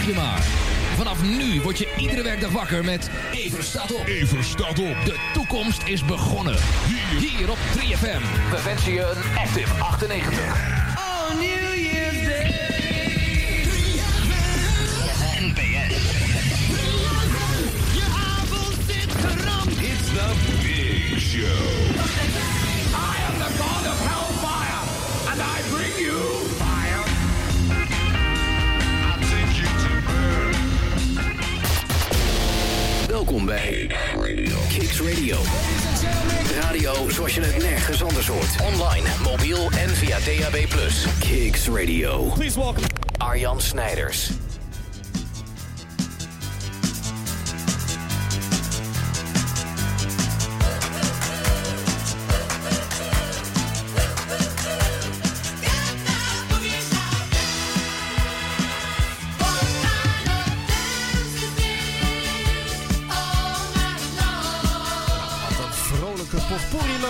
Dacht je maar. Vanaf nu word je iedere werkdag wakker met Even staat op. Even staat op. De toekomst is begonnen. Hier, Hier op 3FM. We wensen je een Active 98. It's the big show. Welkom bij Kicks Radio. Radio zoals je het nergens anders hoort. Online, mobiel en via DAB+. Kicks Radio. Please welcome Arjan Snijders.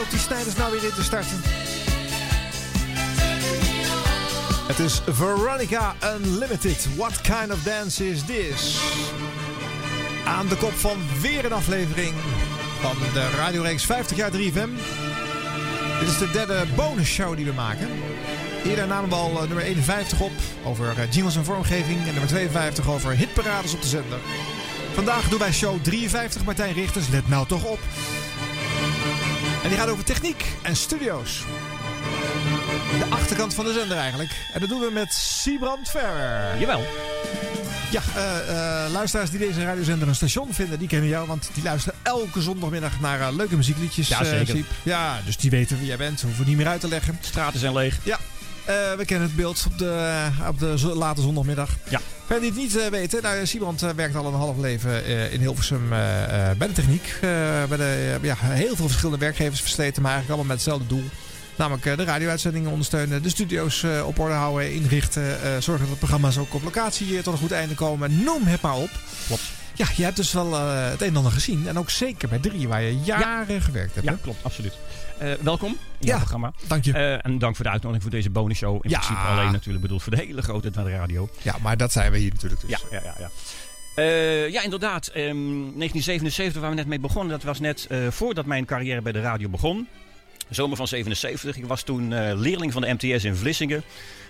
Loopt die Snijders nou weer in te starten. Het is Veronica Unlimited. What kind of dance is this? Aan de kop van weer een aflevering van de radioreeks 50 jaar 3FM. Dit is de derde bonusshow die we maken. Eerder namen we al eh, nummer 51 op over eh, jingles en vormgeving. En nummer 52 over hitparades op de zender. Vandaag doen wij show 53, Martijn Richters. Let nou toch op. En die gaat over techniek en studio's. De achterkant van de zender eigenlijk. En dat doen we met Siebrand Ferrer. Jawel. Ja, eh, eh, luisteraars die deze radiozender een station vinden, die kennen jou. Want die luisteren elke zondagmiddag naar eh, leuke muziekliedjes. Ja, zeker. Ja, dus die weten wie jij bent. Hoeven we niet meer uit te leggen. Straten zijn leeg. Ja, eh, we kennen het beeld op de, op de late zondagmiddag. Ja. Voor die het niet eh, weten, nou, Siebrand eh, werkt al een half leven in Hilversum bij de techniek. bij de, ja, heel veel verschillende werkgevers versleten, maar eigenlijk allemaal met hetzelfde doel. Namelijk de radio-uitzendingen ondersteunen, de studio's op orde houden, inrichten. zorgen dat de programma's ook op locatie tot een goed einde komen. Noem het maar op. Klopt. Ja, je hebt dus wel het een en ander gezien. En ook zeker bij drie, waar je jaren gewerkt hebt. Ja, hè? klopt, absoluut. Eh, welkom in Ja. programma. Dank je. Eh, en dank voor de uitnodiging voor deze bonusshow. In Ja. principe alleen natuurlijk bedoeld voor de hele grote de radio. ja, maar dat zijn we hier natuurlijk dus. Ja, ja, ja. ja. Eh, ja, inderdaad. ehm, 1977 waar we net mee begonnen. Dat was net voordat mijn carrière bij de radio begon. Zomer van 77. Ik was toen leerling van de MTS in Vlissingen.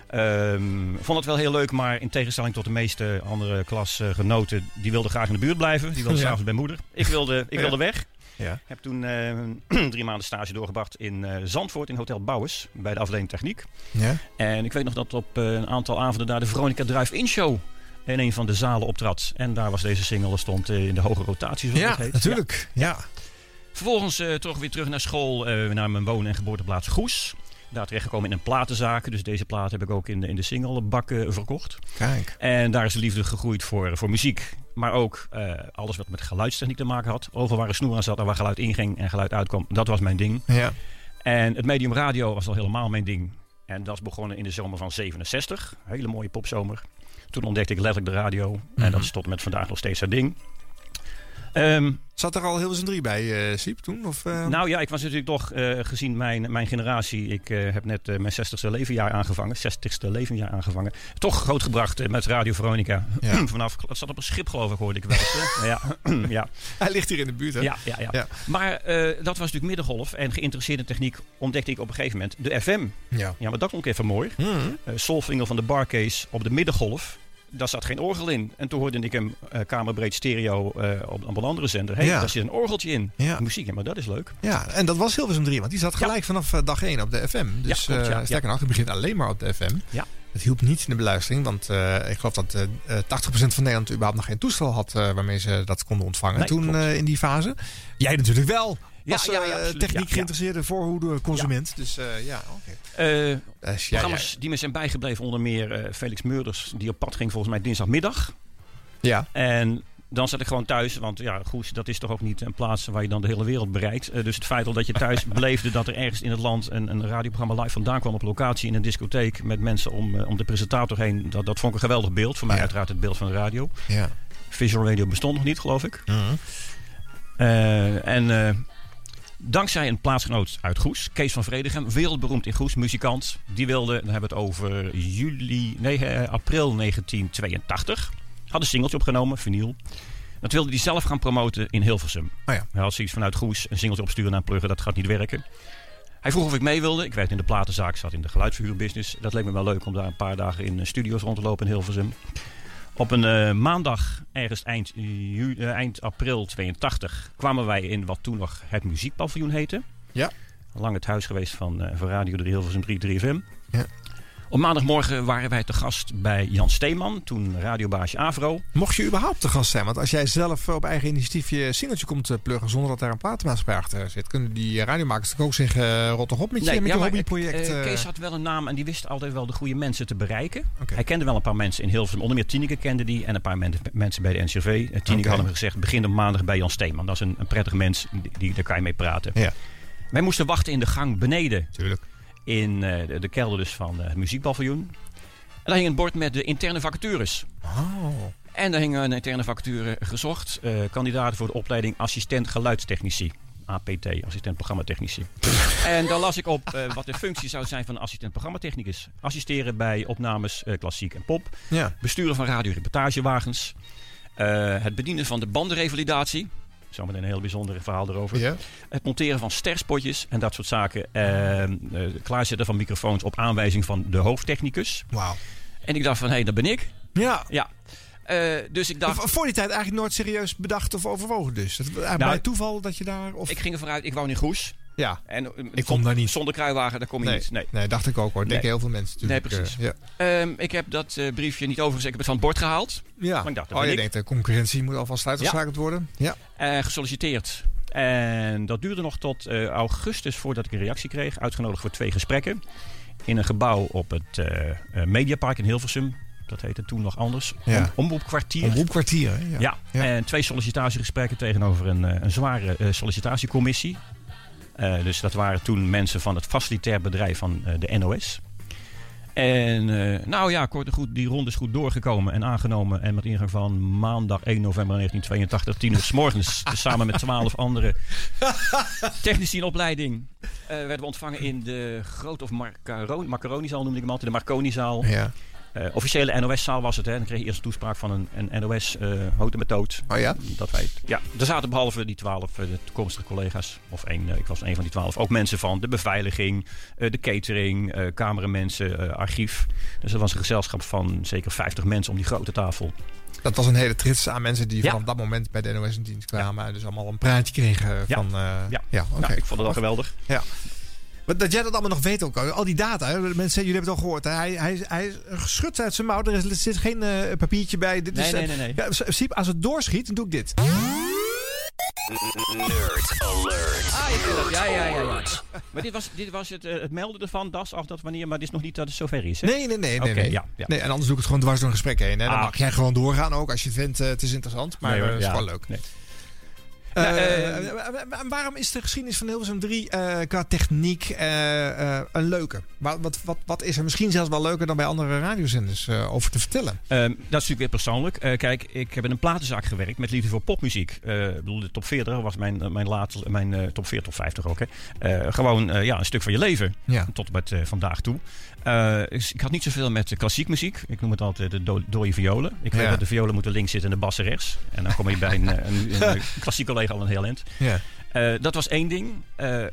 Ehm, vond het wel heel leuk, maar in tegenstelling tot de meeste andere klasgenoten, die wilden graag in de buurt blijven. Die wilden s'avonds bij moeder. Ik wilde, ik wilde weg. Ja. Heb toen eh, drie maanden stage doorgebracht in eh, Zandvoort in Hotel Bouwers. Bij de afdeling techniek. Ja. En ik weet nog dat op eh, een aantal avonden daar de Veronica Drive-In Show in een van de zalen optrad. En daar was deze single, stond in de hoge rotatie zoals Ja, heet. natuurlijk. Ja. Vervolgens eh, toch weer terug naar school, naar mijn woon- en geboorteplaats Goes. Daar terechtgekomen in een platenzaak. Dus deze plaat heb ik ook in de, in de singlebak verkocht. Kijk. En daar is de liefde gegroeid voor, voor muziek. Maar ook eh, alles wat met geluidstechniek te maken had. Overal waar een snoer aan zat en waar geluid inging en geluid uitkwam. Dat was mijn ding. Ja. En het medium radio was al helemaal mijn ding. En dat is begonnen in de zomer van 67. Hele mooie popzomer. Toen ontdekte ik letterlijk de radio. En dat is tot en met vandaag nog steeds haar ding. Ehm, Zat er al Hilversum 3 bij, eh Siep, toen? Of, eh? nou ja, ik was natuurlijk toch, eh, gezien mijn, mijn generatie... Ik heb net mijn 60ste levenjaar aangevangen. 60ste levenjaar aangevangen. Toch grootgebracht met Radio Veronica. Ja. Vanaf, het zat op een schip geloof ik, hoorde ik wel eens. ja, ja. Hij ligt hier in de buurt, hè? Ja, ja, ja. Ja. Maar dat was natuurlijk middengolf. En geïnteresseerd in techniek ontdekte ik op een gegeven moment de FM. Ja. Ja, maar dat klonk even mooi. Uh, Solfinger van de Barcase op de middengolf. Daar zat geen orgel in. En toen hoorde ik hem eh, kamerbreed stereo eh, op, op een andere zender. Hé, hey, Ja. daar zit een orgeltje in. Ja. Muziek, ja, maar dat is leuk. Ja, en dat was Hilversum 3, want die zat gelijk vanaf eh, dag 1 op de FM. Dus ja. sterker nog, het begint alleen maar op de FM. Ja. Het hielp niet in de beluistering, want ik geloof dat eh, eh, 80% van Nederland überhaupt nog geen toestel had waarmee ze dat konden ontvangen Nee, toen in die fase. Jij natuurlijk wel. Ja, Als ja, ja, eh, techniek Ja, ja. geïnteresseerde voorhoede consument. Dus eh, ja, oké. Eh, programma's die me zijn bijgebleven, onder meer eh, Felix Meurders, die op pad ging volgens mij dinsdagmiddag. ja. En dan zat ik gewoon thuis, want ja, Goes, dat is toch ook niet een plaats waar je dan de hele wereld bereikt. Eh, dus het feit al dat je thuis beleefde dat er ergens in het land een, een radioprogramma live vandaan kwam op locatie in een discotheek met mensen om, eh, om de presentator heen, dat, dat vond ik een geweldig beeld. Voor mij Ja. uiteraard het beeld van de radio. ja. Visual radio bestond nog niet, geloof ik. Eh, en eh, dankzij een plaatsgenoot uit Goes, Kees van Vredegem, wereldberoemd in Goes, muzikant. Die wilde, dan hebben we het over juli, nee, eh, april 1982. Had een singeltje opgenomen, vinyl. Dat wilde hij zelf gaan promoten in Hilversum. Oh ja. Hij had zoiets vanuit Goes, een singeltje opsturen naar Pluggen, dat gaat niet werken. Hij vroeg of ik mee wilde. Ik werkte in de platenzaak, zat in de geluidsverhuurbusiness. Dat leek me wel leuk om daar een paar dagen in studio's rond te lopen in Hilversum. Op een eh, maandag, ergens eind, ju- eh, eind april 82, kwamen wij in wat toen nog het muziekpaviljoen heette. Ja. Lang het huis geweest van, eh van Radio 3 Hilversum 3 3FM. Ja. Op maandagmorgen waren wij te gast bij Jan Steeman, toen radiobaasje Avro. Mocht je überhaupt te gast zijn? Want als jij zelf op eigen initiatief je singeltje komt eh, pluggen zonder dat daar een platenmaatschappij achter zit, kunnen die radiomakers ook zeggen: eh, rot toch op met je, met je maar, hobbyproject? eh, eh. Kees had wel een naam en die wist altijd wel de goede mensen te bereiken. Hij kende wel een paar mensen in Hilversum. Onder meer Tineke kende die en een paar men- mensen bij de NCRV. Uh, Tineke had hem gezegd, begin op maandag bij Jan Steeman. Dat is een, een prettig mens, die, die, daar kan je mee praten. Ja, Wij moesten wachten in de gang beneden tuurlijk. In eh, de, de kelder dus van eh, het muziekpaviljoen. En daar hing een bord met de interne vacatures. Oh. En daar hing een interne vacature gezocht. eh, kandidaten voor de opleiding assistent geluidstechnici. APT, assistent programmatechnici. en daar las ik op wat de functie zou zijn van een assistent programmatechnicus. Assisteren bij opnames klassiek en pop. Ja. Besturen van radioreportagewagens. eh, het bedienen van de bandenrevalidatie. Zometeen een heel bijzonder verhaal erover. Ja. Het monteren van sterspotjes en dat soort zaken. Eh, eh, klaarzetten van microfoons op aanwijzing van de hoofdtechnicus. Wauw. En ik dacht van, hé, hey, dat ben ik. Ja. Ja. Eh, dus ik dacht, Voor die tijd eigenlijk nooit serieus bedacht of overwogen dus. Het, eigenlijk bij toeval dat je daar... Of, ik ging ervan uit, ik woon in Goes. Ja. En, eh, Ik kom daar niet. Zonder kruiwagen, daar kom je Nee, niet. Nee. nee, dacht ik ook hoor. Denken Nee. heel veel mensen Nee, natuurlijk. precies. eh, ja. Ehm, ik heb dat eh, briefje niet overgezet. Ik heb het van het bord gehaald. ja. Maar ik dacht, dat oh, je ik. denkt de concurrentie moet alvast uitgeschakeld worden. Ja. gesolliciteerd. En dat duurde nog tot eh, augustus voordat ik een reactie kreeg. Uitgenodigd voor twee gesprekken. In een gebouw op het Mediapark in Hilversum. Dat heette toen nog anders. Ja. Om, omroepkwartier. Omroepkwartier, hè? Ja. Ja. en twee sollicitatiegesprekken tegenover een, eh, een zware eh, sollicitatiecommissie. Eh, dus dat waren toen mensen van het facilitair bedrijf van eh, de NOS. En eh, nou ja, kort en goed, die ronde is goed doorgekomen en aangenomen. En met ingang van maandag 1 november 1982, 10 uur s morgens, samen met twaalf andere technici in opleiding, eh, werden we ontvangen in de grote of macaroni, macaronizaal noemde ik hem altijd, de Marconizaal. Ja. Eh, officiële NOS-zaal was het. Hè. Dan kreeg je eerst een toespraak van een, een NOS uh, houten met dood. Oh ja? Dat wij, ja, er zaten behalve die twaalf uh, toekomstige collega's, of één, uh, ik was een van die twaalf, ook mensen van de beveiliging, uh, de catering, uh, cameramensen, archief. Dus dat was een gezelschap van zeker 50 mensen om die grote tafel. Dat was een hele trits aan mensen die Ja. vanaf dat moment bij de NOS in dienst kwamen. en Dus allemaal een praatje kregen Ja. van... uh, Ja. ja oké. Nou, ik vond het wel geweldig. Ja. Maar dat jij dat allemaal nog weet ook. Al die data. Mensen, jullie hebben het al gehoord. Hè? Hij, hij, hij schudt uit zijn mouw. Er, is, er zit geen uh, papiertje bij. Dit Nee, is, nee, nee, nee. Ja, Siep, als het doorschiet, dan doe ik dit. Nerd alert. Ah. Ja, ja, ja, ja. Maar dit was, dit was het, uh, het melden ervan, das af dat wanneer, maar dit is nog niet dat het zover is. Hè? Nee, nee, nee. nee, Oké, nee. ja, ja. nee. En anders doe ik het gewoon dwars door een gesprek heen. Hè? Dan Ah. mag jij gewoon doorgaan ook als je vindt uh, het is interessant. Maar Nee, hoor, uh, het is ja. gewoon leuk. Nee. Nou, eh, en waarom is de geschiedenis van Hilversum 3 uh, qua techniek een leuke? Wat, wat, wat, wat is er misschien zelfs wel leuker dan bij andere radiozenders over te vertellen? Um, dat is natuurlijk weer persoonlijk. Kijk, ik heb in een platenzaak gewerkt met liefde voor popmuziek. Ik bedoel, de top 40 was mijn, mijn, laatste, mijn top 40, top 50 ook. Hè. Gewoon ja, een stuk van je leven. Ja. Tot met vandaag toe. Dus ik had niet zoveel met klassiek muziek. Ik noem het altijd de do dode violen. Ik weet Ja. dat de violen moeten links zitten en de bassen rechts. En dan kom je bij een, een, een, klassiek collega al een heel eind. Ja. Uh, dat was één ding. Uh,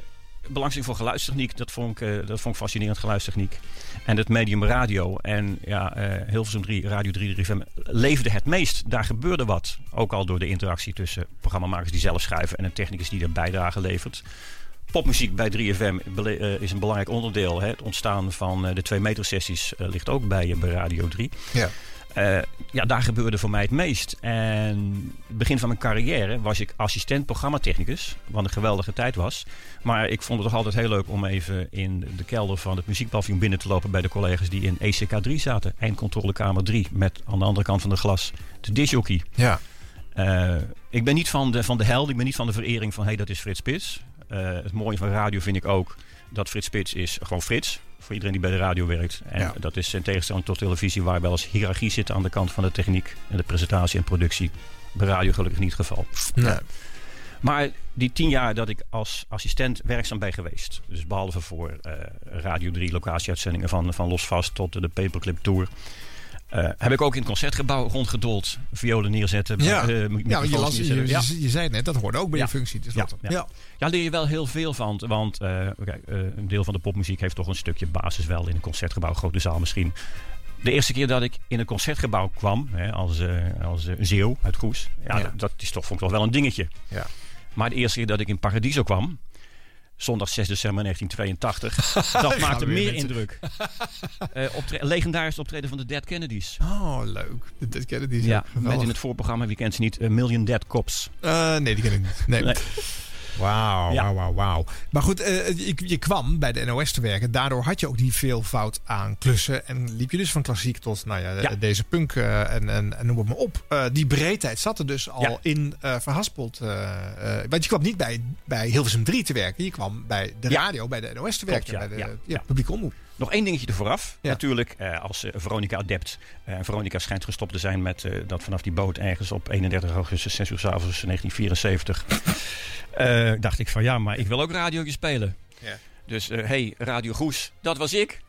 belangstelling voor geluidstechniek, dat vond, ik, eh, dat vond ik fascinerend, geluidstechniek. En het medium radio. En ja, eh Hilversum 3, Radio 3, 3FM leefde het meest. Daar gebeurde wat. Ook al door de interactie tussen programmamakers die zelf schrijven en een technicus die er bijdrage levert. Popmuziek bij 3FM bele- eh, is een belangrijk onderdeel. Hè. Het ontstaan van eh, de 2 meter sessies eh, ligt ook bij, bij Radio 3. Ja. Ja, daar gebeurde voor mij het meest. En begin van mijn carrière was ik assistent programmatechnicus. Wat een geweldige tijd was. Maar ik vond het toch altijd heel leuk om even in de kelder van het muziekpaviljoen binnen te lopen bij de collega's die in ECK 3 zaten. Eindcontrolekamer 3. Met aan de andere kant van de glas de disjockey. Ja. Ik ben niet van de, van de held, ik ben niet van de verering van hé, hey, dat is Frits Spits. Eh, het mooie van radio vind ik ook dat Frits Spits is gewoon Frits. Voor iedereen die bij de radio werkt. En Ja. dat is in tegenstelling tot televisie, waar wel eens hiërarchie zit aan de kant van de techniek en de presentatie en productie. Bij radio gelukkig niet het geval. Nee. Maar die tien jaar dat ik als assistent werkzaam ben geweest. Dus behalve voor eh, Radio 3 locatieuitzendingen van, van Losvast tot de Paperclip Tour. Eh, heb ik ook in het concertgebouw rondgedold. Violen neerzetten. Ja. eh, Ja, je, las, je. Ja. zei het net, dat hoorde ook bij Ja. je functie. Dus Ja, dat- ja. ja. Ja, leer je wel heel veel van. Want eh, een deel van de popmuziek heeft toch een stukje basis wel in een concertgebouw, grote zaal misschien. De eerste keer dat ik in een concertgebouw kwam, hè, als, als zeeuw uit Goes, ja, Ja. Dat, dat is toch, vond ik toch wel een dingetje. Ja. Maar de eerste keer dat ik in Paradiso kwam, zondag 6 december 1982, dat maakte meer indruk. Eh optre- legendarisch optreden van de Dead Kennedys. Oh, leuk. Dat kennen die Ja, met in het voorprogramma, wie kent ze niet, A Million Dead Cops. Eh, nee, die ken ik niet. Nee. Nee. Wauw, Ja. wauw, wauw, wauw. Maar goed, eh, je, je kwam bij de NOS te werken. Daardoor had je ook die veelvoud aan klussen. En liep je dus van klassiek tot nou ja, Ja. deze punk eh, en, en, en noem het maar op. Eh, die breedheid zat er dus al Ja. in eh, verhaspeld. eh, eh, want je kwam niet bij, bij Hilversum 3 te werken. Je kwam bij de radio, bij de NOS te werken. ja, bij de publieke omroep. Nog één dingetje er vooraf. Ja. Natuurlijk, eh, als eh, Veronica adept. Eh, Veronica schijnt gestopt te zijn met eh, dat vanaf die boot ergens op 31 augustus 6 uur s avonds 1974. eh, dacht ik van ja, maar ik wil ook radiootje spelen. Ja. Dus hé, hey, Radio Goes, dat was ik.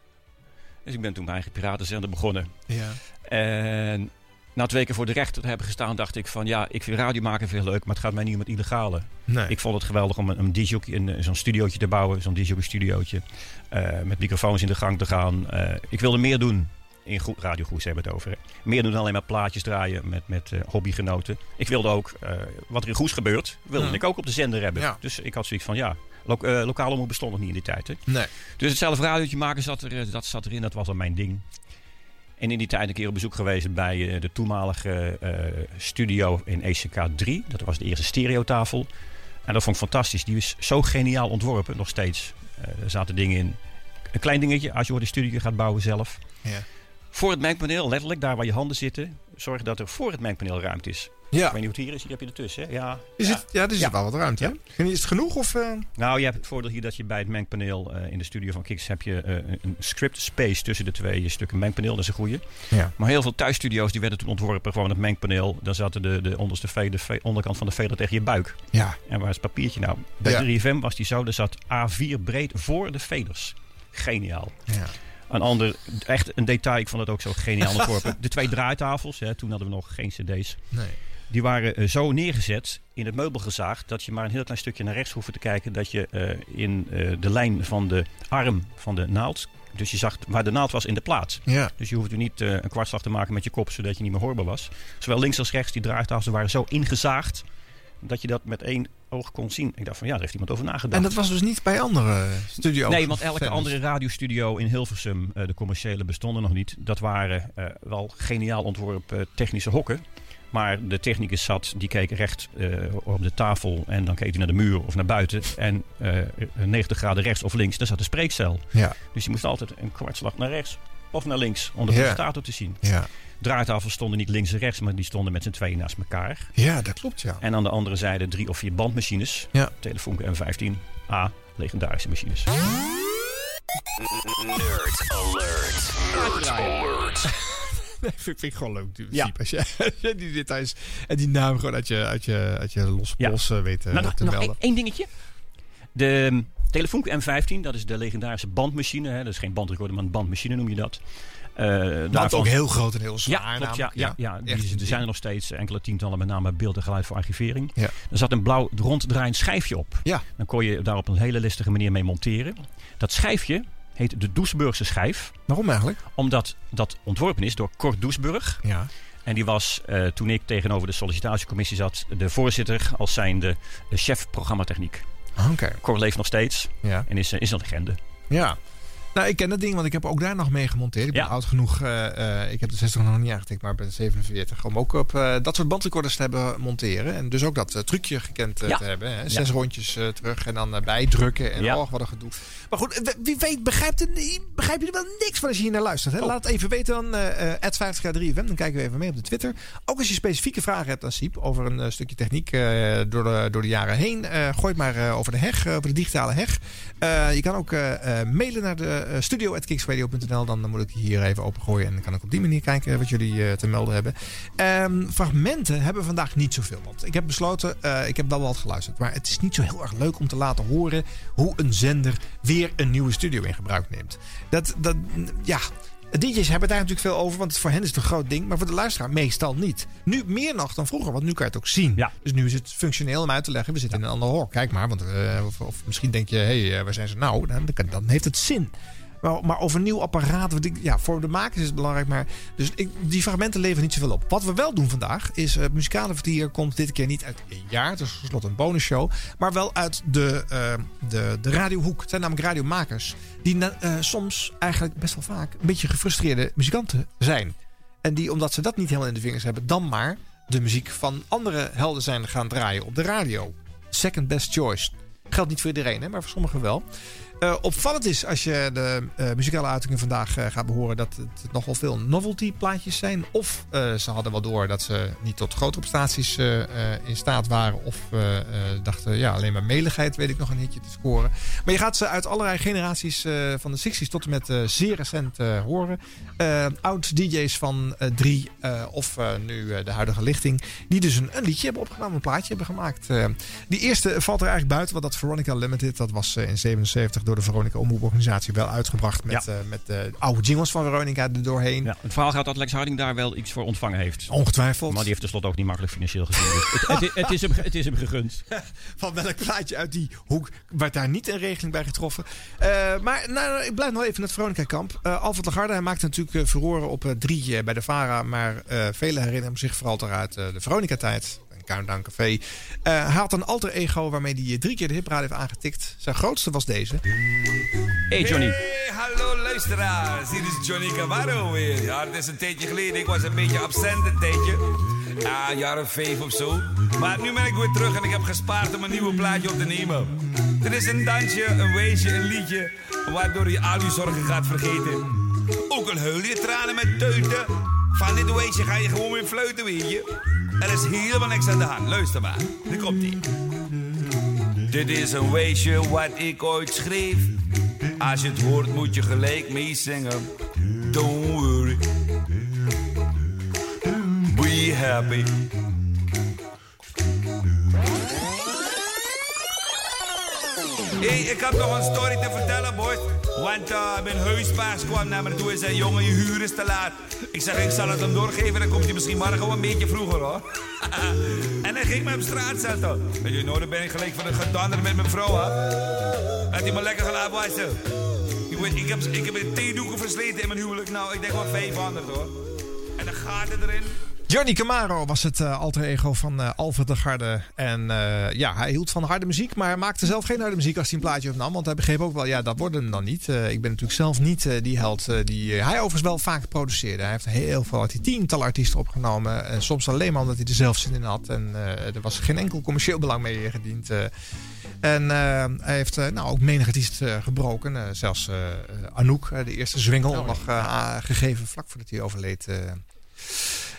Dus ik ben toen mijn eigen piratenzender begonnen. Ja. En na twee keer voor de rechter te hebben gestaan, dacht ik van ja, ik vind radio maken veel leuk, maar het gaat mij niet om het illegale. Nee. Ik vond het geweldig om een, een DJ, een, zo'n studiootje te bouwen, zo'n DJ studiootje. eh, met microfoons in de gang te gaan. Eh, ik wilde meer doen. In Go- Radio Goes hebben we het over. hè. Meer doen dan alleen maar plaatjes draaien met, met eh, hobbygenoten. Ik wilde ook, eh, wat er in Goes gebeurt, wilde Ja. ik ook op de zender hebben. Ja. Dus ik had zoiets van, ja, lo eh, lokale omroep bestond nog niet in die tijd. Hè. nee. Dus het zelf radiootje maken zat, er, eh, dat zat erin, dat was al mijn ding. En in die tijd een keer op bezoek geweest bij eh, de toenmalige eh, studio in ECK 3. Dat was de eerste stereotafel. En dat vond ik fantastisch. Die is zo geniaal ontworpen, nog steeds. Eh, er zaten dingen in. Een klein dingetje, als je voor de studio gaat bouwen zelf. Ja. Voor het mengpaneel, letterlijk daar waar je handen zitten. Zorg dat er voor het mengpaneel ruimte is. Ja. Ik weet niet hoe het hier is, hier heb je ertussen. Hè? Ja. Is ja. het, ja, er zit Ja. wel wat ruimte. Ja. Is het genoeg? Of, eh? Nou, je hebt het voordeel hier dat je bij het mengpaneel eh, in de studio van Kiks heb je eh, een script space tussen de twee stukken mengpaneel. Dat is een goeie. Ja. Maar heel veel thuisstudio's die werden toen ontworpen gewoon het mengpaneel. Daar zaten de, de onderste ve- de ve- onderkant van de veder tegen je buik. Ja. En waar is het papiertje nou? Bij Ja. 3FM was die zo. Er zat A4 breed voor de veders. Geniaal. ja. Een ander, echt een detail, ik vond het ook zo geniaal ontworpen. De twee draaitafels, hè, toen hadden we nog geen cd's. Nee. Die waren eh, zo neergezet in het meubel gezaagd dat je maar een heel klein stukje naar rechts hoefde te kijken. Dat je eh, in eh, de lijn van de arm van de naald, dus je zag waar de naald was in de plaats. Ja. Dus je hoefde niet een kwartslag te maken met je kop zodat je niet meer hoorbaar was. Zowel links als rechts, die draaitafels waren zo ingezaagd dat je dat met één oog kon zien. Ik dacht van ja, daar heeft iemand over nagedacht. En dat was dus niet bij andere studio's? Nee, want elke Fans. andere radiostudio in Hilversum, de commerciële bestonden nog niet. Dat waren wel geniaal ontworpen technische hokken. Maar de technicus zat, die keek recht eh, op de tafel en dan keek hij naar de muur of naar buiten. En eh 90 graden rechts of links, daar zat de spreekcel. Ja. Dus je moest altijd een kwartslag naar rechts of naar links om de Ja. presentator te zien. Ja. Draaitafels stonden niet links en rechts, maar die stonden met z'n tweeën naast elkaar. ja, dat klopt, ja. En aan de andere zijde drie of vier bandmachines. Ja. Telefoon M15. A, legendarische machines. Nerd alert. Nerd alert. Nee, vind, vind ik gewoon leuk. Ja. Als je, als je die details en die naam gewoon uit je, uit je, uit je losse Ja. pols eh, weet eh, Nou, nog, te nog één, melden. dingetje. De, Telefunken M15, dat is de legendarische bandmachine. Hè. Dat is geen bandrecorder, maar een bandmachine noem je dat. Eh Dat ook heel groot en heel zwaar. ja, klopt, ja, ja, ja. Die, er zijn er nog steeds enkele tientallen, met name beeld en geluid voor archivering. Ja. Er zat een blauw ronddraaiend schijfje op. Ja. Dan kon je daar op een hele listige manier mee monteren. Dat schijfje heet de Doesburgse schijf, Waarom eigenlijk? omdat dat ontworpen is door Cor Doesburg. Ja. En die was, eh, toen ik tegenover de sollicitatiecommissie zat, de voorzitter als zijnde de chef programmatechniek. Oké. Cor leeft nog steeds Ja. en is, eh, is een legende. Ja. Nou, ik ken dat ding, want ik heb ook daar nog mee gemonteerd. Ik ben Ja. oud genoeg. eh, eh, ik heb de 60 nog niet aangetikt, maar ben 47. Om ook op eh, dat soort bandrecorders te hebben monteren. En dus ook dat trucje gekend Ja. te hebben. Hè? Zes rondjes terug en dan bijdrukken. En Ja. oh, wat een gedoe. Maar goed, wie weet begrijpt, er, begrijp je er wel niks van als je hier naar luistert. Hè? Oh. Laat het even weten dan. eh 50k3fm, dan kijken we even mee op de Twitter. Ook als je specifieke vragen hebt aan Siep over een stukje techniek door, de, door de jaren heen. gooi het maar over de heg, over de digitale heg. Je kan ook mailen naar de uh, studio.kicksradio.nl. Dan moet ik die hier even opengooien. En dan kan ik op die manier kijken wat jullie eh, te melden hebben. Ehm, fragmenten hebben we vandaag niet zoveel. Want ik heb besloten, eh, ik heb wel wat geluisterd. Maar het is niet zo heel erg leuk om te laten horen hoe een zender weer een nieuwe studio in gebruik neemt. Dat, dat, ja, DJ's hebben daar natuurlijk veel over, want voor hen is het een groot ding. Maar voor de luisteraar meestal niet. Nu meer nog dan vroeger, want nu kan je het ook zien. Ja. Dus nu is het functioneel om uit te leggen. We zitten in een ander hok. Kijk maar, want, eh, of, of misschien denk je, hé, hey, waar zijn ze nou? Dan, dan, dan heeft het zin. Maar, maar over een nieuw apparaat, ja, voor de makers is het belangrijk. Maar dus ik, die fragmenten leveren niet zoveel op. Wat we wel doen vandaag is, het muzikale vertier komt dit keer niet uit één jaar. Het is tenslotte een bonusshow. Maar wel uit de, eh, de, de radiohoek. Het zijn namelijk radiomakers. Die eh, soms eigenlijk best wel vaak een beetje gefrustreerde muzikanten zijn. En die, omdat ze dat niet helemaal in de vingers hebben, dan maar de muziek van andere helden zijn gaan draaien op de radio. Second best choice. Geldt niet voor iedereen, hè, maar voor sommigen wel. Eh, opvallend is als je de eh, muzikale uitingen vandaag eh, gaat behoren dat het nogal veel novelty plaatjes zijn. Of ze hadden wel door dat ze niet tot grotere prestaties in staat waren. Of dachten, ja, alleen maar meligheid weet ik nog een hitje te scoren. Maar je gaat ze uit allerlei generaties van de 60s tot en met zeer recent horen. Oud DJ's van eh, drie eh, of nu de huidige lichting. Die dus een, een liedje hebben opgenomen, een plaatje hebben gemaakt. Die eerste valt er eigenlijk buiten, want dat Veronica Limited, dat was in 77 door de Veronica Omroeporganisatie wel uitgebracht. Met, Ja. eh, met de oude jingles van Veronica er doorheen. Ja, het verhaal gaat dat Lex Harding daar wel iets voor ontvangen heeft. Ongetwijfeld. Maar die heeft tenslotte ook niet makkelijk financieel gezien. Dus het, het, het, is hem, het is hem gegund. Van welk plaatje uit die hoek werd daar niet een regeling bij getroffen. Eh, maar nou, ik blijf nog even in het Veronica-kamp. Eh Alfred Lagarde hij maakte natuurlijk furoren op drie bij de VARA. Maar velen herinneren zich vooral uit de Veronica-tijd. Countdown Café. Uh, hij had een alter ego waarmee hij drie keer de hipraad heeft aangetikt. Zijn grootste was deze. Hey Johnny. Hey, hallo luisteraars. Hier is Johnny Camarro weer. Ja, het is een tijdje geleden. Ik was een beetje absent een tijdje. Ja, een jaar of vijf of zo. Maar nu ben ik weer terug en ik heb gespaard om een nieuwe plaatje op te nemen. Dit is een dansje, een weesje, een liedje. Waardoor je al je zorgen gaat vergeten. Ook een huil je tranen met teuten. Van dit weesje ga je gewoon weer fluiten, weet. Er is helemaal niks aan de hand. Luister maar. Hier komt ie. Dit is een weesje wat ik ooit schreef. Als je het hoort moet je gelijk meezingen. Don't worry. Be happy. Hey, ik heb nog een story te vertellen, boys. Want uh, mijn huisbaas kwam naar me toe en zei: Jongen, je huur is te laat. Ik zeg: Ik zal het hem doorgeven, dan komt hij misschien morgen wel een beetje vroeger hoor. en hij ging me op straat zetten. En je dan ben ik gelijk van de gedander met mijn vrouw. Hè? Dat hij me lekker gelaten wassen. Ik, heb, ik heb theedoeken versleten in mijn huwelijk. Nou, ik denk wel 500 hoor. En dan gaat erin. Johnny Camaro was het uh, alter ego van uh, Alfred de Garde. En uh, ja, hij hield van harde muziek, maar hij maakte zelf geen harde muziek als hij een plaatje opnam. Want hij begreep ook wel, ja, dat wordt hem dan niet. ik ben natuurlijk zelf niet die held die hij overigens wel vaak produceerde. Hij heeft heel veel, had hij tientallen artiesten opgenomen. En soms alleen maar omdat hij er zelf zin in had. En er was geen enkel commercieel belang mee gediend. En hij heeft nou, ook menig artiest gebroken. zelfs Anouk, de eerste zwengel, oh, nog gegeven vlak voordat hij overleed.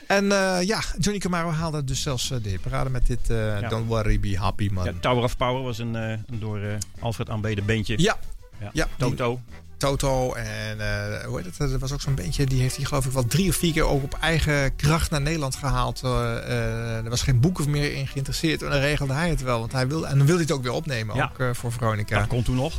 En uh, ja, Johnny Camaro haalde dus zelfs uh, de parade met dit ja. Don't Worry Be Happy Man. Ja, Tower of Power was een, een door Alfred aanbeden beentje. Ja. ja. ja Toto. Toto en eh, hoe heet het? Er was ook zo'n bandje, die heeft hij geloof ik wel drie of vier keer ook op eigen kracht naar Nederland gehaald. Eh, eh, er was geen boeken meer in geïnteresseerd en dan regelde hij het wel. Want hij wil, en dan wilde hij het ook weer opnemen, Ja. ook eh, voor Veronica. Dat kon toen nog.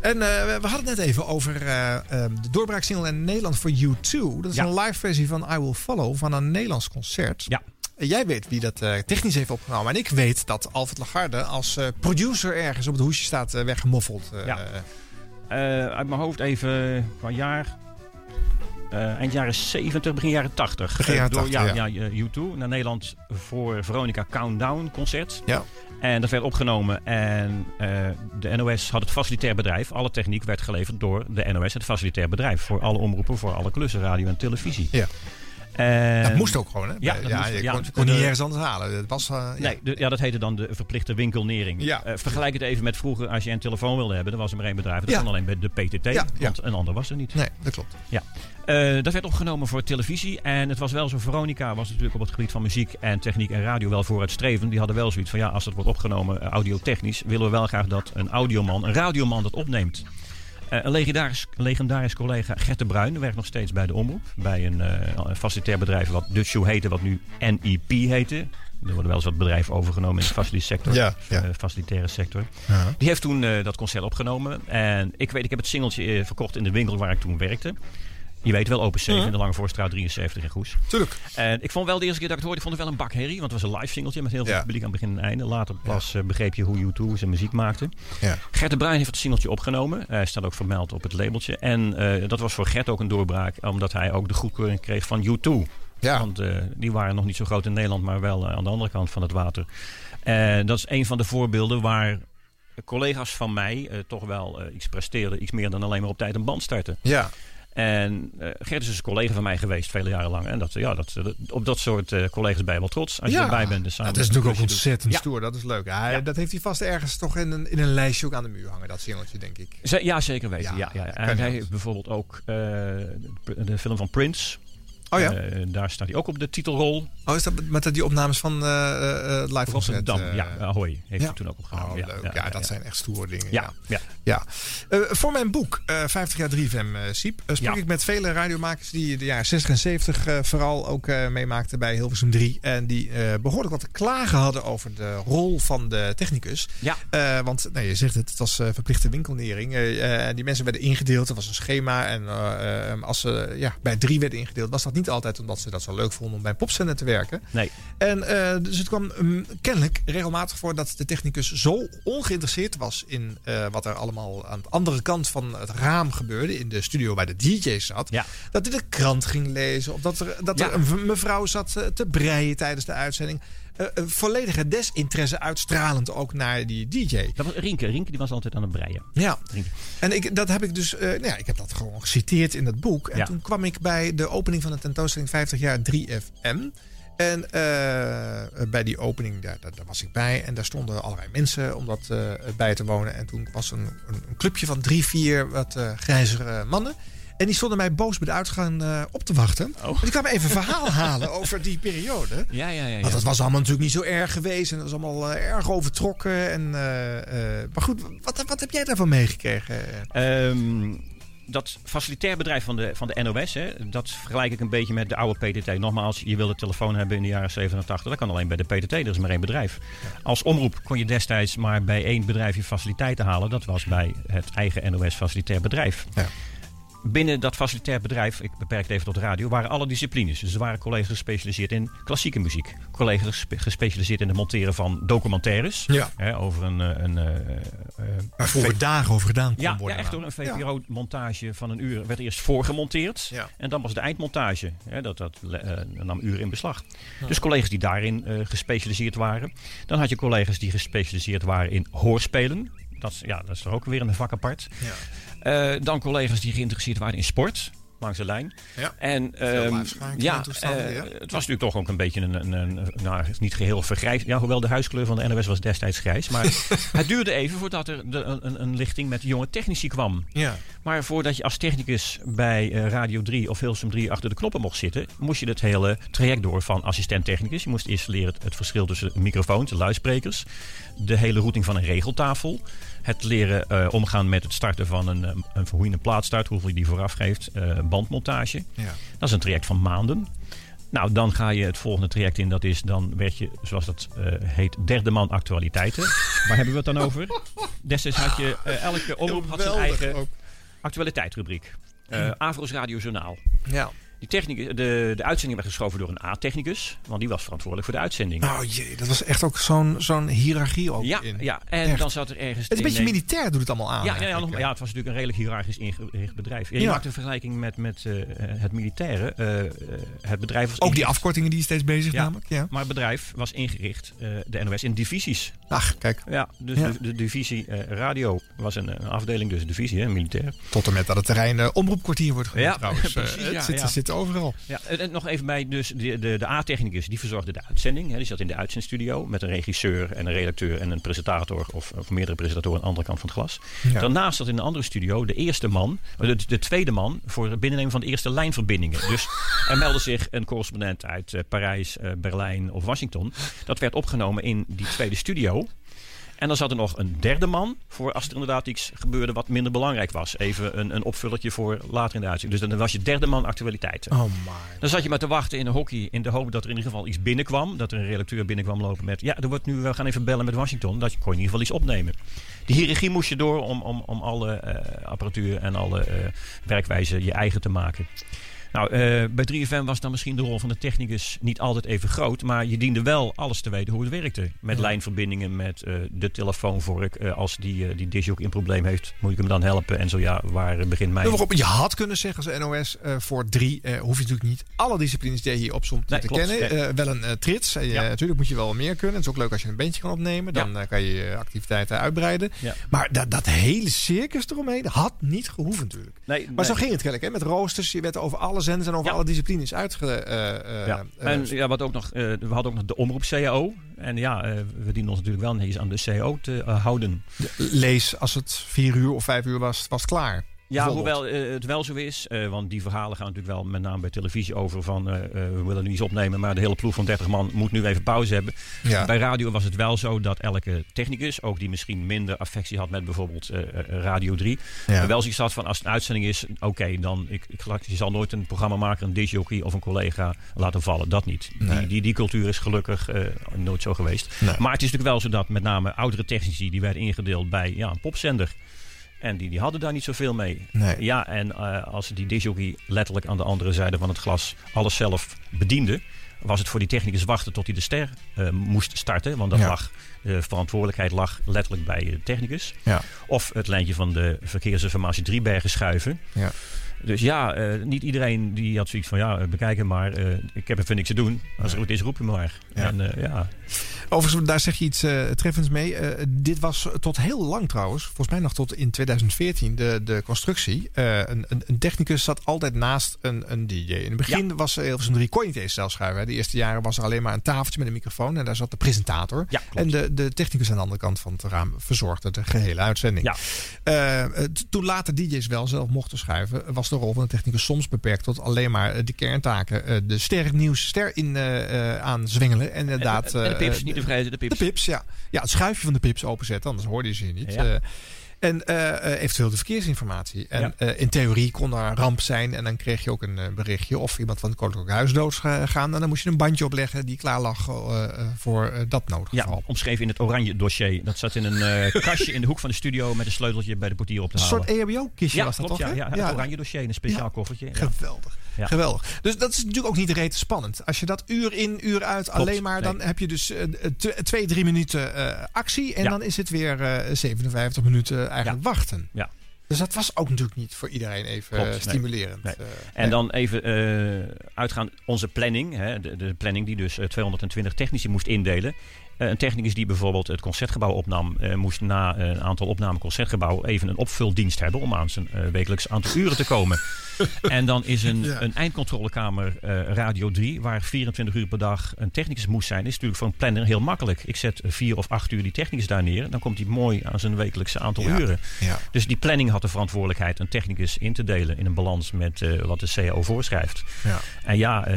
En eh, we hadden het net even over eh, de doorbraaksingle in Nederland voor U2. Dat is Ja. een live versie van I Will Follow van een Nederlands concert. Ja. Jij weet wie dat eh, technisch heeft opgenomen. En ik weet dat Alfred Lagarde als producer ergens op het hoesje staat weggemoffeld. Ja. Uit mijn hoofd even qua jaar. Eind jaren 70, begin jaren 80. Begin jaren Eh, door, 80, ja, ja. eh, U2 naar Nederland voor Veronica Countdown concert. Ja. En dat werd opgenomen en eh, de NOS had het facilitair bedrijf. Alle techniek werd geleverd door de NOS, het facilitair bedrijf. Voor alle omroepen, voor alle klussen, radio en televisie. Ja. En- Dat moest ook gewoon, hè? Ja, dat moest, je ja. kon, je kon niet ergens anders halen. Was, eh, ja. Nee, de- ja, dat heette dan de verplichte winkelnering. Ja. Eh, vergelijk het even met vroeger, als je een telefoon wilde hebben, dan was er maar één bedrijf. Dat Ja. kon alleen bij de PTT, Ja, ja. want een ander was er niet. Nee, dat klopt. Ja. Eh, dat werd opgenomen voor televisie. En het was wel zo, Veronica was natuurlijk op het gebied van muziek en techniek en radio wel vooruitstrevend. Die hadden wel zoiets van, ja, als het wordt opgenomen eh, audiotechnisch, willen we wel graag dat een audioman, een radioman dat opneemt. Eh, een legendarisch, legendarisch collega, Gert de Bruin, werkt nog steeds bij de Omroep. Bij een, eh, facilitair bedrijf wat Dutch Show heette, wat nu NEP heette. Er worden wel eens wat bedrijven overgenomen in de facilitaire sector. Ja, ja. eh, facilitaire sector. Ja. Die heeft toen dat concert opgenomen. En ik weet, ik heb het singeltje verkocht in de winkel waar ik toen werkte. Je weet wel, Open 7 in de Lange Voorstraat 73 in Goes. Tuurlijk. En ik vond wel de eerste keer dat ik het hoorde, ik vond het wel een bakherrie. Want het was een live singeltje met heel veel Ja. publiek aan het begin en einde. Later pas eh, begreep je hoe U2 zijn muziek maakte. Ja. Gert de Bruin heeft het singeltje opgenomen. Hij staat ook vermeld op het labeltje. En eh, dat was voor Gert ook een doorbraak, omdat hij ook de goedkeuring kreeg van U2. Ja. Want eh, die waren nog niet zo groot in Nederland, maar wel eh, aan de andere kant van het water. En dat is een van de voorbeelden waar collega's van mij eh, toch wel eh, iets presteerden. Iets meer dan alleen maar op tijd een band starten. Ja. En eh, Gert is dus een collega van mij geweest, vele jaren lang. En dat, ja, dat, dat- op dat soort eh, collega's ben je wel trots. Als je Ja. erbij bent. Dus samen dat is natuurlijk ook doet. ontzettend stoer. Dat is leuk. Hij, Ja. Dat heeft hij vast ergens toch in een, in een lijstje ook aan de muur hangen. Dat singeltje, denk ik. Ja, zeker weten. Ja, Ja, En hij heeft bijvoorbeeld ook eh, de, de film van Prince. Oh ja? Eh, daar staat hij ook op de titelrol. Oh, is dat met die opnames van eh eh Live Rotterdam. Ja, Ahoy heeft ja. hij toen ook opgenomen. Oh, ja, leuk. Ja, dat zijn echt stoere dingen. Ja, ja. Ja. Voor mijn boek, eh 50 jaar 3FM, eh Siep, sprak ik met vele radiomakers die de jaren 60 en 70 eh, vooral ook meemaakten bij Hilversum 3. En die eh, behoorlijk wat te klagen hadden over de rol van de technicus. Ja. Want nou, je zegt het, het was verplichte winkelnering. Eh, die mensen werden ingedeeld, er was een schema. En als ze ja, bij drie werden ingedeeld, was dat niet altijd omdat ze dat zo leuk vonden om bij een popzender te werken. Nee. En eh, dus het kwam mm, kennelijk regelmatig voor dat de technicus zo ongeïnteresseerd was in eh, wat er allemaal aan de andere kant van het raam gebeurde, in de studio waar de DJ zat, Ja. dat hij de krant ging lezen of dat er, dat Ja. er een mevrouw zat eh, te breien tijdens de uitzending. Een volledige desinteresse uitstralend ook naar die DJ. Dat was Rienke. Rienke die was altijd aan het breien. Ja, en ik, dat heb ik dus, eh, nou ja, ik heb dat gewoon geciteerd in dat boek. En Ja. toen kwam ik bij de opening van de tentoonstelling 50 jaar 3FM. En bij die opening, daar, daar, daar was ik bij. En daar stonden allerlei mensen om dat bij te wonen. En toen was een, een, een clubje van drie, vier wat grijzere mannen. En die stonden mij boos bij de uitgang eh, op te wachten. Oh. Die kwamen even verhaal halen over die periode. Ja, ja, ja. ja. Want dat was allemaal natuurlijk niet zo erg geweest. En dat was allemaal eh, erg overtrokken. En, eh, maar goed, wat, wat heb jij daarvan meegekregen? Ehm, dat facilitair bedrijf van de, van de NOS, hè, dat vergelijk ik een beetje met de oude PTT. Nogmaals, je wilde telefoon hebben in de jaren 87. Dat kan alleen bij de PTT, er is maar één bedrijf. Als omroep kon je destijds maar bij één bedrijf je faciliteiten halen. Dat was bij het eigen NOS facilitair bedrijf. Ja. Binnen dat facilitair bedrijf, ik beperk het even tot de radio, waren alle disciplines. Dus er waren collega's gespecialiseerd in klassieke muziek. Collega's gespe- gespecialiseerd in het monteren van documentaires. Ja. Hè, over een, eh, een, eh, eh, Waar vroeger dagen over gedaan kon ja, ja, worden. echt hoor. Een VPRO-montage van een uur werd eerst voorgemonteerd. Ja. En dan was de eindmontage. Hè, dat dat eh, nam uren in beslag. Dus collega's die daarin eh, gespecialiseerd waren. Dan had je collega's die gespecialiseerd waren in hoorspelen. Dat, is- ja, dat is er ook weer een vak apart. Ja. Eh, dan collega's die geïnteresseerd waren in sport. Langs de lijn. Ja. En ehm, ja, eh, ja. het was natuurlijk toch ook een beetje een, een, een nou, niet geheel vergrijs. Ja, hoewel de huiskleur van de NOS was destijds grijs. Maar het duurde even voordat er de, een, een lichting met jonge technici kwam. Ja. Maar voordat je als technicus bij eh, Radio 3 of Hilsum 3 achter de knoppen mocht zitten, moest je het hele traject door van assistent-technicus. Je moest eerst leren het, het verschil tussen microfoons, luidsprekers, de hele routing van een regeltafel, Het leren eh, omgaan met het starten van een, eh, een hoe je een plaat start, hoeveel je die vooraf geeft. eh, bandmontage. Ja. Dat is een traject van maanden. Nou, dan ga je het volgende traject in. Dat is, dan werd je, zoals dat heet, derde man actualiteiten. Waar hebben we het dan over? Destijds had je, eh, elke omroep had zijn eigen actualiteitsrubriek. Eh Avro's Radio Journaal. Ja. Die technicus, de, de uitzending werd geschoven door een A-technicus. Want die was verantwoordelijk voor de uitzending. Nou jee, dat was echt ook zo'n zo'n hiërarchie ook ja, in. ja, en Echt. dan zat er ergens... Het is een beetje in- militair doet het allemaal aan. Ja, ja, ja, nog- het was natuurlijk een redelijk hiërarchisch ingericht bedrijf. Je maakt een vergelijking met, met eh, het militaire. Eh, eh, het bedrijf was Ook die afkortingen die je steeds bezig namelijk. Ja. Maar het bedrijf was ingericht, eh, de NOS, in divisies. Ach, kijk. Ja, dus. De, de divisie eh, radio was een, een afdeling, dus een divisie, hè, militair. Tot en met dat het terrein eh, omroepkwartier wordt genoemd Ja, trouwens. Eh, precies, het zit, zit overal. Ja, en, nog even bij, dus de, de, de A-technicus, die verzorgde de uitzending. Hè, die zat in de uitzendstudio met een regisseur en een redacteur en een presentator, of, of meerdere presentatoren aan de andere kant van het glas. Ja. Daarnaast zat in een andere studio de eerste man, de, de tweede man, voor het binnennemen van de eerste lijnverbindingen. Dus er meldde zich een correspondent uit eh, Parijs, eh, Berlijn of Washington. Dat werd opgenomen in die tweede studio. En dan zat er nog een derde man voor als er inderdaad iets gebeurde wat minder belangrijk was. Even een, een opvullertje voor later in de uitzending. Dus dan was je derde man actualiteiten. Oh my. Dan zat je maar te wachten in een hockey in de hoop dat er in ieder geval iets binnenkwam. Dat er een redacteur binnenkwam lopen met... Ja, er wordt nu, we gaan even bellen met Washington. Dat je kon in ieder geval iets opnemen. Die hiërarchie moest je door om, om, om alle eh, apparatuur en alle eh, werkwijzen je eigen te maken. Nou, eh, bij 3FM was dan misschien de rol van de technicus niet altijd even groot. Maar je diende wel alles te weten hoe het werkte. Met lijnverbindingen, met eh, de telefoonvork. Eh, als die, die disjockey een probleem heeft, moet ik hem dan helpen. En zo ja, waar begint mijn... Waarop je had kunnen zeggen als NOS voor drie hoef je natuurlijk niet alle disciplines die je hier opzomt Nee, te klopt. kennen. Wel een trits. Ja. Natuurlijk moet je wel meer kunnen. Het is ook leuk als je een bandje kan opnemen. Dan Ja. kan je je activiteiten uitbreiden. Maar dat, dat hele circus eromheen had niet gehoeven natuurlijk. Nee, Maar nee. zo ging het kennelijk. Hè? Met roosters. Je werd over alle zenders en over alle disciplines uitge... eh, eh, Ja. eh, En ja, wat ook nog, we hadden ook nog de omroep CAO. En ja, we dienen ons natuurlijk wel netjes aan de CAO te houden. lees als het vier uur of vijf uur was, was het klaar. Ja, hoewel eh, het wel zo is. eh, want die verhalen gaan natuurlijk wel met name bij televisie over van... eh, we willen nu iets opnemen, maar de hele ploeg van 30 man moet nu even pauze hebben. Ja. Bij radio was het wel zo dat elke technicus, ook die misschien minder affectie had met bijvoorbeeld Radio 3... Ja. wel zoiets had van als het een uitzending is, oké, dan... Ik, ik, je zal nooit een programmamaker, een disjockey of een collega laten vallen. Dat niet. Nee. Die, die, die cultuur is gelukkig nooit zo geweest. Nee. Maar het is natuurlijk wel zo dat met name oudere technici... die werden ingedeeld bij ja, een popzender... En die, die hadden daar niet zoveel mee. Nee. Ja, en eh, als die disjockey letterlijk aan de andere zijde van het glas alles zelf bediende, was het voor die technicus wachten tot hij de ster eh, moest starten. Want dat Ja. lag, de verantwoordelijkheid lag letterlijk bij de technicus. Ja. Of het lijntje van de verkeersinformatie Driebergen schuiven. Ja. Dus ja, eh, niet iedereen die had zoiets van ja, eh, bekijk het maar. eh, ik heb even niks te doen. Als er goed is, roep je maar. Ja. En ja, Overigens, daar zeg je iets treffends mee. Dit was tot heel lang trouwens, volgens mij nog tot in 2014, de, de constructie. Een, een, een technicus zat altijd naast een, een DJ. In het begin was er Hilversum 3 kon je niet eens zelf schuiven. hè. De eerste jaren was er alleen maar een tafeltje met een microfoon en daar zat de presentator. Ja, en de, de technicus aan de andere kant van het raam verzorgde de gehele uitzending. Ja. Toen later DJ's wel zelf mochten schuiven, was de rol van de technicus soms beperkt tot alleen maar eh, de kerntaken. Eh, de sterrennieuws, ster in eh, eh, aan zwengelen. En inderdaad. en, en de pips, niet te vergeten, de pips. de pips, ja. Ja, het schuifje van de pips openzetten, anders hoorde je ze niet. Ja. En eh, eh, eventueel de verkeersinformatie. En Ja. eh, in theorie kon er een ramp zijn. En dan kreeg je ook een berichtje of iemand van het Koninklijk Huis dood ga- gaan. En dan moest je een bandje opleggen die klaar lag voor dat Ja, noodgeval. omschreven in het oranje dossier. Dat zat in een kastje in de hoek van de studio met een sleuteltje bij de portier op te Een halen. soort E EHBO-kistje ja, was dat klopt, toch? ja, ja, het oranje dossier in een speciaal Ja. koffertje. Ja. Geweldig. Ja. Geweldig. Dus dat is natuurlijk ook niet reet spannend. Als je dat uur in, uur uit alleen maar, dan nee. heb je dus t- twee, drie minuten eh, actie. En Ja. dan is het weer eh, 57 minuten eigenlijk wachten. Ja. Dus dat was ook natuurlijk niet voor iedereen even Klopt, nee. stimulerend. Nee. En dan even uitgaan onze planning. Hè, de, de planning die dus eh, 220 technici moest indelen. Eh, een technicus die bijvoorbeeld het concertgebouw opnam, eh, moest na eh, een aantal opnamen concertgebouw even een opvuldienst hebben om aan zijn wekelijks aantal uren te komen. en dan is een, Ja. een eindcontrolekamer Radio 3, waar 24 uur per dag een technicus moest zijn, is natuurlijk voor een planner heel makkelijk. Ik zet vier of acht uur die technicus daar neer, dan komt hij mooi aan zijn wekelijkse aantal Ja. uren. ja. Dus die planning had de verantwoordelijkheid een technicus in te delen in een balans met wat de CAO voorschrijft. Ja. En ja,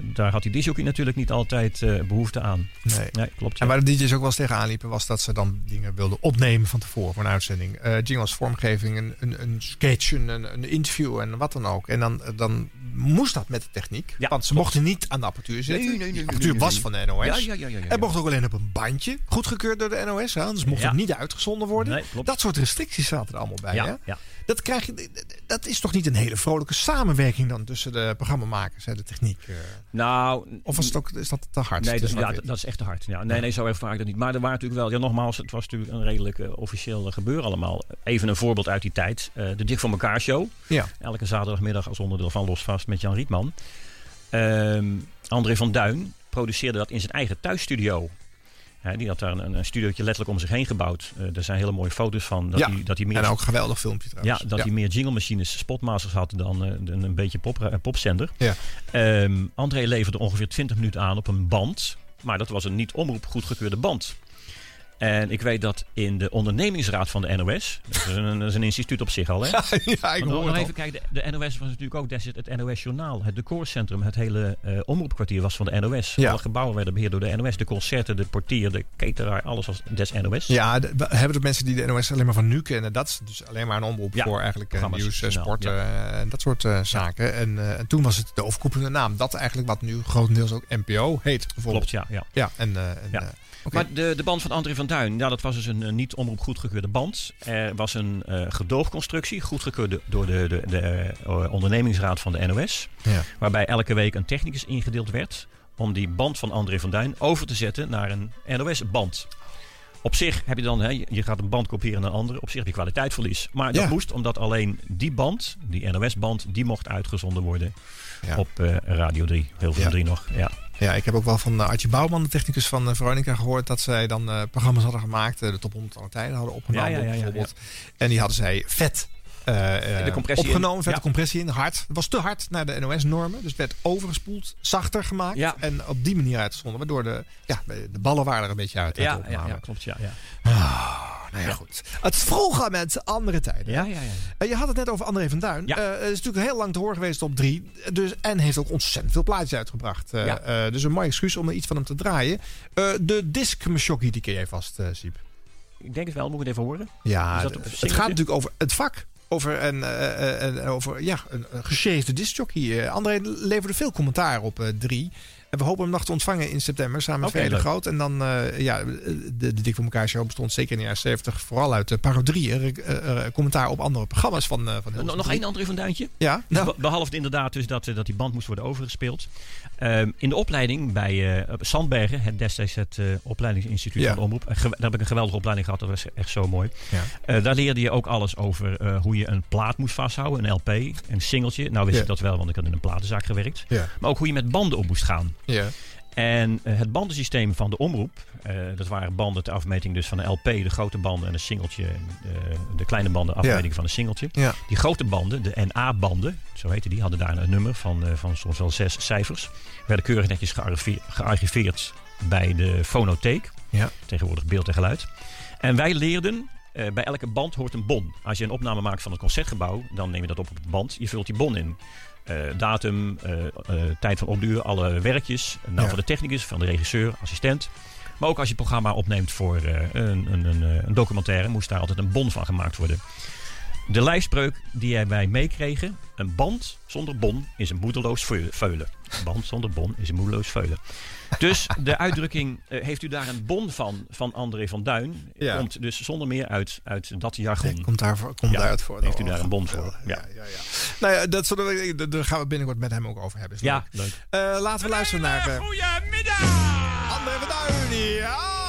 daar had die disjockey natuurlijk niet altijd eh, behoefte aan. Nee. Nee, klopt. En waar de DJ's ook wel eens tegenaan liepen, was dat ze dan dingen wilden opnemen van tevoren voor een uitzending. Eh jingles, vormgeving, een, een, een sketch, een, een interview en wat dan ook. En dan, dan moest dat met de techniek. Ja, want ze klopt. mochten niet aan de apparatuur zitten. Nee, nee, nee, de apparatuur was van de NOS. Ja, ja, ja, ja, ja. Het mocht ook alleen op een bandje, goedgekeurd door de NOS. Hè? Anders mocht het niet uitgezonden worden. Dat soort restricties zaten er allemaal bij. Ja, hè? Ja. Dat, krijg je, dat is toch niet een hele vrolijke samenwerking dan tussen de programmamakers en de techniek? eh? Nou, Of was het ook, is dat te hard? Nee, dat, ja, zwart-wit? dat is echt te hard. Ja, nee, nee, zo ervaar ik dat niet. Maar er waren natuurlijk wel, ja, nogmaals, het was natuurlijk een redelijk eh, officieel eh, gebeuren allemaal. Even een voorbeeld uit die tijd. De Dik voor elkaar show. ja. Elke zaterdagmiddag als onderdeel van Los Vast met Jan Rietman. Ehm, André van Duin produceerde dat in zijn eigen thuisstudio. Hè, die had daar een, een studiootje letterlijk om zich heen gebouwd. Eh, er zijn hele mooie foto's van. Dat Ja, hij, dat meer En ook een geweldig filmpje ja, trouwens. dat hij meer jingle machines, spotmasters had dan eh, een, een beetje pop, eh, popzender. Ja. Ehm, André leverde ongeveer 20 minuten aan op een band. Maar dat was een niet omroep goedgekeurde band. En ik weet dat in de ondernemingsraad van de NOS... Dat is een, dat is een instituut op zich al, hè? ja, ik hoor nog even kijken, de, de NOS was natuurlijk ook destijds het NOS-journaal. Het decorcentrum, het hele eh, omroepkwartier was van de NOS. Ja. Alle gebouwen werden beheerd door de NOS. De concerten, de portier, de cateraar, alles was des NOS. Ja, de- we hebben de mensen die de NOS alleen maar van nu kennen. Dat is dus alleen maar een omroep Ja, voor eigenlijk eh, nieuws, eh, journaal, sport en dat soort zaken. En, en toen was het de overkoepelende naam. Dat eigenlijk wat nu grotendeels ook NPO heet bijvoorbeeld. Klopt, ja. ja. Ja, en, en, Maar de, de band van André van Duin, ja, dat was dus een, niet omroep goedgekeurde band. Er was een eh gedoogconstructie, goedgekeurd door de, de, de eh, ondernemingsraad van de NOS. ja. Waarbij elke week een technicus ingedeeld werd om die band van André van Duin over te zetten naar een NOS-band. Op zich heb je dan, hè, je gaat een band kopiëren naar een andere, op zich heb je kwaliteitsverlies. Maar dat Ja. moest omdat alleen die band, die NOS-band, die mocht uitgezonden worden Ja. op eh, Radio 3. Heel veel Ja. 3 nog, ja. Ja, ik heb ook wel van eh, Artje Bouwman, de technicus van eh, Veronica, gehoord dat zij dan programma's hadden gemaakt. de top 100 alle tijden hadden opgenomen bijvoorbeeld. En die hadden zij vet De compressie opgenomen, in. compressie in, hard. Het was te hard naar de NOS-normen, dus werd overgespoeld, zachter gemaakt. En op die manier uitgezonden, waardoor de, ja, de ballen waren er een beetje uit. Ja, ja, klopt, ja. Ja, Nou ja, goed. Het vroeger met andere tijden. ja, ja. ja. Eh, Je had het net over André van Duin. Ja. Eh, het is natuurlijk heel lang te horen geweest op drie. Dus, en heeft ook ontzettend veel plaatjes uitgebracht. Eh, Ja. eh, dus een mooi excuus om er iets van hem te draaien. Eh, de disc Meshockey, die ken jij vast, eh Siep. Ik denk het wel, moet ik het even horen? Ja, het gaat natuurlijk over het vak. Over een, eh, een- over, ja, een, een discjockey. Eh, André leverde veel commentaar op eh, drie. En we hopen hem nog te ontvangen in september samen met leuk. Groot. En dan, eh, ja, de, de Dik voor elkaar show bestond zeker in de jaren 70 vooral uit uh, parodieën. eh, eh, commentaar op andere programma's van, eh van Nog, één André van Duintje? Ja, nou, be- Behalve inderdaad dus dat, eh, dat die band moest worden overgespeeld. Ehm, in de opleiding bij eh, Sandbergen, het destijds het eh, opleidingsinstituut Ja. van de Omroep. Daar heb ik een geweldige opleiding gehad, dat was echt zo mooi. Ja. Eh, daar leerde je ook alles over eh, hoe je een plaat moest vasthouden, een LP, een singeltje. Nou wist Ja. ik dat wel, want ik had in een platenzaak gewerkt. Ja. Maar ook hoe je met banden om moest gaan. Ja. En eh, het bandensysteem van de omroep, eh, dat waren banden ter afmeting dus van de LP, de grote banden en een singeltje, eh, de kleine banden afmeting van een singeltje. Ja. Die grote banden, de NA-banden, zo heette die, hadden daar een nummer van, van soms wel zes cijfers. Werden keurig netjes gearchive- gearchiveerd bij de fonotheek, Ja. tegenwoordig beeld en geluid. En wij leerden, bij elke band hoort een bon. Als je een opname maakt van een concertgebouw, dan neem je dat op op de band. Je vult die bon in. Eh, datum, eh, eh, tijd van opduur, alle werkjes. Ja. van de technicus, van de regisseur, assistent. Maar ook als je programma opneemt voor een, een, een, een documentaire, moest daar altijd een bon van gemaakt worden. De lijfspreuk die wij meekregen: een band zonder bon is een moedeloos veu- veulen. Een band zonder bon is een moedeloos veulen. Dus de uitdrukking, eh, heeft u daar een bon van, van André van Duin, Ja. komt dus zonder meer uit, uit dat jargon. Komt, daar voor, komt Ja, daaruit voor. heeft u daar een bon voor? Ja, Ja. ja, ja. Nou ja, dat zullen we, daar- gaan we binnenkort met hem ook over hebben. Is Ja, leuk. leuk. Eh, laten we luisteren naar eh, Goedemiddag! André van Duin. Ja!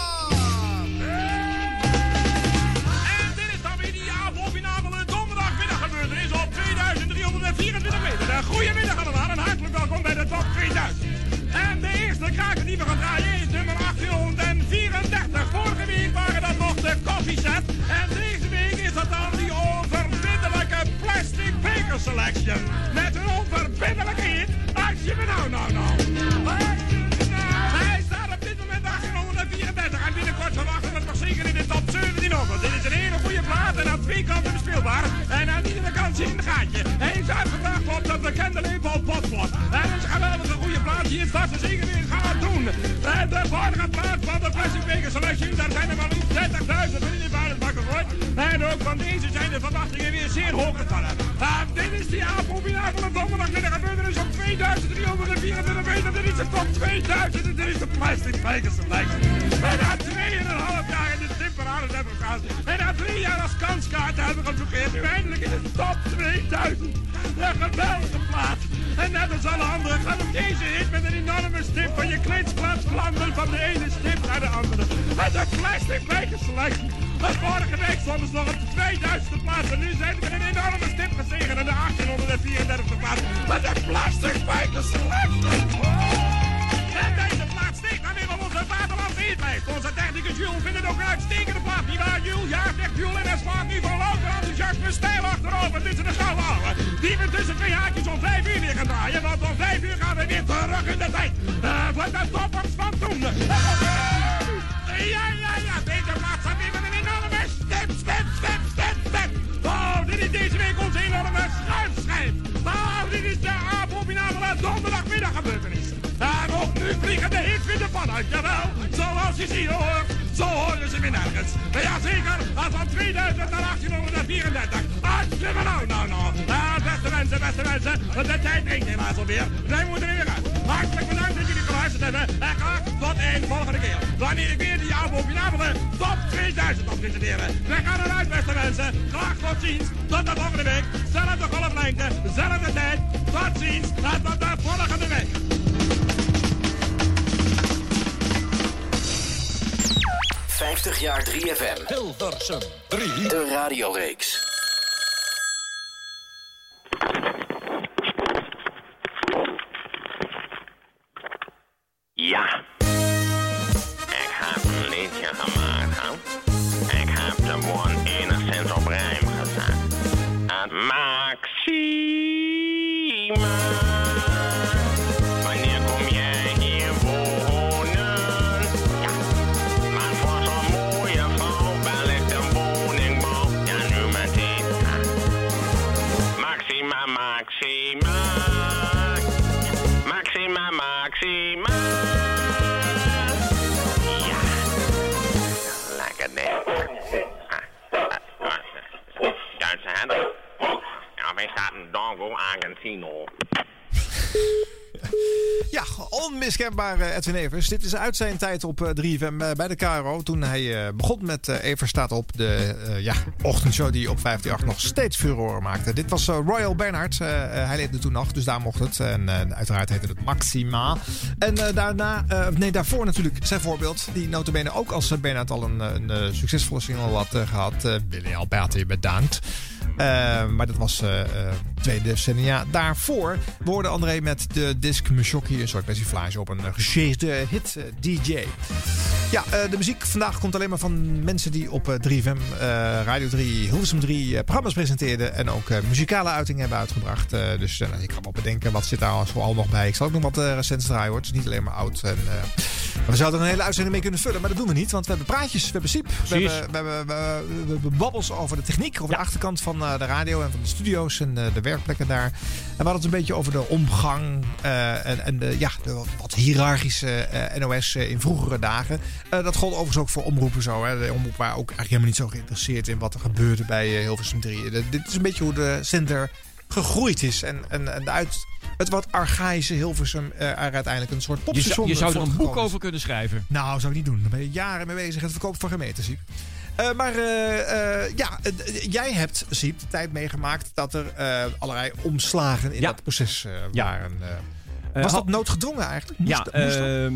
Goedemiddag allemaal en hartelijk welkom bij de top 2000. En de eerste kraker die we gaan draaien is nummer 1834. Vorige week waren dat nog de koffieset. En deze week is dat dan die onverbindelijke plastic beker selection. Met een onverbindelijke hit. Als je me nou, nou, nou. In de top 17 op. Want dit is een hele goede plaat en aan twee kanten bespeelbaar. En aan iedere kant zit een gaatje. Hij is uitgebracht op de bekende label Potpot. En dat is een geweldige goede plaat. Hier staat ze zeker weer gaan doen. En de vorige plaat van de Plastic Fluisjes, daar zijn er maar liefst 30.000 in de. En ook van deze zijn de verwachtingen weer zeer hoog gevallen. Ah, dit is die abominabele donderdagmiddag gebeurtenis op 2324 meter. Dit is de top 2000 en dit is de plastic Vegas. En na 2,5 jaar in de En na 3 jaar als kanskaart hebben we geprobeerd. Nu eindelijk in de top 2000. Een geweldige plaats. En net als alle anderen gaat ook deze hit met een enorme stip van je klitsplaats vlammen van de ene stip naar de andere. Met een plastic Selection. Maar vorige week stonden ze nog op de 2000ste plaats. En nu zijn ze met een enorme stip gezegen in de 1834ste plaats. Met een plastic Vegas hij slaat nu van louter enthousiasme stijl achterover. Is de gouden ouwe. Die we tussen twee haakjes om vijf uur weer gaan draaien. Want om vijf uur gaan we weer terug in de tijd. Uh, voor de toppers van toen. Ja, ja, ja. Deze plaat staat weer met een enorme stip, stip, stip, stip, stip. Oh, dit is deze week onze enorme schuifschijf. Oh, dit is de abominabele donderdagmiddag gebeurtenis. En ook nu vliegen de hits weer de pan uit, jawel. Zoals je ziet hoor, zo horen ze weer nergens. Ja zeker, van 2000 naar 1834. Hartstikke nou, nou, nou. Ah, beste mensen, beste mensen, de tijd dringt helaas alweer. Wij moeten er weer uit. Hartelijk bedankt dat jullie geluisterd hebben. En graag tot een volgende keer. Wanneer ik weer die abominabele top 2000 op presenteren. Wij gaan eruit, beste mensen. Graag tot ziens. Tot de volgende week. Zelfde golflengte, zelfde tijd. Tot ziens. En tot de volgende week. ...50 jaar 3FM. Hilversum 3. De radioreeks. Eh, Edwin Evers. Dit is uit zijn tijd op eh, 3FM eh, bij de KRO. Toen hij eh, begon met eh, Evers staat op. De eh, ja, ochtendshow die op 538 nog steeds furore maakte. Dit was eh, Royal Bernard. Eh, eh, hij leefde toen nog, dus daar mocht het. En eh, uiteraard heette het Maxima. En eh, daarna, eh, nee, daarvoor natuurlijk zijn voorbeeld. Die notabene ook als eh, Bernard al een, een, eh, succesvolle single had eh, gehad. eh, Willy Alberti bedankt. Eh, maar dat was eh, eh, twee decennia daarvoor. We André met de disc Mushoki, een soort persiflage op een uh, gesjeesde hit eh, DJ. Ja, eh, de muziek vandaag komt alleen maar van mensen die op eh, 3FM, eh, Radio 3, Hilversum 3 eh, programma's presenteerden. En ook eh, muzikale uitingen hebben uitgebracht. Eh, dus eh, ik kan wel bedenken, wat zit daar zoal nog bij? Ik zal ook nog wat uh, recents draaien hoor. Het is niet alleen maar oud. En, eh, maar we zouden er een hele uitzending mee kunnen vullen, maar dat doen we niet. Want we hebben praatjes, we hebben Siep. We hebben, we, hebben, we, we hebben babbels over de techniek, over de achterkant van eh, de radio en van de studio's en eh, de werkplekken daar. En we hadden het een beetje over de omgang eh, en, en de, ja, de wat hiërarchische eh, NOS eh, in vroegere dagen. Eh, dat gold overigens ook voor omroepen zo. Hè. De omroep waren ook eigenlijk helemaal niet zo geïnteresseerd in wat er gebeurde bij Hilversum 3. De- dit is een beetje hoe de zender gegroeid is. En, en, en uit het wat archaïsche Hilversum er uiteindelijk een soort Je popstation zou, je zou er een boek over kunnen schrijven. Nou, zou ik niet doen. Daar ben je jaren mee bezig. Het verkoop van gemeenten, Siep. Eh, maar ja, jij hebt, Siep, de tijd meegemaakt dat er allerlei omslagen in Ja. dat proces Ja. Eh. Was dat noodgedwongen eigenlijk? Moest, Ja, dat? ehm,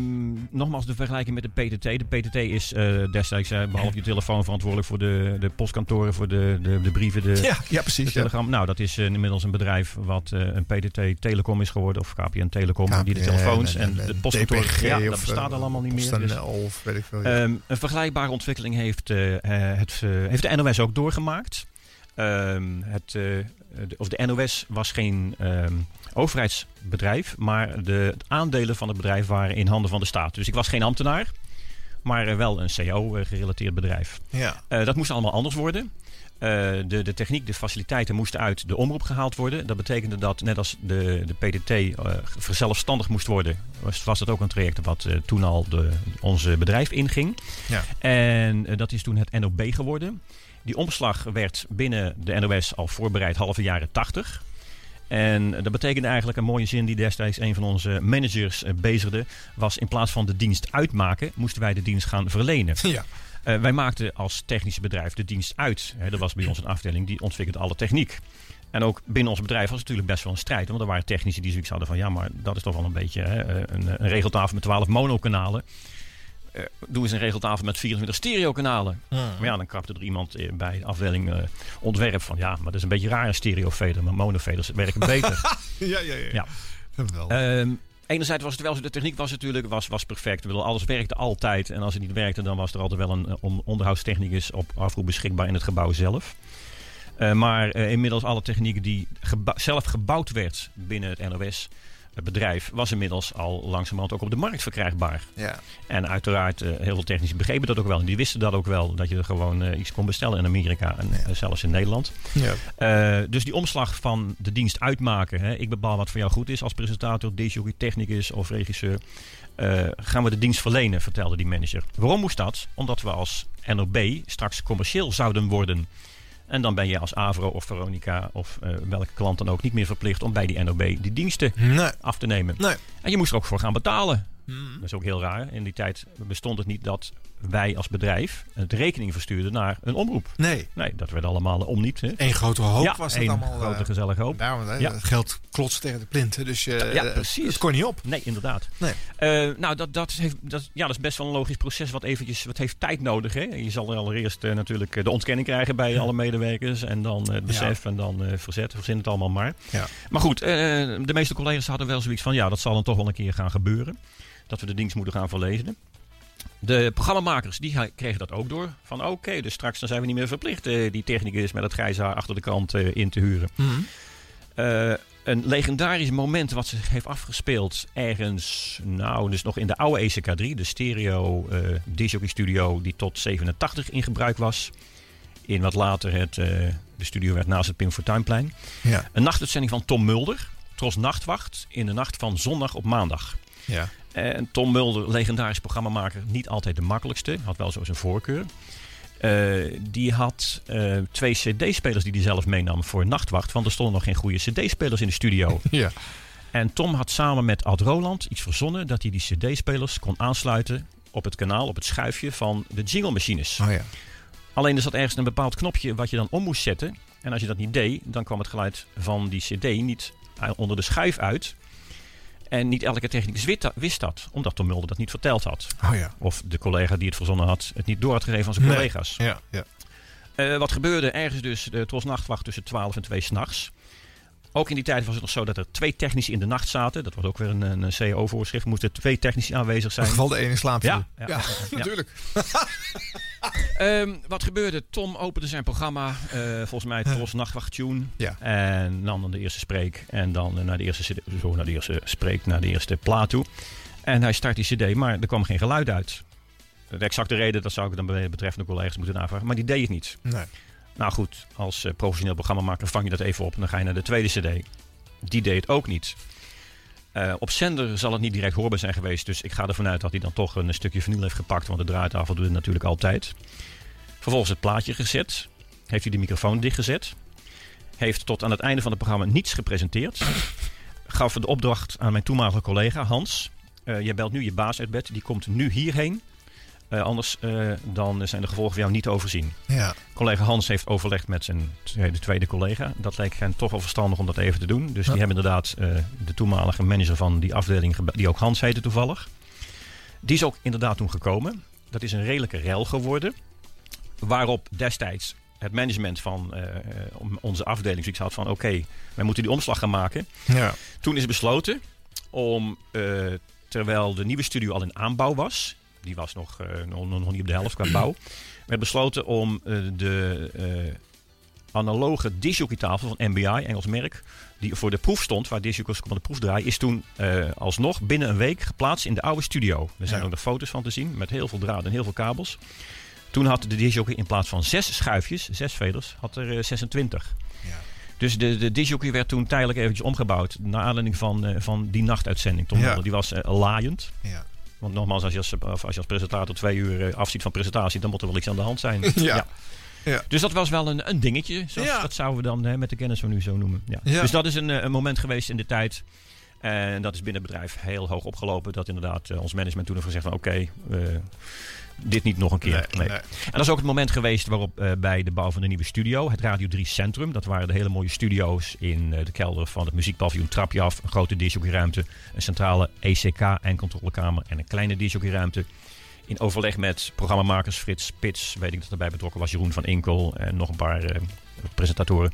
nogmaals de vergelijking met de PTT. De PTT is eh, destijds, eh, behalve je telefoon, verantwoordelijk voor de, de postkantoren, voor de, de, de brieven, de, ja, ja, precies. de Ja. telegram. Nou, dat is inmiddels een bedrijf wat een PTT Telecom is geworden, of KPN Telecom, die de telefoons en- en, en de postkantoren. DPG Ja, dat bestaat allemaal niet meer. Dus- of weet ik veel. ja. Ehm, een vergelijkbare ontwikkeling heeft, het, heeft de NOS ook doorgemaakt. Ehm, het, eh, de, of de NOS was geen ehm, overheidsbedrijf, maar de aandelen van het bedrijf waren in handen van de staat. Dus ik was geen ambtenaar. maar eh, wel een CO-gerelateerd bedrijf. Ja. Eh, dat moest allemaal anders worden. Eh, de, de techniek, de faciliteiten moesten uit de omroep gehaald worden. Dat betekende dat, net als de, de PTT eh verzelfstandig moest worden, was, was dat ook een traject wat eh, toen al de, onze bedrijf inging. Ja. En eh, dat is toen het NOB geworden. Die omslag werd binnen de NOS al voorbereid halve jaren 80. En dat betekende eigenlijk een mooie zin die destijds een van onze managers eh, bezigde. Was in plaats van de dienst uitmaken, moesten wij de dienst gaan verlenen. Ja. Eh, wij maakten als technische bedrijf de dienst uit. Hè, er was bij ons een afdeling die ontwikkelde alle techniek. En ook binnen ons bedrijf was het natuurlijk best wel een strijd. Want er waren technici die zoiets hadden van... ja, maar dat is toch wel een beetje hè, eh, een, een regeltafel met 12 monokanalen. Eh doe eens een regeltafel met 24 stereokanalen. Maar ja, dan krapte er iemand eh, bij de afdeling eh, ontwerp van... ja, maar dat is een beetje raar een stereofader. Maar monofaders werken beter. Ja, ja, ja. Ja. Ehm, enerzijds was het wel zo, de techniek was natuurlijk was, was perfect. Bedoel, alles werkte altijd. En als het niet werkte, dan was er altijd wel een on- onderhoudstechnicus op afroep beschikbaar in het gebouw zelf. Maar inmiddels alle techniek die geba- zelf gebouwd werd binnen het NOS het bedrijf, was inmiddels al langzamerhand ook op de markt verkrijgbaar. ja. En uiteraard, eh, heel veel technici begrepen dat ook wel. En die wisten dat ook wel, dat je er gewoon eh, iets kon bestellen in Amerika en eh, zelfs in Nederland. ja. Eh, dus die omslag van de dienst uitmaken. Hè, ik bepaal wat voor jou goed is als presentator, disjockey, technicus of regisseur. eh, gaan we de dienst verlenen, vertelde die manager. Waarom moest dat? Omdat we als NOB straks commercieel zouden worden. En dan ben je als Avro of Veronica of eh, welke klant dan ook niet meer verplicht om bij die NOB die diensten Nee. af te nemen. Nee. En je moest er ook voor gaan betalen. Dat is ook heel raar. In die tijd bestond het niet dat wij als bedrijf het rekening verstuurden naar een omroep. Nee. Nee, dat werd allemaal om niet. Eén grote hoop ja, was het allemaal. grote eh, gezellige hoop. Daarom, hè, Ja. het geld klotst tegen de plinten. Dus eh, Ja, het- precies. het kon niet op. Nee, inderdaad. Nee. Eh, nou, dat, dat, heeft, dat, ja, dat is best wel een logisch proces wat eventjes wat heeft tijd nodig. Hè? Je zal allereerst eh, natuurlijk eh, de ontkenning krijgen bij alle medewerkers. En dan eh, het besef en dan eh, verzet. Verzin het allemaal maar. Ja. Maar goed, eh, de meeste collega's hadden wel zoiets van... ja, dat zal dan toch wel een keer gaan gebeuren. Dat we de dienst moeten gaan verlezen. De programmamakers die kregen dat ook door. Van oké, dus straks dan zijn we niet meer verplicht... eh, die technicus met het grijze haar achter de kant eh, in te huren. Eh, een legendarisch moment wat zich heeft afgespeeld ergens, nou, dus nog in de oude ECK3, de stereo eh disjockey studio die tot 87 in gebruik was. In wat later het, de studio werd naast het Pim Fortuynplein. Ja. Een nachtuitzending van Tom Mulder, Tros Nachtwacht, in de nacht van zondag op maandag. Ja. En Tom Mulder, legendarisch programmamaker, niet altijd de makkelijkste. Had wel zo zijn voorkeur. Eh, die had eh, twee cd-spelers die hij zelf meenam voor Nachtwacht. Want er stonden nog geen goede cd-spelers in de studio. Ja. En Tom had samen met Ad Roland iets verzonnen dat hij die cd-spelers kon aansluiten op het kanaal, op het schuifje van de jingle-machines. Oh ja. Alleen er zat ergens een bepaald knopje wat je dan om moest zetten. En als je dat niet deed, dan kwam het geluid van die cd niet onder de schuif uit. En niet elke technicus wist dat- omdat Tom Mulder dat niet verteld had. Oh ja. Of de collega die het verzonnen had, het niet door had gegeven aan zijn Nee. collega's. Ja. ja. Eh, wat gebeurde ergens dus de Tros Nachtwacht tussen 12 en 2 s'nachts. Ook in die tijd was het nog zo dat er twee technici in de nacht zaten. Dat was ook weer een, een CO-voorschrift. Moesten twee technici aanwezig In zijn. geval de ene in slaap Ja, ja, Ja, ja, ja. natuurlijk. Ehm, wat gebeurde? Tom opende zijn programma, eh, volgens mij Tros Nachtwacht Tune. Ja. En nam dan de eerste spreek. En dan eh, naar de eerste, CD zo naar de eerste spreek, naar de eerste plaat toe. En hij start die cd, maar er kwam geen geluid uit. De exacte reden, dat zou ik dan bij de betreffende collega's moeten navragen. Maar die deed het niet. Nee. Nou goed, als eh, professioneel programmamaker vang je dat even op. En dan ga je naar de tweede cd. Die deed het ook niet. Eh, op zender zal het niet direct hoorbaar zijn geweest. Dus ik ga ervan uit dat hij dan toch een stukje vinyl heeft gepakt. Want de draaitafel doet het natuurlijk altijd. Vervolgens het plaatje gezet. Heeft hij de microfoon dichtgezet. Heeft tot aan het einde van het programma niets gepresenteerd. Gaf de opdracht aan mijn toenmalige collega Hans. eh jij belt nu je baas uit bed. Die komt nu hierheen. Eh, anders eh, dan zijn de gevolgen voor jou niet te overzien. Ja. Collega Hans heeft overlegd met zijn tweede, tweede collega. Dat leek hen toch wel verstandig om dat even te doen. Dus die hebben inderdaad eh, de toenmalige manager van die afdeling, die ook Hans heette toevallig. Die is ook inderdaad toen gekomen. Dat is een redelijke rel geworden. Waarop destijds het management van onze afdeling zoiets had van... oké, wij moeten die omslag gaan maken. Ja. Toen is besloten om, terwijl de nieuwe studio al in aanbouw was, die was nog, eh, nog, nog niet op de helft qua bouw, werd besloten om eh, de eh, analoge disjockeystafel van MBI, Engels merk, die voor de proef stond, waar disjockeys konden de proef draaien, is toen alsnog binnen een week geplaatst in de oude studio. Er zijn Ja. ook nog foto's van te zien, met heel veel draden en heel veel kabels. Toen had de disjockey in plaats van zes schuifjes, zes veders, had er eh, 26. Ja. Dus de, de disjockey werd toen tijdelijk eventjes omgebouwd. Naar aanleiding van, van die nachtuitzending. Tom Ja. Mulder. Die was laaiend. Ja. Want nogmaals, als je als, als je als presentator twee uur eh, afziet van presentatie, dan moet er wel iets aan de hand zijn. Ja. Ja. Dus dat was wel een, een dingetje. Zoals, Ja. Dat zouden we dan eh, met de kennis van nu zo noemen. Ja. Dus dat is een, eh, een moment geweest in de tijd. En dat is binnen het bedrijf heel hoog opgelopen. Dat inderdaad eh, ons management toen heeft gezegd van oké, dit niet nog een keer. Nee, Nee. nee. En dat is ook het moment geweest waarop eh, bij de bouw van de nieuwe studio, het Radio 3 Centrum, dat waren de hele mooie studio's in eh, de kelder van het muziekpaviljoen Trapje af, een grote disjockeyruimte, een centrale ECK en controlekamer en een kleine disjockeyruimte. In overleg met programmamakers Frits Spits, weet ik dat erbij betrokken was, Jeroen van Inkel en nog een paar eh, presentatoren.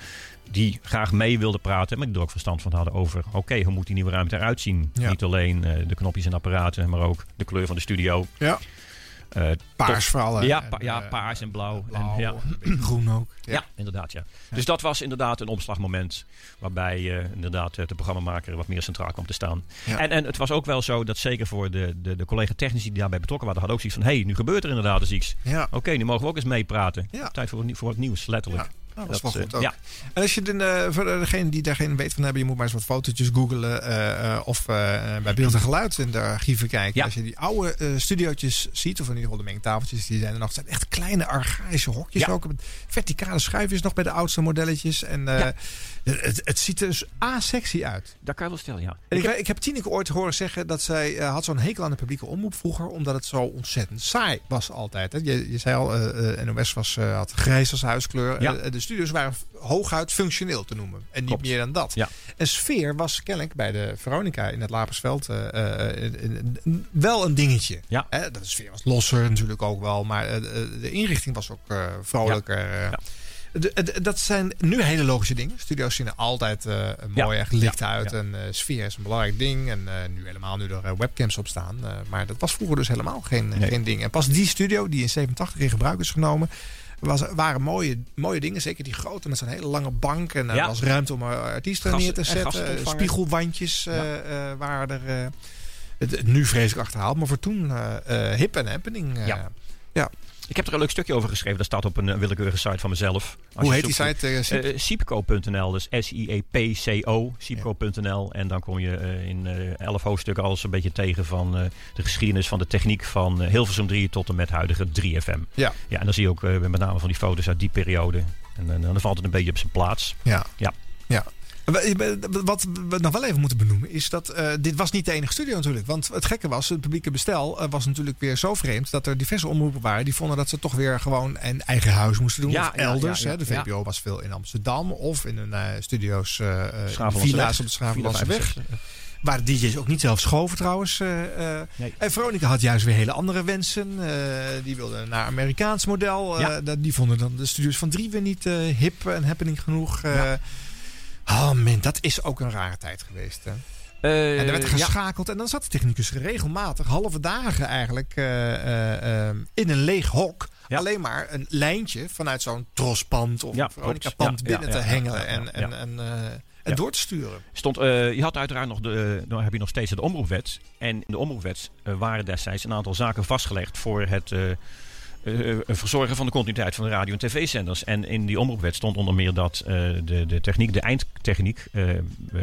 Die graag mee wilden praten, maar die er ook verstand van hadden over: oké, hoe moet die nieuwe ruimte eruit zien? Ja. Niet alleen de knopjes en apparaten, maar ook de kleur van de studio. Ja. Eh, Paars vooral. ja, pa- ja, eh, paars en blauw. blauw, en, ja. beetje groen ook. Ja. inderdaad. Ja. Dus dat was inderdaad een omslagmoment waarbij eh, inderdaad eh, de programmamaker wat meer centraal kwam te staan. En, en het was ook wel zo dat zeker voor de, de, de collega-technici die daarbij betrokken waren, hadden ook zoiets van: hé, hey, nu gebeurt er inderdaad eens iets. Ja. Oké, nu mogen we ook eens meepraten. Ja. Tijd voor, voor wat nieuws, letterlijk. Nou, dat is wel goed eh, ook. ja. En als je de, eh, voor degene die daar geen weet van hebben, je moet maar eens wat fotootjes googlen eh, of bij beeld en geluid in de archieven kijken. Ja. Als je die oude eh, studiootjes ziet, of in ieder geval de mengtafeltjes, die zijn er nog. Het zijn echt kleine archaïsche hokjes Ja. ook. Met verticale schuifjes nog bij de oudste modelletjes. En. Het, het ziet er dus asexy uit. Dat kan je wel stellen, ja. En ik, Ik heb- ik heb Tineke ooit horen zeggen dat zij eh, had zo'n hekel aan de publieke omroep vroeger, omdat het zo ontzettend saai was altijd. Hè. Je, je zei al, eh, eh, NOS was, eh, had grijs als huiskleur. Ja. De studios waren hooguit functioneel te noemen. En niet Klopt. meer dan dat. Ja. En sfeer was kennelijk bij de Veronica in het Lapersveld een- een- een- wel een dingetje. Ja. Hè, de sfeer was losser natuurlijk ook wel, maar de, inrichting was ook vrolijker. Ja. Dat zijn nu hele logische dingen. Studio's zien er altijd eh, mooi Ja. Ja. uit. En eh, sfeer is een belangrijk ding. En eh, nu helemaal nu er webcams op staan. Maar dat was vroeger dus helemaal geen, Nee. geen ding. En pas die studio die in 87 in gebruik is genomen. Was, waren mooie, mooie dingen, zeker die grote. Met zo'n hele lange bank. En er Ja. was ruimte om artiesten Gas- neer te en zetten. Spiegelwandjes waren er. het, nu vreselijk achterhaald, maar voor toen hip en happening. Ja. Ik heb er een leuk stukje over geschreven. Dat staat op een eh, willekeurige site van mezelf. Als Hoe heet die site? eh, Siep? Eh, Siepco.nl, dus S-I-E-P-C-O, Siepco.nl. En dan kom je eh, in eh, elf hoofdstukken alles een beetje tegen van eh, de geschiedenis van de techniek van eh, Hilversum 3 tot en met huidige 3FM. ja. Ja, en dan zie je ook eh, met name van die foto's uit die periode. En eh, dan valt het een beetje op zijn plaats. Ja. Ja. ja. Wat we nog wel even moeten benoemen is dat eh, dit was niet de enige studio natuurlijk. Want het gekke was, het publieke bestel eh, was natuurlijk weer zo vreemd dat er diverse omroepen waren die vonden dat ze toch weer gewoon een eigen huis moesten doen. Ja, of ja, elders. ja, ja, hè. De ja. VPO was veel in Amsterdam of in een eh, studio's villa's op de Schavenlandse weg. 65. Waar de DJ's ook niet zelf schoven trouwens. Nee. En Veronica had juist weer hele andere wensen. Die wilden naar Amerikaans model. Ja. die vonden dan de studios van drie weer niet hip en happening genoeg. eh. Oh man, dat is ook een rare tijd geweest. Hè? Eh, en er werd ja. geschakeld. En dan zat de technicus regelmatig, halve dagen eigenlijk, eh, eh, in een leeg hok. Ja. Alleen maar een lijntje vanuit zo'n trospand of Ja, Veronica-pand binnen te hengelen en, en, en, door te sturen. Stond, je had uiteraard nog, de, dan heb je nog steeds de omroepwet. En in de omroepwet waren destijds een aantal zaken vastgelegd voor het eh, verzorgen van de continuïteit van de radio- en tv-zenders. En in die omroepwet stond onder meer dat eh, de, de techniek, de eindtechniek, eh,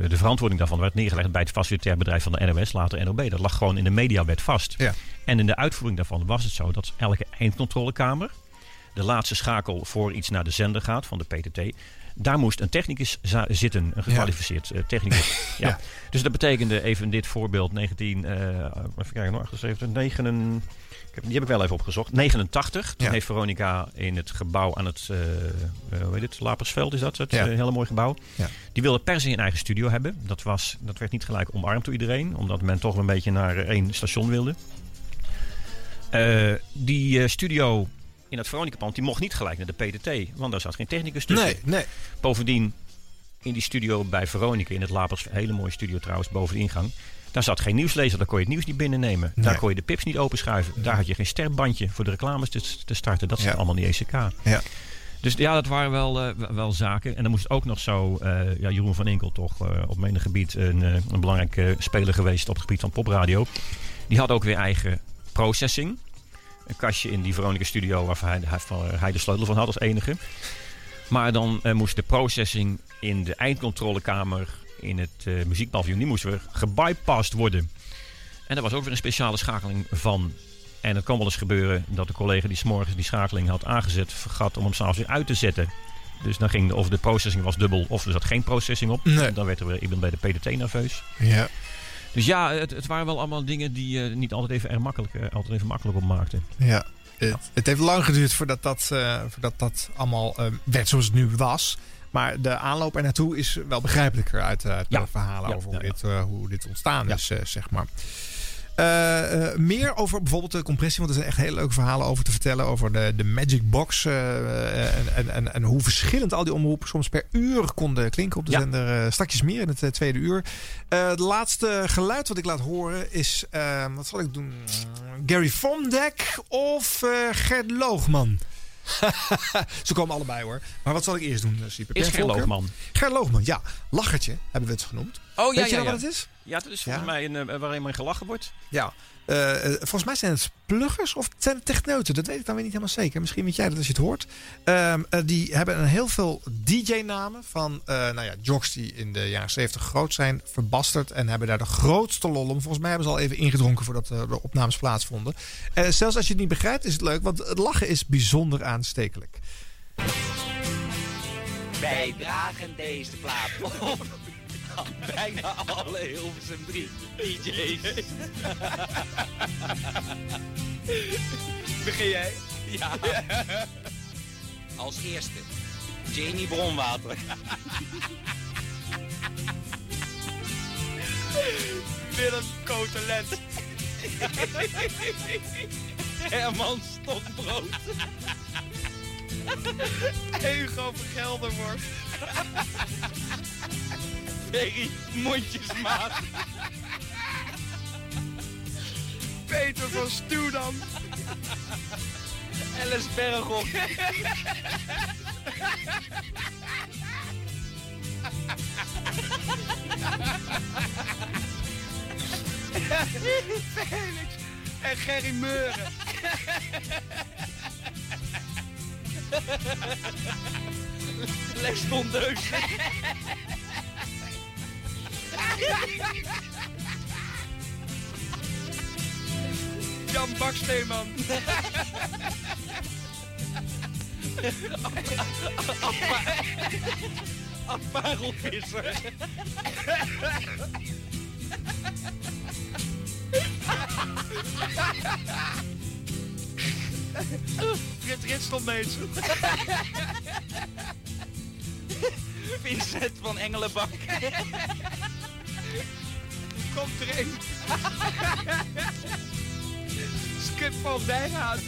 de verantwoording daarvan werd neergelegd bij het facilitair bedrijf van de NOS, later NOB. Dat lag gewoon in de mediawet vast. Ja. En in de uitvoering daarvan was het zo dat elke eindcontrolekamer, de laatste schakel voor iets naar de zender gaat van de PTT, daar moest een technicus zitten, een gekwalificeerd technicus. ja. Ja. Dus dat betekende even in dit voorbeeld 19, eh even kijken, nog 78, 9, ik heb, die heb ik wel even opgezocht. 89. Toen Ja. heeft Veronica in het gebouw aan het, eh eh, hoe heet het, Lapersveld is dat, het Ja. eh, hele mooie gebouw. Ja. Die wilde per se een eigen studio hebben. Dat, was, dat werd niet gelijk omarmd door iedereen, omdat men toch een beetje naar één station wilde. Die studio in het Veronica-pand, die mocht niet gelijk naar de PTT, want daar zat geen technicus tussen. Nee, nee. Bovendien, in die studio bij Veronica, in het Lapers, hele mooie studio trouwens, boven de ingang. Daar zat geen nieuwslezer, daar kon je het nieuws niet binnennemen. Daar Nee. kon je de pips niet openschuiven. Daar had je geen sterbandje voor de reclames te, te starten. Dat Ja. allemaal in die ECK. Ja. Dus ja, dat waren wel, eh, wel zaken. En dan moest ook nog zo, eh, ja, Jeroen van Inkel toch eh, op menig gebied een, een belangrijke speler geweest op het gebied van popradio. Die had ook weer eigen processing. Een kastje in die Veronica studio waarvan hij, hij, de sleutel van had als enige. Maar dan moest de processing in de eindcontrolekamer in het eh muziekpaviljoen, die moest weer gebypast worden. En daar was ook weer een speciale schakeling van. En het kan wel eens gebeuren dat de collega die s'morgens die schakeling had aangezet, vergat om hem s'avonds weer uit te zetten. Dus dan ging de, of de processing was dubbel of er zat geen processing op. Nee. Dan werd er weer iemand bij de PDT nerveus. Ja. Dus ja, het, het waren wel allemaal dingen die eh, niet altijd even, er makkelijk, eh, altijd even makkelijk op maakten. Ja. Het, het heeft lang geduurd voordat dat, voordat dat allemaal werd zoals het nu was. Maar de aanloop er naartoe is wel begrijpelijker uit, eh, uit de verhalen over hoe. Dit, eh, hoe dit ontstaan is, eh, zeg maar. Meer over bijvoorbeeld de compressie, want er zijn echt hele leuke verhalen over te vertellen. Over de, de Magic Box en, en, en, en hoe verschillend al die omroepen soms per uur konden klinken op de Ja. zender. straks meer in het tweede uur. Het laatste geluid wat ik laat horen is, wat zal ik doen? Gary Vondek of Gert Loogman? Ze komen allebei hoor. Maar wat zal ik eerst doen, Sieper? Is Volker? loogman. Ja. Lachertje hebben we het genoemd. Oh Weet je nog wat het is? Ja, dat is volgens Ja? mij een, eh, waarin maar gelachen wordt. Ja. Eh, eh, volgens mij zijn het pluggers of techneuten. Dat weet ik dan weer niet helemaal zeker. Misschien weet jij dat als je het hoort. Ehm, eh, die hebben een heel veel DJ-namen van eh, nou ja, jocks die in de jaren 70 groot zijn, verbasterd. En hebben daar de grootste lol om. Volgens mij hebben ze al even ingedronken voordat de opnames plaatsvonden. Eh, zelfs als je het niet begrijpt, is het leuk. Want het lachen is bijzonder aanstekelijk. Wij dragen deze plaat op bijna alle Hilversum 3 DJ's. Begin jij? Ja. Als eerste, Jamie Bronwater. Willem Kotelet. Herman Stokbrood. Hugo Vergelderworst. Ferry Mondjesmaat. Peter van Stoedam. Alice Berghoff. Felix en Gerry Meuren. Lex van Deus. Jan Baksteeman. Afparelvisser. Frit Ritselmeester. Vincent van Engelenbak. Komt erin. Skip van Dijkhout.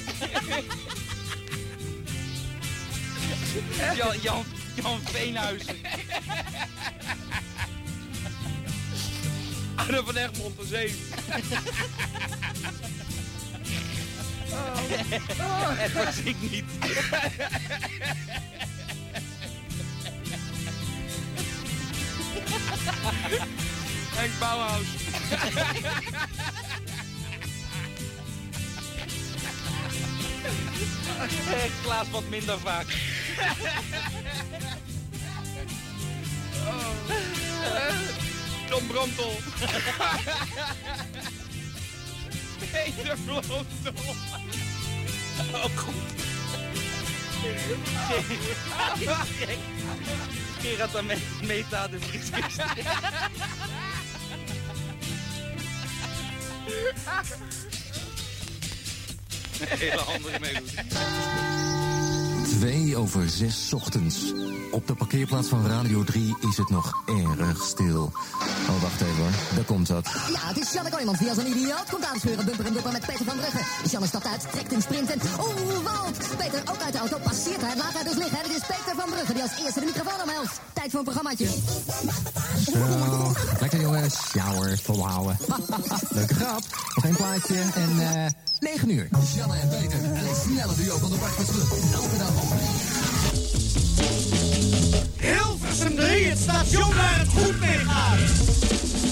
Jan, Jan, Jan Veenhuizen. Arno van Egmond van Zee. Het was ik niet. Henk Bauhaus. Klaas wat minder vaak. Tom Brontel. Peter Blondel. Oh, goed. Gerard en Meta de vrieskist. Hele andere melodie. 2 over 6 ochtends. Op de parkeerplaats van Radio 3 is het nog erg stil. Oh, wacht even hoor. Daar komt dat. Ja, het is Janne Kooijmans die als een idioot komt aanscheuren. Bumper en bumper met Peter van Brugge. Janne stapt uit, trekt een sprint en... Oeh, Wout! Peter ook uit de auto, passeert hij, laat hij dus liggen. En het is Peter van Brugge die als eerste de microfoon omhelst. Tijd voor een programmaatje. Zo. Lekker jongens. Ja hoor, volhouden. Leuke grap. Nog één plaatje en eh 9 uur. Janne en Peter, het snelle duo van de Breakfast Club. Elke dag om Hilversum 3, het station waar het goed mee gaat.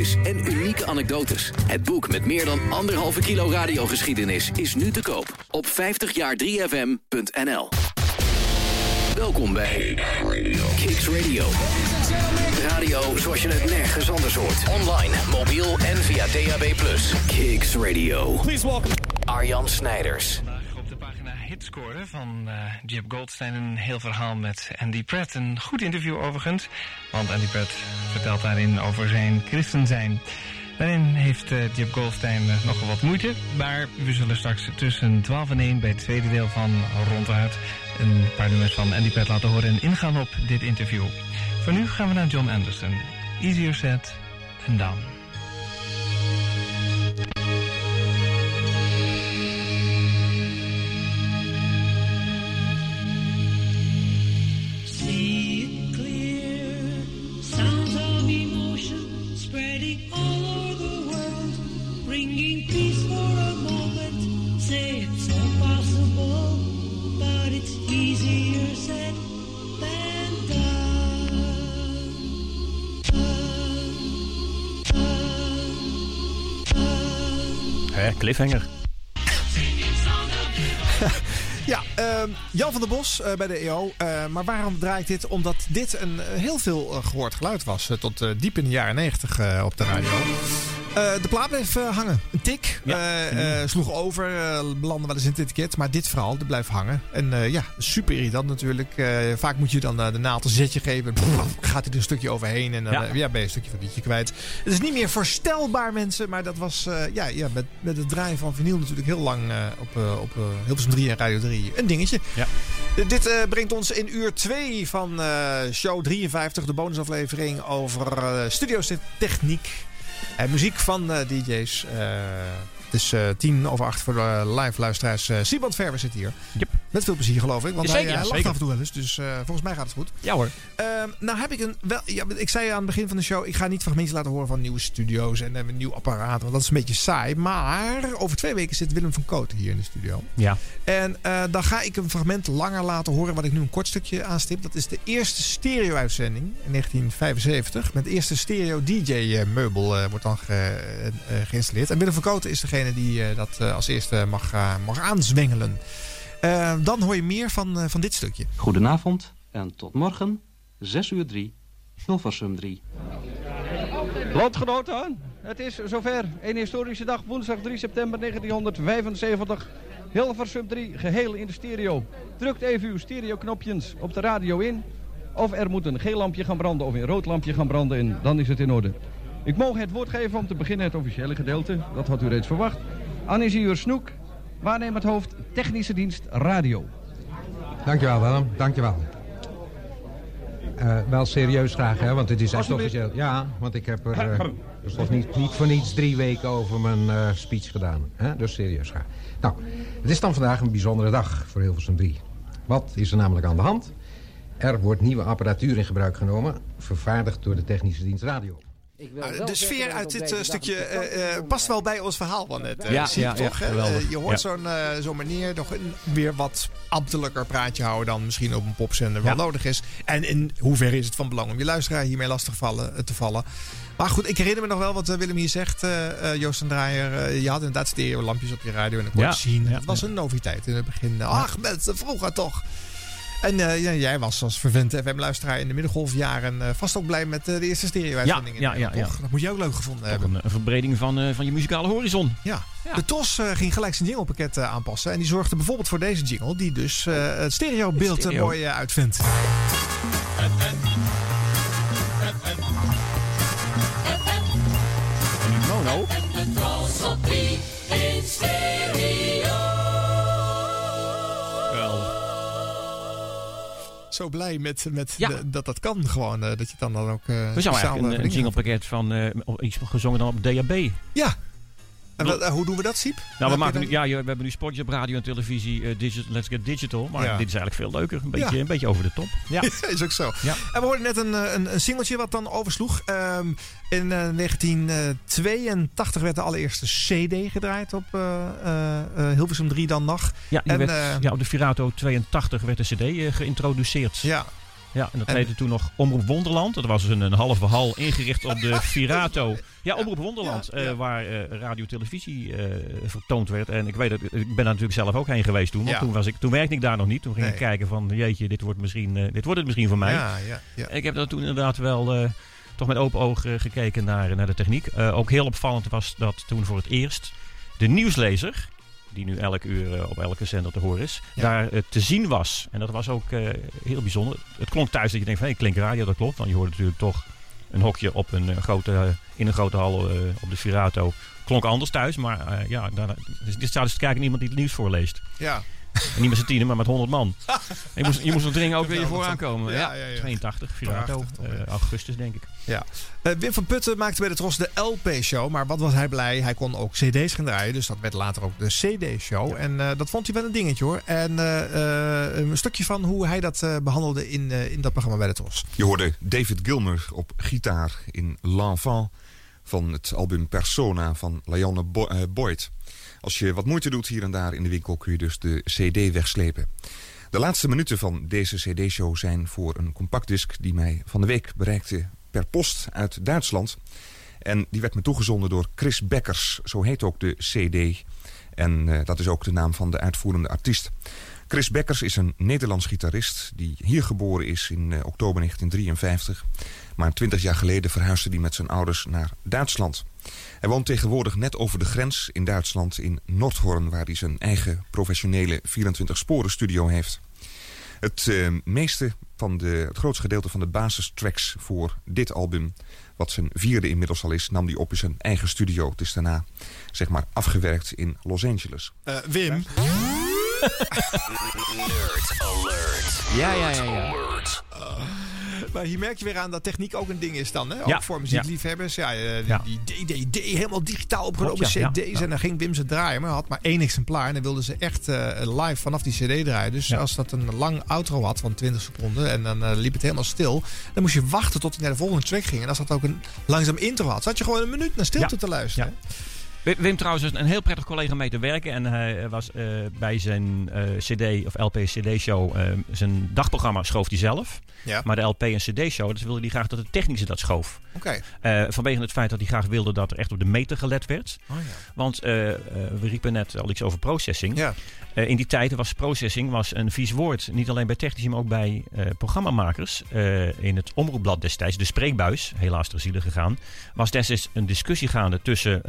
en unieke anekdotes. Het boek met meer dan anderhalve kilo radiogeschiedenis is nu te koop op 50jaar3fm.nl. Welkom bij Kicks Radio. Radio zoals je het nergens anders hoort. Online, mobiel en via DAB+. Kicks Radio. Please welcome Arjan Snijders. Hitscore van eh, Jeb Goldstein een heel verhaal met Andy Pratt. Een goed interview overigens, want Andy Pratt vertelt daarin over zijn christen zijn. Daarin heeft uh, Jeb Goldstein uh, nogal wat moeite, maar we zullen straks tussen 12 en 1 bij het tweede deel van Ronduit een paar nummers van Andy Pratt laten horen en ingaan op dit interview. Voor nu gaan we naar John Anderson. Easier said than done. Ja, ehm, Jan van der Bos eh, bij de EO. Eh, maar waarom draai ik dit? Omdat dit een eh, heel veel eh, gehoord geluid was. tot diep in de jaren 90 eh, op de radio. Eh, de plaat bleef eh, hangen. Een tik. eh, eh, sloeg over. belandde wel eens in het etiket. Maar dit verhaal dat blijft hangen. En ja, super irritant natuurlijk. Vaak moet je dan de naald een zetje geven. Pff, gaat hij er een stukje overheen. En dan Ja. ja, ben je een stukje van het liedje kwijt. Het is niet meer voorstelbaar mensen. Maar dat was ja, ja, met, met het draaien van vinyl natuurlijk heel lang op, op Hilversum 3 en Radio 3 een dingetje. Ja. Dit brengt ons in uur 2 van show 53, de bonusaflevering over studiotechniek en muziek van eh, DJ's. Eh, het is eh, tien over acht voor de live luisteraars. Eh Sieband Verwer zit hier. Met veel plezier geloof ik, want Zeker, hij, lacht af en toe wel eens. Dus eh, volgens mij gaat het goed. Ja hoor. Ehm, nou heb ik een... Wel, ja, ik zei aan het begin van de show... ik ga niet fragmentjes laten horen van nieuwe studio's en eh, een nieuw apparaat. Want dat is een beetje saai. Maar over twee weken zit Willem van Kooten hier in de studio. Ja. En eh, dan ga ik een fragment langer laten horen... wat ik nu een kort stukje aanstip. Dat is de eerste stereo-uitzending in 1975. Met de eerste stereo-DJ-meubel eh, wordt dan ge- eh, eh, geïnstalleerd. En Willem van Kooten is degene die eh, dat eh, als eerste mag, eh, mag aanzwengelen. Dan hoor je meer van, eh, van dit stukje. Goedenavond en tot morgen, 6 uur 3, Hilversum 3. Landgenoten, het is zover. Een historische dag, woensdag 3 september 1975. Hilversum 3, geheel in de stereo. Drukt even uw stereoknopjes op de radio in. Of er moet een geel lampje gaan branden of een rood lampje gaan branden en dan is het in orde. Ik mogen het woord geven om te beginnen het officiële gedeelte. Dat had u reeds verwacht. Aan ingenieur Snoek, waarnemend hoofd technische dienst radio. Dankjewel Willem, dankjewel. Eh wel serieus graag, hè, want het is echt officieel. Ja, want ik heb er eh, dus toch niet, niet voor niets drie weken over mijn eh, speech gedaan. Hè? Dus serieus graag. Nou, het is dan vandaag een bijzondere dag voor Hilversum 3. Wat is er namelijk aan de hand? Er wordt nieuwe apparatuur in gebruik genomen, vervaardigd door de technische dienst radio. Ah, de sfeer uit dit eh, stukje eh, eh, past wel bij ons verhaal van net. Ja, ja, toch? je hoort zo'n zo'n meneer nog een weer wat ambtelijker praatje houden dan misschien op een popzender wel nodig is. En in hoeverre is het van belang om je luisteraar hiermee lastig vallen, te vallen. Maar goed, ik herinner me nog wel wat Willem hier zegt, eh, Joost en Draaier. je had inderdaad stereolampjes op je radio en dan kon je Ja, zien. ja, dat was een noviteit in het begin. Ach mensen, vroeger toch. En eh, ja, jij was als vervent FM-luisteraar in de middengolfjaren eh, vast ook blij met eh, de eerste stereo-uitzendingen. Ja, ja, ja. Dat moet je ook leuk gevonden Ook hebben. een, een verbreding van, eh, van je muzikale horizon. Ja. De TOS eh, ging gelijk zijn jinglepakket aanpassen. En die zorgde bijvoorbeeld voor deze jingle, die dus eh, het stereobeeld er Stereo. mooi uitvindt. Zo blij met, met Ja. de- dat dat kan gewoon. eh, dat je dan dan ook. eh, We zouden eigenlijk een, een van op- iets gezongen dan op DAB. Ja. En wat- eh, hoe doen we dat, Siep? Nou, we, maken nu, ja, we hebben nu spotjes op radio en televisie, eh, digital, Let's Get Digital. Maar Ja. dit is eigenlijk veel leuker. Een beetje, Ja. een beetje over de top. Ja. is ook zo. Ja. En we hoorden net een, eh, een, een singeltje wat dan oversloeg. Ehm, in eh, 1982 werd de allereerste CD gedraaid op Hilversum 3 dan nog. Ja, en, werd, ja, op de Virato 82 werd de CD geïntroduceerd. Ja. Ja, en dat En- heette toen nog Omroep Wonderland. Dat was een, een halve hal ingericht op de Virato. Ja, Omroep Wonderland, eh, waar eh, radio televisie eh, vertoond werd. En ik weet dat, ik ben daar natuurlijk zelf ook heen geweest toen. Want Ja. toen, was ik, toen werkte ik daar nog niet. Toen ging ik kijken van, jeetje, dit wordt, misschien, eh, dit wordt het misschien voor mij. Ja, ja, ja. En ik heb daar toen inderdaad wel eh, toch met open ogen gekeken naar, naar de techniek. Eh, ook heel opvallend was dat toen voor het eerst de nieuwslezer, die nu elk uur eh, op elke zender te horen is, Ja. daar eh, te zien was. En dat was ook eh, heel bijzonder. Het klonk thuis dat je denkt van, hey, klinkt radio, dat klopt. Want je hoorde natuurlijk toch een hokje op een, grote, in een grote hal op de Virato. Klonk anders thuis, maar ja, daarna, dus dit staat dus te kijken naar iemand die het nieuws voorleest. Ja. En niet met z'n tienen, maar met 100 man. je, moest, je moest er dringend ook weer vooraan komen. Ja, Ja, ja, ja. 82, Virato, eh, augustus denk ik. Ja. Eh, Wim van Putten maakte bij de Tros de LP-show. Maar wat was hij blij? Hij kon ook CD's gaan draaien. Dus dat werd later ook de CD-show. En eh, dat vond hij wel een dingetje hoor. En eh, eh, een stukje van hoe hij dat eh, behandelde in, eh, in dat programma bij de Tros. Je hoorde David Gilmer op gitaar in L'Enfant van het album Persona van Lionel Bo- eh, Boyd. Als je wat moeite doet hier en daar in de winkel kun je dus de CD wegslepen. De laatste minuten van deze CD-show zijn voor een compactdisc die mij van de week bereikte per post uit Duitsland. En die werd me toegezonden door Chris Beckers, zo heet ook de CD. En eh, dat is ook de naam van de uitvoerende artiest. Chris Beckers is een Nederlands gitarist die hier geboren is in eh, oktober 1953. Maar 20 jaar geleden verhuisde hij met zijn ouders naar Duitsland. Hij woont tegenwoordig net over de grens in Duitsland in Nordhorn... waar hij zijn eigen professionele 24-sporen studio heeft. Het eh, meeste van de, het grootste gedeelte van de basistracks voor dit album... wat zijn vierde inmiddels al is, nam hij op in zijn eigen studio. Het is daarna zeg maar afgewerkt in Los Angeles. Eh, Wim. Nerd alert. Ja, ja, ja, ja. Alert. Maar hier merk je weer aan dat techniek ook een ding is dan. Hè? Ook Ja, voor muziekliefhebbers. Ja, eh, die, Ja. die DDD helemaal digitaal opgenomen CD's. En dan ging Wim ze draaien. Maar had maar één exemplaar. En dan wilden ze echt eh, live vanaf die CD draaien. Dus als dat een lang outro had van 20 seconden. En dan eh, liep het helemaal stil. Dan moest je wachten tot hij naar de volgende track ging. En als dat ook een langzaam intro had. Zat je gewoon een minuut naar stilte te luisteren. Wim- trouwens is een heel prettig collega mee te werken. En hij was eh, bij zijn eh, CD of LP-CD-show, eh, zijn dagprogramma schoof hij zelf. Ja. Maar de LP- en CD-show, dus wilde hij graag dat de technische dat schoof. Oké. Eh, vanwege het feit dat hij graag wilde dat er echt op de meter gelet werd. Oh, ja. Want eh, eh, we riepen net al iets over processing. Ja. In die tijd was processing was een vies woord. Niet alleen bij technici, maar ook bij programmamakers. In het omroepblad destijds, de spreekbuis, helaas ter ziele gegaan, was destijds een discussie gaande tussen,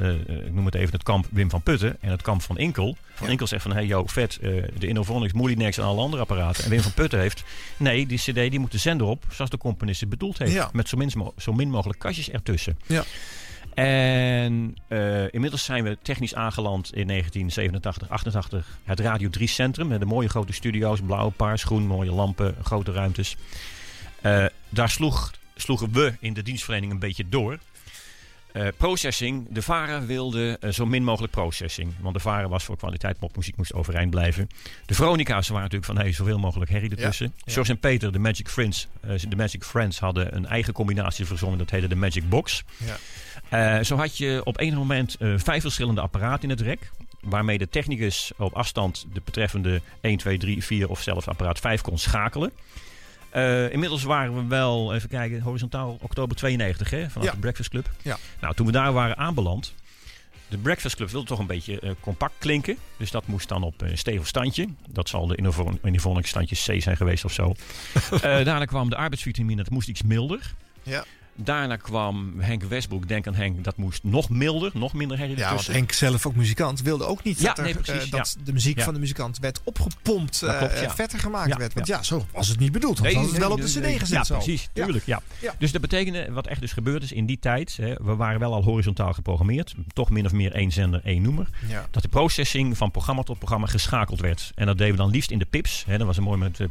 ik noem het even het kamp Wim van Putten en het kamp van Inkel. Van Inkel zegt van, hey yo, vet, de Innovonics, Moulinex en alle andere apparaten. En Wim van Putten heeft, nee, die cd die moet de zender op, zoals de componist het bedoeld heeft. Ja. Met zo min, mo- zo min mogelijk kastjes ertussen. Ja. En eh, inmiddels zijn we technisch aangeland in 1987, 88. Het Radio 3 Centrum met de mooie grote studio's. Blauw, paars, groen, mooie lampen, grote ruimtes. Eh, daar sloeg, sloegen we in de dienstverlening een beetje door. Eh, processing. De VARA wilde eh, zo min mogelijk processing. Want de VARA was voor kwaliteit popmuziek moest overeind blijven. De Veronica's waren natuurlijk van hey, zoveel mogelijk herrie ertussen. Ja. George en Peter, de Magic Friends, eh, de Magic Friends hadden een eigen combinatie verzonnen. Dat heette de Magic Box. Ja. Zo had je op enig moment vijf verschillende apparaten in het rek. Waarmee de technicus op afstand de betreffende 1, 2, 3, 4 of zelfs apparaat 5 kon schakelen. Eh, inmiddels waren we wel, even kijken, horizontaal oktober 92 hè, vanaf Ja. de Breakfast Club. Ja. Nou, toen we daar waren aanbeland, de Breakfast Club wilde toch een beetje eh, compact klinken. Dus dat moest dan op een stevig standje. Dat zal de Innovon- Innovonics standje C zijn geweest of zo. Eh, daarna kwam de arbeidsvitamine, dat moest iets milder. Ja. Daarna kwam Henk Westbroek, Denk aan Henk. Dat moest nog milder, nog minder herrie Ja, want. Henk zelf ook muzikant wilde ook niet Ja, dat, er, precies, eh, dat ja. de muziek Ja. van de muzikant werd opgepompt, Dat klopt, eh, ja. vetter gemaakt Ja, werd. Want ja. zo was het niet bedoeld. Want Nee, het wel op de cd gezet Ja, zo. precies. Tuurlijk, ja. Dus dat betekende, wat echt dus gebeurd is in die tijd... Hè, we waren wel al horizontaal geprogrammeerd. Toch min of meer één zender, één noemer. Dat de processing van programma tot programma geschakeld werd. En dat deden we dan liefst in de pips. Hè, dat was een mooi met eh,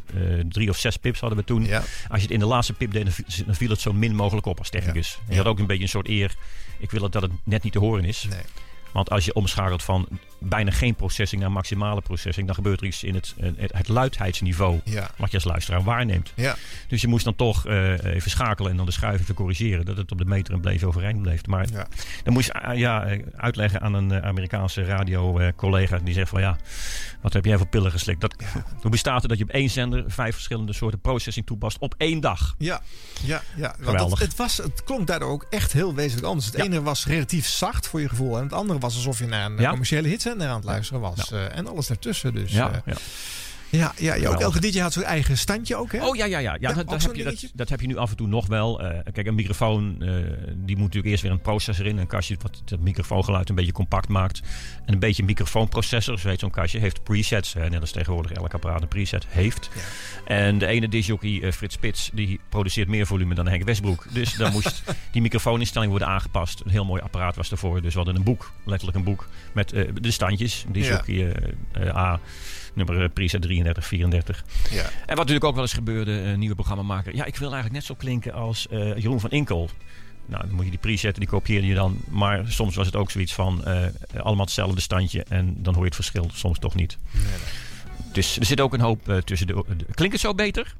drie of zes pips hadden we toen. Als je het in de laatste pip deed, dan viel het zo min mogelijk op als technicus. Je had ook een beetje een soort eer. Ik wil het dat het net niet te horen is. Want als je omschakelt van bijna geen processing naar maximale processing, dan gebeurt er iets in het, eh, het, het luidheidsniveau. Ja. Wat je als luisteraar waarneemt. Ja. Dus je moest dan toch eh, even schakelen en dan de schuif even corrigeren. Dat het op de meter en bleef overeind bleef. Maar dan moest je eh, ja, eh, uitleggen aan een Amerikaanse radio-collega. die zegt van ja, wat heb jij voor pillen geslikt? Dat, Hoe bestaat het dat je op één zender vijf verschillende soorten processing toepast op één dag? Ja, ja, ja. Want Geweldig. Het, het, was, het klonk daardoor ook echt heel wezenlijk anders. Het ene was relatief zacht voor je gevoel. En het andere was alsof je naar een commerciële hitzender aan het luisteren was. Eh, en alles daartussen. Dus, Ja, eh, ja. Ja, ja, ja, ook elke DJ had zijn eigen standje ook, hè? Oh ja, ja, ja. ja, dat, heb je, dat, dat heb je nu af en toe nog wel. Eh, kijk, een microfoon, eh, die moet natuurlijk eerst weer een processor in. Een kastje wat het microfoongeluid een beetje compact maakt. En een beetje een microfoonprocessor, zo heet zo'n kastje, heeft presets. Hè, net als tegenwoordig elk apparaat een preset heeft. En de ene disjockey, eh, Frits Spits, die produceert meer volume dan Henk Westbroek. Dus dan moest die microfooninstelling worden aangepast. Een heel mooi apparaat was ervoor. Dus we hadden een boek, letterlijk een boek, met de standjes. Disjockey A, nummer eh, preset 33, 34. Ja. En wat natuurlijk ook wel eens gebeurde, een nieuwe programmamaker. Ja, ik wil eigenlijk net zo klinken als eh, Jeroen van Inkel. Nou, dan moet je die presetten, die kopieerde je dan. Maar soms was het ook zoiets van eh, allemaal hetzelfde standje. En dan hoor je het verschil soms toch niet. Dus er zit ook een hoop eh, tussen de, de- Klinkt het zo beter?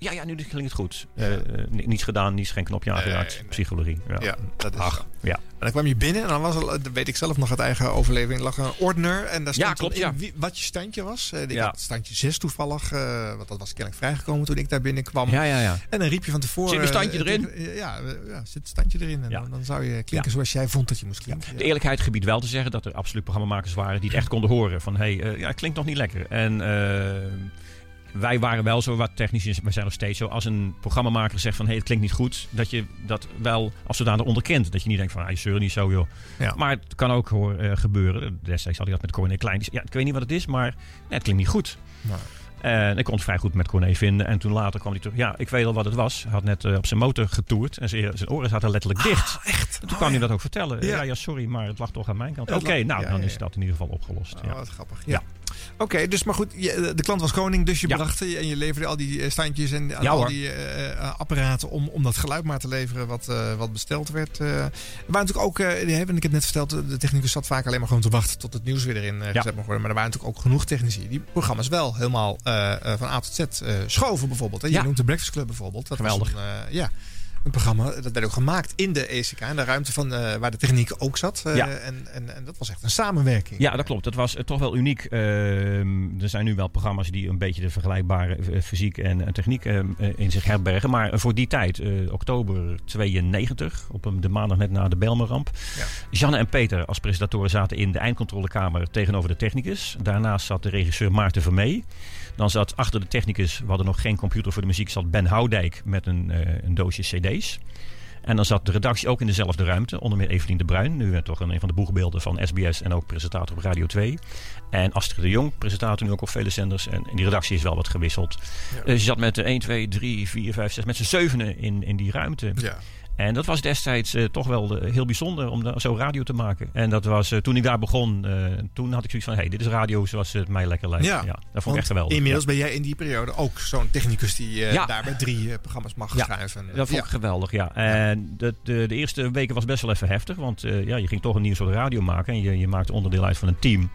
Ja, ja, nu klinkt het goed. Eh, eh, ni- niets gedaan, niets geen knopje aangeraakt. Psychologie. Ja, Ja, dat is Ach, zo. ja. En dan kwam je binnen en dan was er, dat weet ik zelf nog uit eigen overleving, lag een ordner. En daar stond Ja, klopt, ja. wie- wat je standje was. Eh, ik Ja. had standje 6 toevallig, eh, want dat was kennelijk vrijgekomen toen ik daar binnenkwam. Ja, ja, ja. En dan riep je van tevoren... Zit mijn standje eh, erin? Ja, eh, ja, zit het standje erin. En dan, dan zou je klinken zoals jij vond dat je moest klinken. De eerlijkheid gebied wel te zeggen dat er absoluut programmamakers waren die het echt konden horen. Van hé, hey, eh, ja, het klinkt nog niet lekker. En eh, wij waren wel zo wat technisch, wij zijn nog steeds zo. Als een programmamaker zegt van hé, hey, het klinkt niet goed, dat je dat wel als zodanig onderkent. Dat je niet denkt van, ah, je zeur niet zo joh. Ja. Maar het kan ook hoor, eh, gebeuren. Destijds had ik dat met Corné Klein. Ja, ik weet niet wat het is, maar nee, het klinkt niet goed. En ik kon het vrij goed met Corné vinden. En toen later kwam hij terug. Ja, ik weet al wat het was. Hij had net eh, op zijn motor getoerd. En zijn, zijn oren zaten letterlijk dicht. echt? En toen kwam hij dat ook vertellen. Ja. Ja. ja, sorry, maar het lag toch aan mijn kant. Oké, nou, dan is dat in ieder geval opgelost. Oh, ja. wat grappig. Ja. Oké, dus maar goed, je, de klant was koning, dus je Ja. bracht en je leverde al die eh, standjes en Ja, al hoor. die eh, eh, apparaten om, om dat geluid maar te leveren wat, eh, wat besteld werd. eh. Er waren natuurlijk ook, eh, die hebben, ik heb net verteld, de technicus zat vaak alleen maar gewoon te wachten tot het nieuws weer erin eh, gezet mocht worden. Maar er waren natuurlijk ook genoeg technici die programma's wel helemaal eh, eh, van A tot Z eh, schoven bijvoorbeeld. Hè. Je noemt de Breakfast Club bijvoorbeeld. Dat Geweldig. Was een, eh, ja. Een programma, dat werd ook gemaakt in de ECK, in de ruimte van, eh, waar de techniek ook zat. Eh, Ja. en, en, en dat was echt een samenwerking. Ja, dat klopt. Dat was eh, toch wel uniek. Ehm, er zijn nu wel programma's die een beetje de vergelijkbare fysiek en, techniek ehm, eh, in zich herbergen. Maar voor die tijd, oktober 92, op een, de maandag net na de Belmerramp. Ja. Janne en Peter als presentatoren zaten in de eindcontrolekamer tegenover de technicus. Daarnaast zat de regisseur Maarten Vermee. Dan zat achter de technicus, we hadden nog geen computer voor de muziek, zat Ben Houdijk met een, eh, een doosje cd's. En dan zat de redactie ook in dezelfde ruimte. Onder meer Evelien de Bruin. Nu toch een, van de boegbeelden van SBS en ook presentator op Radio 2. En Astrid de Jong, presentator nu ook op vele zenders. En, die redactie is wel wat gewisseld. Dus je zat met de 1, 2, 3, 4, 5, 6, met z'n zevenen in, in die ruimte. Ja. En dat was destijds eh, toch wel eh, heel bijzonder om da- zo radio te maken. En dat was eh, toen ik daar begon, toen had ik zoiets van: hé, hey, dit is radio zoals het mij lekker lijkt. Ja, dat vond ik echt geweldig. Inmiddels Ja. ben jij in die periode ook zo'n technicus die Ja. daar bij drie programma's mag Ja, schrijven. dat vond ik geweldig, ja. En de, de, de eerste weken was best wel even heftig. Want ja, je ging toch een nieuw soort radio maken. En je, je maakte onderdeel uit van een team.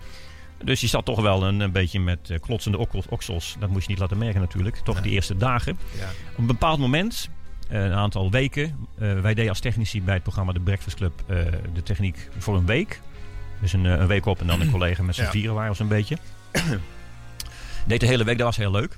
Dus je zat toch wel een, een beetje met klotsende oksels. Dat moest je niet laten merken natuurlijk. Toch die eerste dagen. Ja. Op een bepaald moment, een aantal weken... eh, wij deden als technici bij het programma De Breakfast Club eh, de techniek voor een week. Dus een, eh, een week op en dan een collega met z'n Ja. vieren waren we zo'n beetje. Deed de hele week, dat was heel leuk.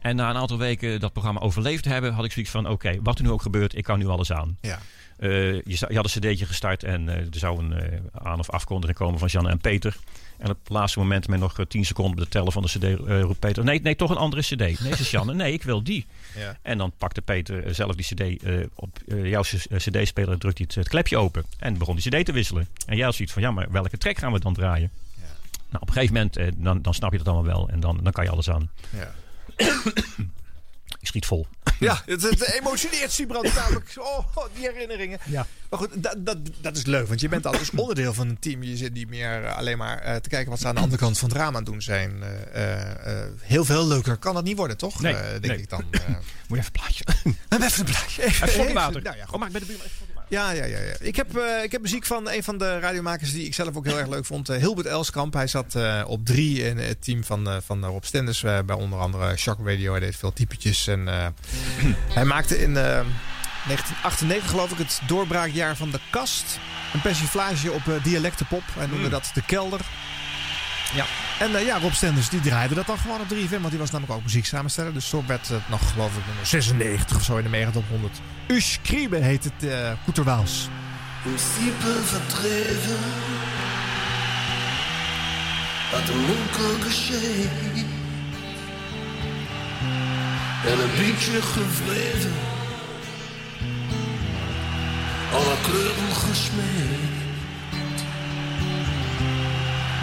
En na een aantal weken dat programma overleefd hebben, had ik zoiets van: oké, wat er nu ook gebeurt, ik kan nu alles aan. Ja. Eh, je, had een cd'tje gestart en eh, er zou een eh, aan- of afkondiging komen van Janne en Peter. En op het laatste moment, met nog 10 seconden op de tellen van de cd, roept Peter... Nee, nee, toch een andere cd. Nee, zegt Janne, nee, ik wil die. Ja. En dan pakte Peter zelf die cd op jouw cd-speler... en drukte hij het, het klepje open en begon die cd te wisselen. En jij had zoiets van, ja, maar welke track gaan we dan draaien? Nou, op een gegeven moment, dan, dan snap je dat allemaal wel. En dan, dan kan je alles aan. Ja. Ik schiet vol. Ja, het, het emotioneert Siebrand namelijk. Oh, die herinneringen. Ja. Maar goed, dat, dat, dat is leuk. Want je bent al dus onderdeel van een team. Je zit niet meer eh, alleen maar eh, te kijken wat ze aan de andere kant van het raam aan het doen zijn. Eh, heel veel leuker kan dat niet worden, toch? Nee, denk nee. ik dan. Moet je even een plaatje. even een plaatje. Even, Even. Nou ja, goed. Oh, maar ik ben de buurman. Ja, ja, ja, ja. Ik, heb, eh, ik heb muziek van een van de radiomakers die ik zelf ook heel erg leuk vond. eh, Hilbert Elskamp. Hij zat eh, op drie in het team van, van Rob Stenders. bij onder andere Shock Radio. Hij deed veel typetjes. En, hij maakte in eh, 1998 geloof ik het doorbraakjaar van de kast. Een persiflage op dialectenpop. Hij noemde Mm. dat de kelder. Ja. En eh, ja, Rob Stenders die draaide dat dan gewoon op 3FM. Want die was namelijk ook muziek samensteller. Dus zo werd het nog geloof ik nummer 96 of zo in de Megatop 100. Usch Kriebe heet het uh, Koeterwaals. Een simpel verdreven wat een monkel geschehen. En een beetje gevreven, alle kleuren gesmeed.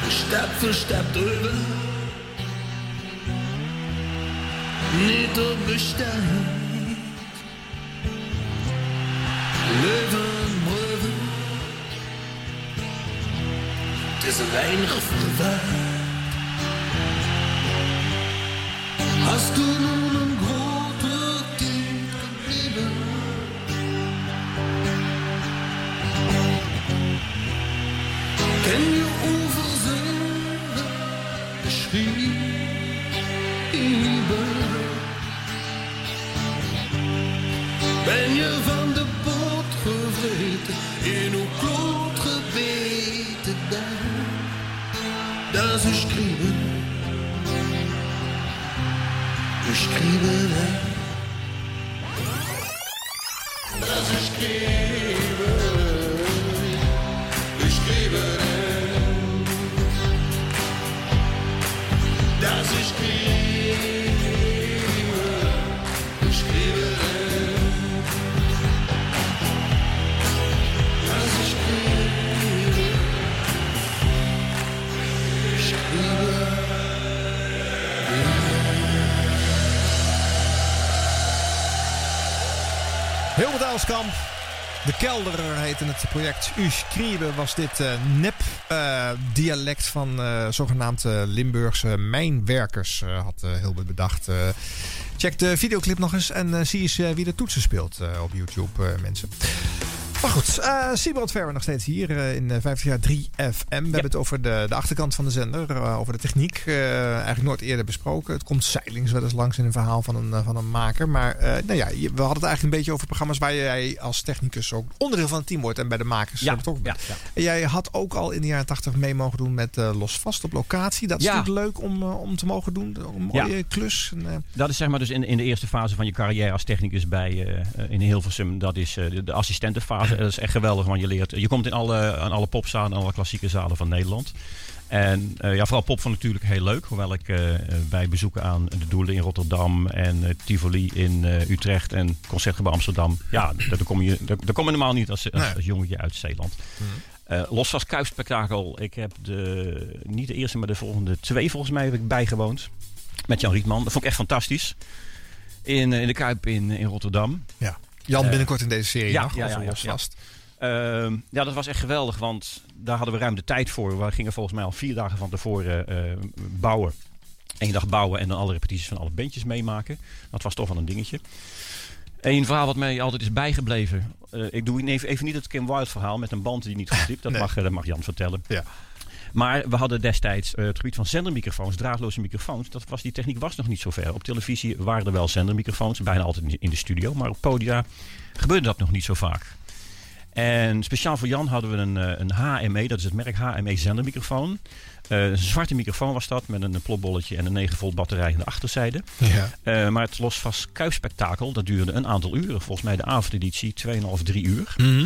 Een stap voor stap drüber, niet op bestaan. Leuven, breuven. Het is een weinig verwaard. Hast du nun Kelder heette het project Uschriebe. Was dit eh, van eh, zogenaamd eh, Limburgse mijnwerkers, had Hilbert bedacht. Check de videoclip nog eens en zie eens wie de toetsen speelt op YouTube, mensen. Maar goed, eh Siebrand Verwer nog steeds hier eh, in eh, 50 jaar 3FM. We hebben het over de, de achterkant van de zender, eh, over de techniek. eh, eigenlijk nooit eerder besproken. Het komt zeilings wel eens langs in een verhaal van een, eh, van een maker. Maar eh, nou ja, je- we hadden het eigenlijk een beetje over programma's waar jij als technicus ook onderdeel van het team wordt en bij de makers Ja, eh, betrokken bent. ja, En Jij had ook al in de jaren 80 mee mogen doen met eh, Los Vast op locatie. Dat is natuurlijk leuk om, eh, om te mogen doen. Een mooie klus. En, eh, Dat is zeg maar dus in, in de eerste fase van je carrière als technicus bij eh, eh, in Hilversum. Dat is eh, de, de assistentenfase. Dat is echt geweldig, want je leert. Je komt in alle, aan alle popzalen, alle klassieke zalen van Nederland. En eh, ja, vooral pop vond ik natuurlijk heel leuk. Hoewel ik eh, eh, bij bezoeken aan de Doelen in Rotterdam en eh, Tivoli in eh, Utrecht en Concertgebouw Amsterdam. Ja, daar, kom je, daar, daar kom je normaal niet als, als, Nee. als jongetje uit Zeeland. Eh, los van Kuipspektakel, ik heb de, niet de eerste, maar de volgende twee volgens mij heb ik bijgewoond. Met Jan Rietman. Dat vond ik echt fantastisch. In, eh, in de Kuip in, in Rotterdam. ja. Jan Eh, binnenkort in deze serie ja, nog, ja, ja, ja. Ehm, ja, dat was echt geweldig, want daar hadden we ruim de tijd voor. We gingen volgens mij al vier dagen van tevoren eh, bouwen. Eén dag bouwen en dan alle repetities van alle bandjes meemaken. Dat was toch wel een dingetje. Een verhaal wat mij altijd is bijgebleven. Eh, ik doe even, even niet het Kim Wilde verhaal met een band die niet goed liep. Dat, Nee. mag, dat mag Jan vertellen. Ja. Maar we hadden destijds eh, het gebied van zendermicrofoons, draadloze microfoons. Dat was, die techniek was nog niet zo ver. Op televisie waren er wel zendermicrofoons, bijna altijd in de- studio. Maar op podia gebeurde dat nog niet zo vaak. En speciaal voor Jan hadden we een, eh, een HME, dat is het merk HME zendermicrofoon. Eh, een zwarte microfoon was dat, met een plopbolletje en een 9 volt batterij aan de achterzijde. Ja. Maar het losvast kuisspektakel, dat duurde een aantal uren. Volgens mij de avondeditie 2,5, 3 uur. Mhm.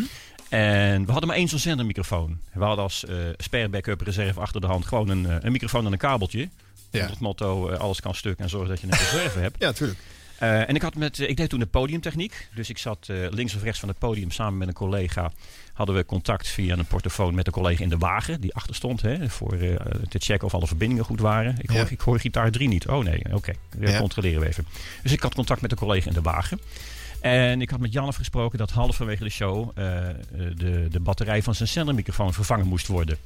En we hadden maar één zo'n zendermicrofoon. We hadden als eh spare backup reserve achter de hand gewoon een, eh, een microfoon en een kabeltje. Ja. Onder het motto eh, alles kan stuk en zorg dat je een reserve hebt. Ja, tuurlijk. Eh, en ik, had met, ik deed toen de podiumtechniek. Dus ik zat links of rechts van het podium samen met een collega. Hadden we contact via een portofoon met een collega in de wagen die achter stond. Hè, voor te checken of alle verbindingen goed waren. Ik hoor, Ja. ik hoor gitaar 3 niet. Oh nee, oké. Dat Ja. controleren we even. Dus ik had contact met een collega in de wagen. En ik had met Jan afgesproken dat halverwege de show eh, eh, de, de batterij van zijn zendermicrofoon vervangen moest worden.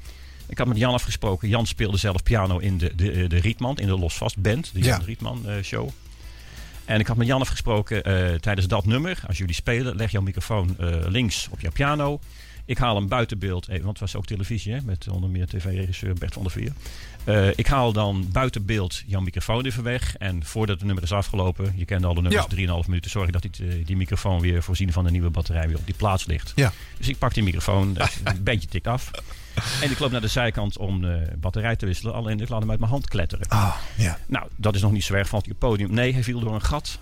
Ik had met Jan afgesproken. Jan speelde zelf piano in de, de, de Rietman, in de Losvast Band. De Jan Ja. Rietman eh, show. En ik had met Jan afgesproken eh, tijdens dat nummer, als jullie spelen, leg jouw microfoon eh, links op jouw piano. Ik haal hem buitenbeeld, even, want het was ook televisie hè, met onder meer tv-regisseur Bert van der Veer. Eh, ik haal dan buiten beeld jouw microfoon even weg. En voordat het nummer is afgelopen, je kent alle nummers, Ja. 3,5 minuten, zorg ik dat die, eh, die microfoon weer voorzien van een nieuwe batterij weer op die plaats ligt. Ja. Dus ik pak die microfoon, eh, een beetje tikt af. En ik loop naar de zijkant om de batterij te wisselen. Alleen ik laat hem uit mijn hand kletteren. Ah, ja. Nou, dat is nog niet zo erg. Valt hij op het podium? Nee, hij viel door een gat.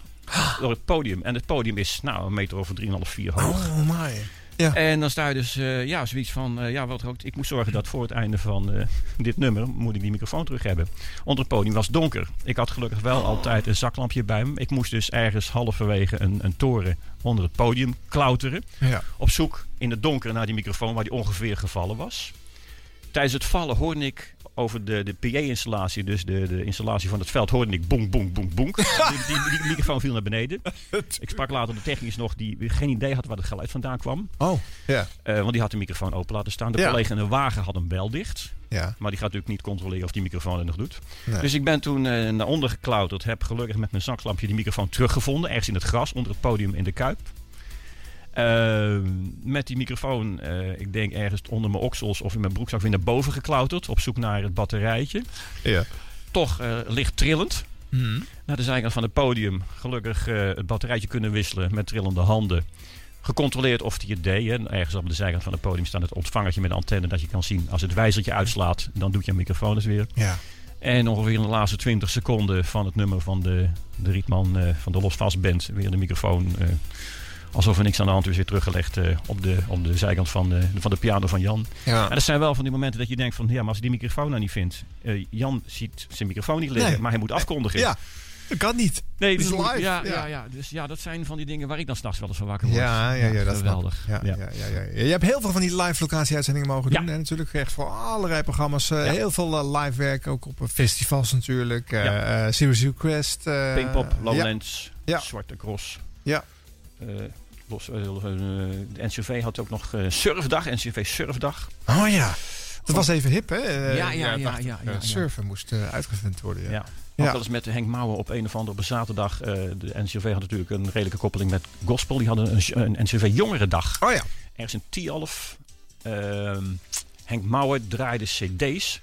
Door het podium. En het podium is nou een meter over 3,5, 4 hoog. Oh my. Ja. En dan sta je dus, eh, ja, zoiets van, eh, ja, wat ook. Ik moet zorgen dat voor het einde van eh, dit nummer moet ik die microfoon terug hebben. Onder het podium was donker. Ik had gelukkig wel altijd een zaklampje bij me. Ik moest dus ergens halverwege een, een toren onder het podium klauteren. Ja. Op zoek in het donker naar die microfoon waar die ongeveer gevallen was. Tijdens het vallen hoorde ik over de, de PA-installatie, dus de, de installatie van het veld, hoorde ik boem, boem, boem, boem. Die, microfoon viel naar beneden. Ik sprak later de technicus nog die geen idee had waar het geluid vandaan kwam. Oh, ja. Eh, want die had de microfoon open laten staan. De Ja. collega in de wagen had hem wel dicht. Ja. Maar die gaat natuurlijk niet controleren of die microfoon het nog doet. Nee. Dus ik ben toen eh, naar onder geklauterd. Heb gelukkig met mijn zakslampje die microfoon teruggevonden. Ergens in het gras, onder het podium in de Kuip. Eh, met die microfoon, eh, ik denk ergens onder mijn oksels of in mijn broekzak weer naar boven geklauterd. Op zoek naar het batterijtje. Ja. Toch eh, licht trillend. Mhm. Naar de zijkant van het podium. Gelukkig eh, het batterijtje kunnen wisselen met trillende handen. Gecontroleerd of hij het deed. Hè. Ergens op de zijkant van het podium staat het ontvangertje met een antenne. Dat je kan zien als het wijzertje uitslaat. Dan doet je microfoon het weer. Ja. En ongeveer in de laatste 20 seconden van het nummer van de, de Rietman eh, van de Losvast Band. Weer de microfoon. Alsof er niks aan de hand is weer teruggelegd eh, op, de, op de zijkant van de, van de piano van Jan. Ja. En dat zijn wel van die momenten dat je denkt van ja, maar als hij die microfoon nou niet vindt. eh, Jan ziet zijn microfoon niet liggen, Nee. maar hij moet afkondigen. Ja, dat kan niet. Nee, dus is live. Ja, ja. ja. Ja, dus ja, dat zijn van die dingen waar ik dan s'nachts wel eens van wakker word. Ja, ja, ja, dat geweldig. snap ik. Ja, ja. Ja, ja, Je hebt heel veel van die live locatie-uitzendingen mogen doen. En natuurlijk echt voor allerlei programma's. eh. Heel veel live werk, ook op festivals natuurlijk. Ja. eh, Serious Request. Pinkpop. Lowlands. Zwarte Cross. Ja. Eh, los, eh, de NCV had ook nog eh, Surfdag, NCV Surfdag. Oh ja. Dat was even hip, hè? Ja, ja, ja, 80. ja. Surfen moest uitgevind worden. Ja. Ook wel eens met Henk Mouwen op een of andere op een zaterdag. de NCV had natuurlijk een redelijke koppeling met gospel. Die hadden een, een NCV Jongerendag. Oh ja. Ergens in Tialf. Ehm Henk Mouwen draaide cd's.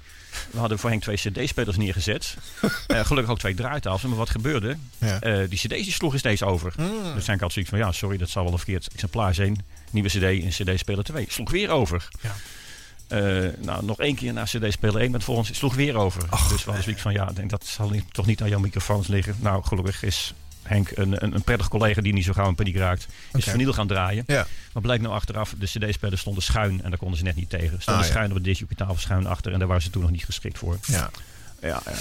We hadden voor Henk twee cd-spelers neergezet. Eh, gelukkig ook twee draaitafels. Maar wat gebeurde? Ja. Eh, die cd's die sloegen steeds over. Mm. Dus zijn ik had zoiets van, ja, sorry, dat zal wel een verkeerd exemplaar zijn. Nieuwe cd en cd-speler 2. Sloeg weer over. Ja. Eh, nou, nog één keer naar cd-speler 1 met volgens sloeg weer over. dus we hadden zoiets van, ja, dat zal niet- toch niet aan jouw microfoons liggen. Nou, gelukkig is Henk een, een, een prettig collega die niet zo gauw in paniek raakt. Is verniel gaan draaien. Ja. Maar blijkt nou achteraf, de cd-spelers stonden schuin en daar konden ze net niet tegen. Stonden Ah, ja. schuin op de discjockeystafel, schuin achter en daar waren ze toen nog niet geschikt voor. Ja. Ja, ja.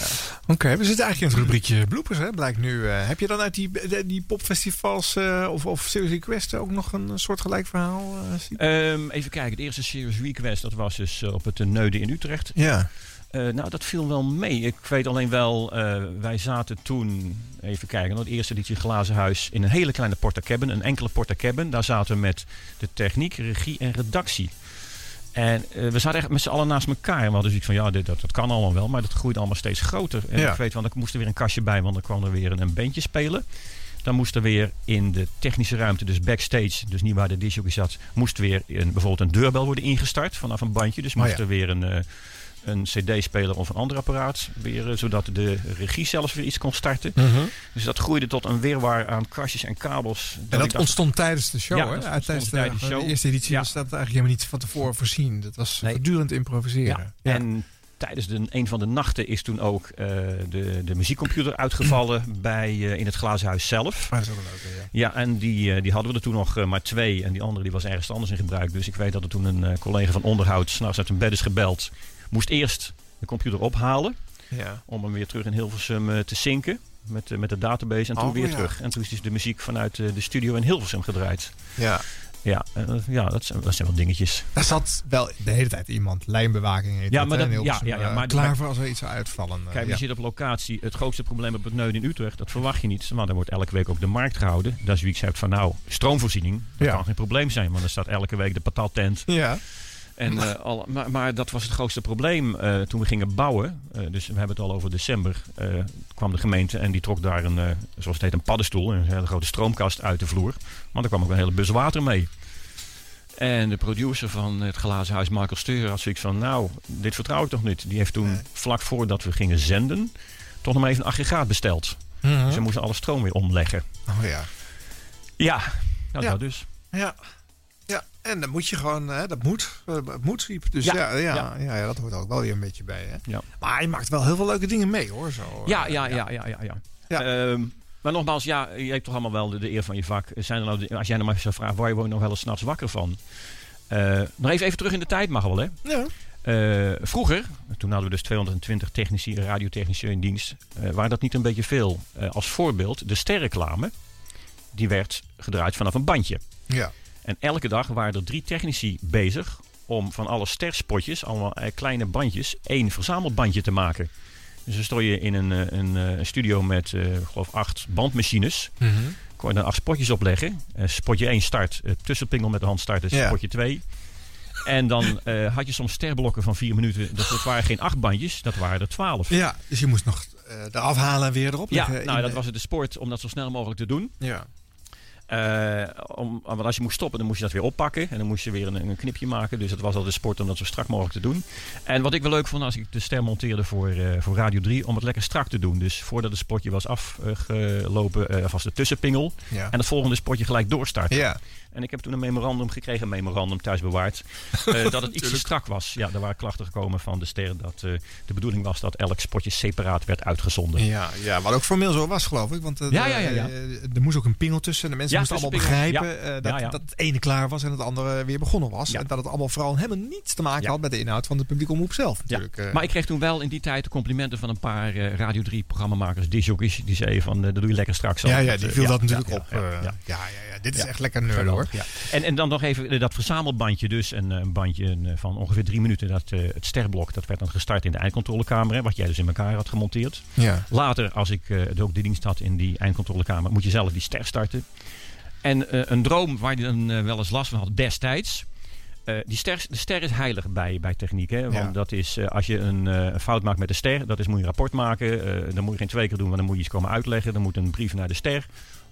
Oké, we zitten eigenlijk in het rubriekje bloepers, hè? Blijkt nu. eh, heb je dan uit die, die, die popfestivals eh, of, of Serious Request ook nog een soort gelijk verhaal? eh? Ehm, even kijken, de eerste Serious Request, dat was dus op het Neude in Utrecht. Ja. Eh, nou, dat viel wel mee. Ik weet alleen wel, eh, wij zaten toen, even kijken, het eerste editie Glazen Huis in een hele kleine porta cabin, een enkele porta cabin. Daar zaten we met de techniek, regie en redactie. En eh, we zaten echt met z'n allen naast elkaar. En we hadden zoiets van, ja, dit, dat, dat kan allemaal wel, maar dat groeit allemaal steeds groter. En Ja. ik weet wel, er moest er weer een kastje bij, want er kwam er weer een, een bandje spelen. Dan moest er weer in de technische ruimte, dus backstage, dus niet waar de disjockey zat, moest weer een, bijvoorbeeld een deurbel worden ingestart vanaf een bandje. Dus Oh moest ja. er weer een, een cd-speler of een ander apparaat. Weer, eh, zodat de regie zelfs weer iets kon starten. Mhm. Dus dat groeide tot een wirwar aan kastjes en kabels. En dat dacht- ontstond tijdens de show, Ja, hè? tijdens de, tijdens de de show. eerste editie Ja. was dat eigenlijk helemaal niet van tevoren voorzien. Dat was voortdurend improviseren. Ja. En tijdens de, een van de nachten is toen ook eh, de, de muziekcomputer uitgevallen bij, eh, in het glazen huis zelf. dat is ook een leuke, ja. Ja, en die, eh, die hadden we er toen nog eh, maar twee. En die andere die was ergens anders in gebruik. Dus ik weet dat er toen een eh, collega van onderhoud s'nachts uit een bed is gebeld. Moest eerst de computer ophalen. Ja. Om hem weer terug in Hilversum eh, te zinken. Met, eh, met de database. En toen Oh, weer ja. terug. En toen is dus de muziek vanuit eh, de studio in Hilversum gedraaid. Ja. Ja, ja dat, zijn, dat zijn wel dingetjes. Daar zat wel de hele tijd iemand, lijnbewaking heet Ja, maar dat- ja, ja, ja, maar- klaar voor als er iets zou uitvallen. Kijk, ja. je zit op locatie. Het grootste probleem op het Neun in Utrecht, dat verwacht je niet. Want er wordt elke week ook de markt gehouden. Dat is wie ik zei van nou, stroomvoorziening, dat Ja. kan geen probleem zijn. Want er staat elke week de patattent. Ja. En, eh, al, maar, maar dat was het grootste probleem eh, toen we gingen bouwen. Eh, dus we hebben het al over december. kwam de gemeente en die trok daar een, zoals het heet, een paddenstoel. Een hele grote stroomkast uit de vloer. Want er kwam ook een hele bus water mee. En de producer van het Glazen Huis, Michael Steur, had zoiets van... Nou, dit vertrouw ik toch niet. Die heeft toen, vlak voordat we gingen zenden... toch nog maar even een aggregaat besteld. Mhm. Dus we moesten alle stroom weer omleggen. Oh ja. Ja, nou Ja. dat dus. Ja. Ja, en dan moet je gewoon, hè, dat moet. eh, Het moet. Dus Ja, ja, ja, ja. dat hoort ook wel weer een beetje bij. Hè? Ja. Maar je maakt wel heel veel leuke dingen mee hoor. Zo, Ja, eh, ja, ja, ja, ja. ja. Ehm, maar nogmaals, ja, je hebt toch allemaal wel de, de eer van je vak. Zijn er nou, de- als jij nou maar zou vragen, waar je woont nog wel eens nachts wakker van? Eh, nog even, even terug in de tijd mag wel, hè? Ja. Vroeger, toen hadden we dus 220 technici, radiotechnici in dienst. eh waren dat niet een beetje veel? Als voorbeeld, de sterreclame, die werd gedraaid vanaf een bandje. Ja. En elke dag waren er drie technici bezig om van alle sterspotjes, allemaal eh, kleine bandjes, één verzamelbandje te maken. Dus dan stond je in een, eh, een, eh, een studio met, ik geloof, acht bandmachines. Mhm. Kon je dan acht spotjes opleggen. Eh, spotje 1 start, tussenpingel met de hand starten, Ja. spotje 2. En dan had je soms sterblokken van vier minuten. Dat, dat waren geen acht bandjes, dat waren er twaalf. Ja, dus je moest nog eh eraf halen en weer erop Ja, nou, dat de- was het de sport om dat zo snel mogelijk te doen. Ja. Eh, om, want als je moest stoppen, dan moest je dat weer oppakken. En dan moest je weer een, een knipje maken. Dus dat was al de sport om dat zo strak mogelijk te doen. En wat ik wel leuk vond als ik de ster monteerde voor, eh, voor Radio 3, om het lekker strak te doen. Dus voordat het spotje was afgelopen, eh was de tussenpingel. Ja. En het volgende spotje gelijk doorstarten. Ja. En ik heb toen een memorandum gekregen, een memorandum thuis bewaard. eh, dat het iets te strak was. Ja, er waren klachten gekomen van de ster dat eh, de bedoeling was dat elk spotje separaat werd uitgezonden. Ja, ja, wat ook formeel zo was, geloof ik. Want eh, Ja, ja, ja, ja. er moest ook een pingel tussen. En de mensen moesten allemaal begrijpen dat, dat het ene klaar was en het andere weer begonnen was. En dat het allemaal vooral helemaal niets te maken had met de inhoud van de publieke omroep zelf. Natuurlijk. Maar ik kreeg toen wel in die tijd de complimenten van een paar Radio 3 programmamakers, disjockeys, die zeiden van, dat doe je lekker straks al. Ja, ja, die viel dat natuurlijk op. Ja, ja, ja, dit is echt lekker nerd hoor. Ja. En, en dan nog even eh, dat verzamelbandje dus. En eh, een bandje eh, van ongeveer drie minuten. Dat, het sterblok, dat werd dan gestart in de eindcontrolekamer. Hè, wat jij dus in elkaar had gemonteerd. Ja. Later, als ik eh, ook de dienst had in die eindcontrolekamer, moet je zelf die ster starten. En een droom waar je dan wel eens last van had destijds. die ster, de ster is heilig bij, bij techniek. Hè? Want Ja. dat is, als je een fout maakt met de ster, dat is, moet je een rapport maken. dan moet je geen twee keer doen, want dan moet je iets komen uitleggen. Dan moet een brief naar de ster.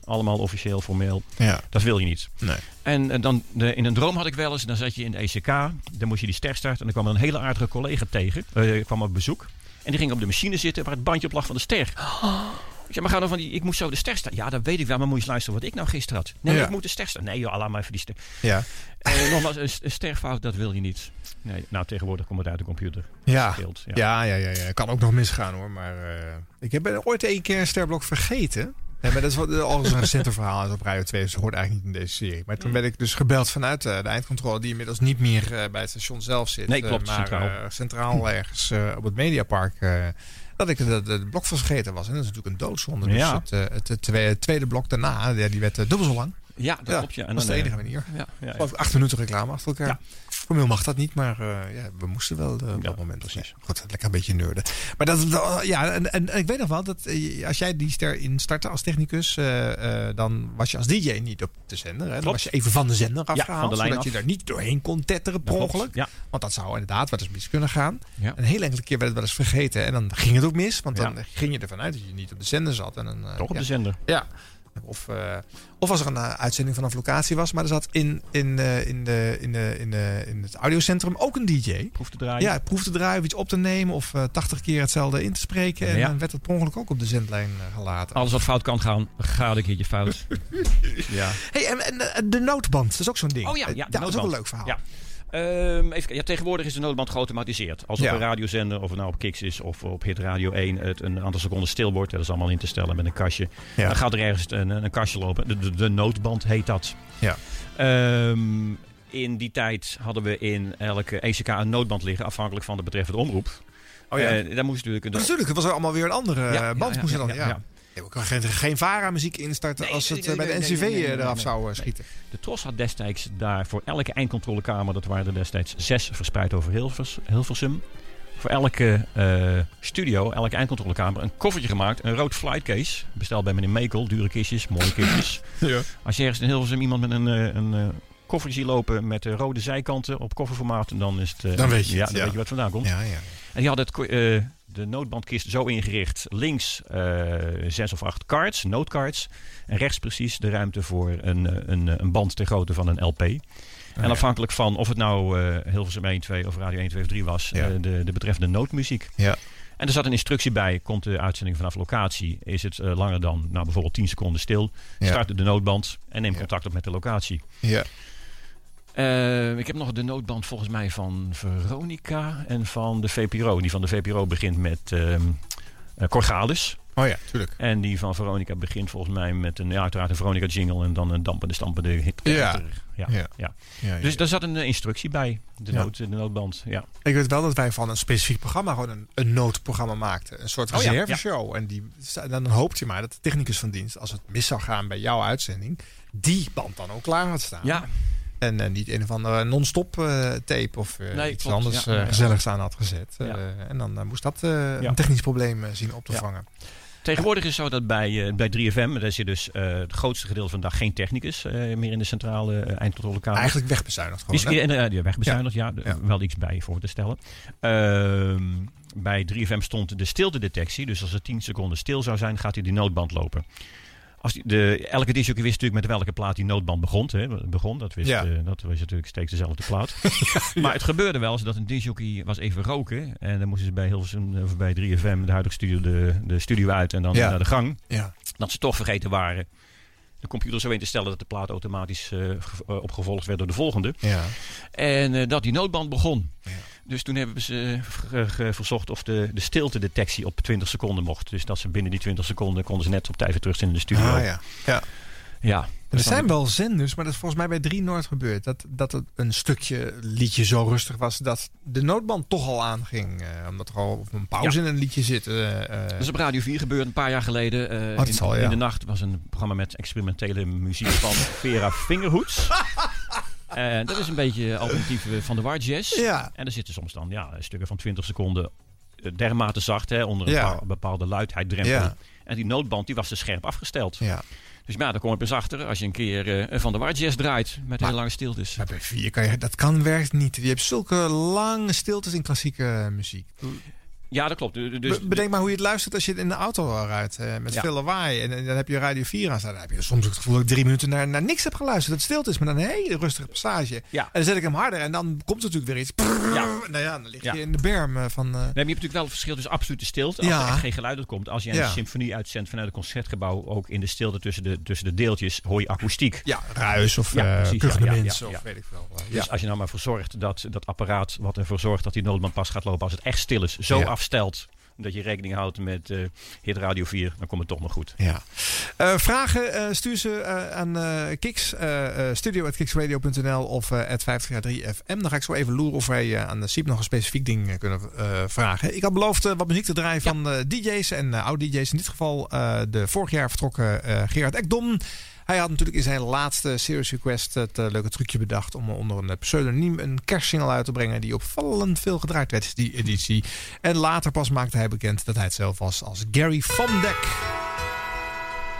Allemaal officieel, formeel. Ja. Dat wil je niet. Nee. En eh, dan, de, in een droom had ik wel eens, dan zat je in de ECK, dan moest je die ster starten. En dan kwam er een hele aardige collega tegen, eh, kwam op bezoek. En die ging op de machine zitten waar het bandje op lag van de ster. Ik zei, maar ga dan van die, ik moest zo de ster starten. Ja, dat weet ik wel, maar moet je eens luisteren wat ik nou gisteren had. Nee, Ja. ik moet de ster starten. Nee joh, laat maar even die ster. Ja. Eh, nogmaals, een, een sterfout, dat wil je niet. Nee, nou tegenwoordig komt het uit de computer. Ja. Scheelt, Ja. Ja, ja, ja, Kan ook nog misgaan hoor. Maar eh, ik heb ooit één keer een sterblok vergeten. Nee, maar dat is wat, al een recenter verhaal uit op Radio 2. Dus dat hoort eigenlijk niet in deze serie. Maar toen werd ik dus gebeld vanuit eh, de eindcontrole... die inmiddels niet meer eh, bij het station zelf zit. Nee, eh, klopt, maar centraal. eh, centraal ergens eh, op het Mediapark... eh, dat ik het de, blok van vergeten was. En dat is natuurlijk een doodzonde. Dus Ja. het, eh, het, het tweede, tweede blok daarna, ja, die werd eh, dubbel zo lang. Ja, dat klopt, ja. En dat was de enige eh, manier. ja, ja, acht minuten reclame achter elkaar. Formeel mag dat niet, maar eh, ja, we moesten wel eh, op dat moment. Precies. Goed, lekker een beetje nerden. Maar dat, ja, en, en, en ik weet nog wel dat eh, als jij die ster instartte als technicus, dan was je als DJ niet op de zender. Hè? Dan Klopt. was je even van de zender afgehaald, van de lijn zodat je daar niet doorheen kon tetteren per ongeluk. ja. Want dat zou inderdaad wel eens mis kunnen gaan. Ja. Een hele enkele keer werd het wel eens vergeten en dan ging het ook mis. Want dan ging je ervan uit dat je niet op de zender zat. En dan, Toch op de zender. Ja. Of, eh, of als er een eh, uitzending vanaf locatie was. Maar er zat in, in, eh, in, de, in, de, in, de, in het audiocentrum ook een DJ. Proef te draaien. Ja, proef te draaien of iets op te nemen. Of 80 keer hetzelfde in te spreken. En Ja. dan werd het per ongeluk ook op de zendlijn gelaten. Alles wat fout kan gaan, gaat een keertje fout. ja. Hey, en, en de noodband, dat is ook zo'n ding. Oh ja, ja, dat is ook een leuk verhaal. Ja. Ehm, even, ja, tegenwoordig is de noodband geautomatiseerd. Als Ja. op een radiozender, of het nou op Kix is of op Hit Radio 1, het een aantal seconden stil wordt, dat is allemaal in te stellen met een kastje. Ja. Dan gaat er ergens een, een kastje lopen. De, de, de noodband heet dat. Ja. Ehm, in die tijd hadden we in elke ECK een noodband liggen, afhankelijk van de betreffende omroep. Oh ja. Eh, daar moest natuurlijk een. Natuurlijk, het was er allemaal weer een andere Ja, band. ja, moest dan. Ja, we kunnen geen, geen VARA-muziek instarten als het nee, eh, bij de NCV nee, nee, nee, eraf nee, zou eh, schieten. De TROS had destijds daar voor elke eindcontrolekamer, dat waren er destijds zes verspreid over Hilvers, Hilversum. Voor elke eh, studio, elke eindcontrolekamer, een koffertje gemaakt. Een rood flightcase. Besteld bij meneer Mekel. Dure kistjes, mooie kistjes. Ja. Als je ergens in Hilversum iemand met een, eh, een eh, koffertje ziet lopen met eh, rode zijkanten op kofferformaat, dan is het... eh, Dan weet je ja, het, dan ja. weet je wat vandaan komt. Ja, ja. En die hadden het, eh, de noodbandkist zo ingericht. Links eh, zes of acht cards, noodcards. En rechts precies de ruimte voor een, eh, een, eh, een band ter grootte van een LP. en ja. afhankelijk van of het nou eh Hilversum 1, 2 of Radio 1, 2 of 3 was, Ja. de, de betreffende noodmuziek. Ja. En er zat een instructie bij, komt de uitzending vanaf locatie. Is het langer dan nou, bijvoorbeeld 10 seconden stil, Ja. start de noodband en neem contact op met de locatie. Ja. Eh, ik heb nog de noodband volgens mij van Veronica en van de VPRO. Die van de VPRO begint met ehm eh, Corgalis. Oh ja, tuurlijk. En die van Veronica begint volgens mij met een, ja, uiteraard een Veronica jingle en dan een dampende, stampende hit. Ja. Ja. Ja. Ja. Dus daar zat een eh, instructie bij, de, nood, de noodband. Ja. Ik weet wel dat wij van een specifiek programma gewoon een, een noodprogramma maakten. Een soort Oh ja, reserveshow. En die, dan hoopt je maar dat de technicus van dienst, als het mis zou gaan bij jouw uitzending, die band dan ook klaar had staan. Ja. En eh, niet een of andere non-stop eh, tape of eh, Nee, iets klopt, anders ja. eh, Ja. gezelligs aan had gezet. Eh, en dan eh, moest dat eh, een technisch probleem eh, zien op te vangen. Tegenwoordig is het zo dat bij, eh, bij 3FM, daar zit dus eh, het grootste gedeelte van de dag geen technicus eh, meer in de centrale eindcontrolekamer. Eigenlijk wegbezuinigd gewoon. Is, hè? ja, wegbezuinigd, ja. Wel iets bij voor te stellen. Ehm, bij 3FM stond de stiltedetectie. Dus als er 10 seconden stil zou zijn, gaat hij die noodband lopen. Als de, elke disjockey wist natuurlijk met welke plaat die noodband begon. Hè, begon. Dat, wist, Ja. eh, dat was natuurlijk steeds dezelfde plaat. Maar het gebeurde wel eens dat een disjockey was even roken. En dan moesten ze bij Hilversum, of bij 3FM, de huidige studio, de, de studio uit en dan Ja. naar de gang. Ja. Dat ze toch vergeten waren de computer zo in te stellen dat de plaat automatisch eh, eh, opgevolgd werd door de volgende. Ja. En dat die noodband begon. Dus toen hebben ze verzocht of de, de stiltedetectie op 20 seconden mocht. Dus dat ze binnen die 20 seconden konden ze net op tijd weer terug zijn in de studio. Ah, ja. Ja. Ja. Er zijn wel zenders, maar dat is volgens mij bij drie nooit gebeurd. Dat, dat het een stukje liedje zo rustig was dat de noodband toch al aanging. eh, omdat er al een pauze Ja. in een liedje zit. eh, eh. Dat is op Radio 4 gebeurd een paar jaar geleden. eh, dat in, zal, ja. in de nacht was een programma met experimentele muziek van Vera Fingerhoeds. En dat is een beetje alternatief eh, van de War Jazz. Ja. En er zitten soms dan ja, stukken van 20 seconden eh, dermate zacht, hè, onder een Ja. bepaalde luidheid drempel. Ja. En die noodband die was dus scherp afgesteld. Ja. Dus ja, daar kom je eens achter als je een keer eh, van de War Jazz draait met heel lange stiltes. Maar bij vier kan je, dat kan werkt niet. Je hebt zulke lange stiltes in klassieke eh, muziek. Ja, dat klopt. Du- Dus, Be- Bedenk maar hoe je het luistert als je in de auto rijdt eh, met Ja. veel lawaai. En, en dan heb je Radio 4 aan staan. Dan heb je soms het gevoel dat ik drie minuten naar, naar niks heb geluisterd. Dat het stilte is, maar dan een hele rustige passage. Ja. En dan zet ik hem harder en dan komt er natuurlijk weer iets. Ja. Nou ja, dan lig je in de berm eh, van... eh, Nee, maar je hebt natuurlijk wel het verschil tussen absolute stilte. Als er echt geen geluid uitkomt. Als je een symfonie uitzendt vanuit een concertgebouw. Ook in de stilte tussen de, tussen de deeltjes hoor je akoestiek. Ja, ruis of Ja, precies, ja, of weet ik veel. Dus als je nou maar voor zorgt dat dat apparaat wat ervoor zorgt dat die noodband pas gaat lopen als het echt stil is, zo Ja. Afstelt dat je rekening houdt met eh Hit Radio 4, dan komt het toch nog goed. Ja. Eh, vragen eh, stuur ze aan Kiks, studio.kiksradio.nl of eh 50 jaar 3FM. Dan ga ik zo even loeren of wij aan de Siep nog een specifiek ding kunnen vragen. Ik had beloofd wat muziek te draaien van DJ's en oud-DJ's. In dit geval de vorig jaar vertrokken Gerard Ekdom. Hij had natuurlijk in zijn laatste Serious Request het eh, leuke trucje bedacht om onder een pseudoniem een kerstsingle uit te brengen die opvallend veel gedraaid werd, die editie. En later pas maakte hij bekend dat hij het zelf was als Gary Van Dek.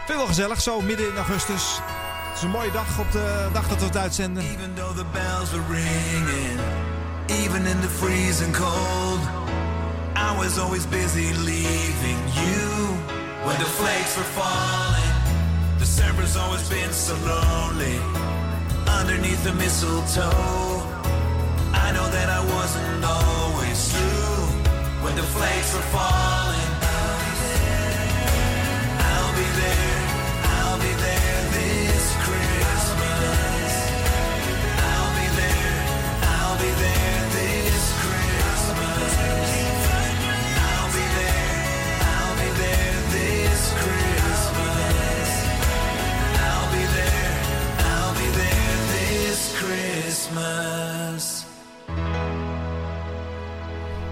Je wel gezellig, zo midden in augustus. Het is een mooie dag op de dag dat we het uitzenden. Even though the bells were ringing, even in the freezing cold, I was always busy leaving you when the flakes were falling. December's always been so lonely underneath the mistletoe. I know that I wasn't always true when the flakes were falling. I'll be there, I'll be there this Christmas. I'll be there, I'll be there Christmas.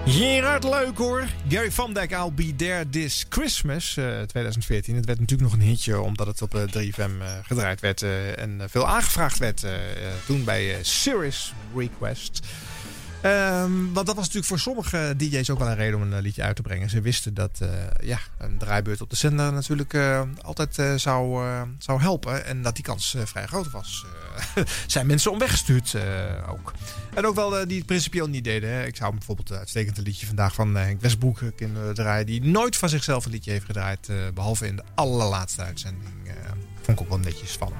Hieruit leuk hoor. Gary Van Dijk, I'll Be There This Christmas eh, 2014. Het werd natuurlijk nog een hitje omdat het op eh, 3FM eh, gedraaid werd eh, en eh, veel aangevraagd werd eh, eh, toen bij eh, Serious Request. Ehm, want dat was natuurlijk voor sommige DJ's ook wel een reden om een eh, liedje uit te brengen. Ze wisten dat eh, ja, een draaibeurt op de zender natuurlijk eh, altijd zou, zou helpen. En dat die kans vrij groot was. Zijn mensen om weggestuurd eh, ook. En ook wel die het principieel niet deden. Hè. Ik zou bijvoorbeeld uitstekend een liedje vandaag van Henk Westbroek kunnen draaien. Die nooit van zichzelf een liedje heeft gedraaid. eh, behalve in de allerlaatste uitzending. vond ik ook wel netjes van.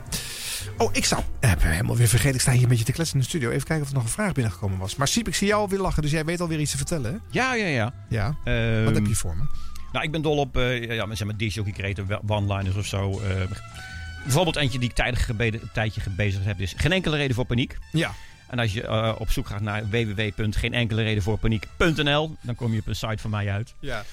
Oh, ik zou... Ik heb helemaal weer vergeten. Ik sta hier een beetje te kletsen in de studio. Even kijken of er nog een vraag binnengekomen was. Maar Siep, ik zie jou alweer lachen. Dus jij weet alweer iets te vertellen, hè? Ja, ja, ja. Ja. Ehm, Wat heb je voor me? Nou, ik ben dol op eh ja, zeg maar disjockey creator one-liners of zo. eh. bijvoorbeeld eentje die ik tijdig gebeden, een tijdje gebezigd heb is geen enkele reden voor paniek. Ja. En als je eh, op zoek gaat naar www.geenenkeleredenvoorpaniek.nl dan kom je op een site van mij uit. Ja.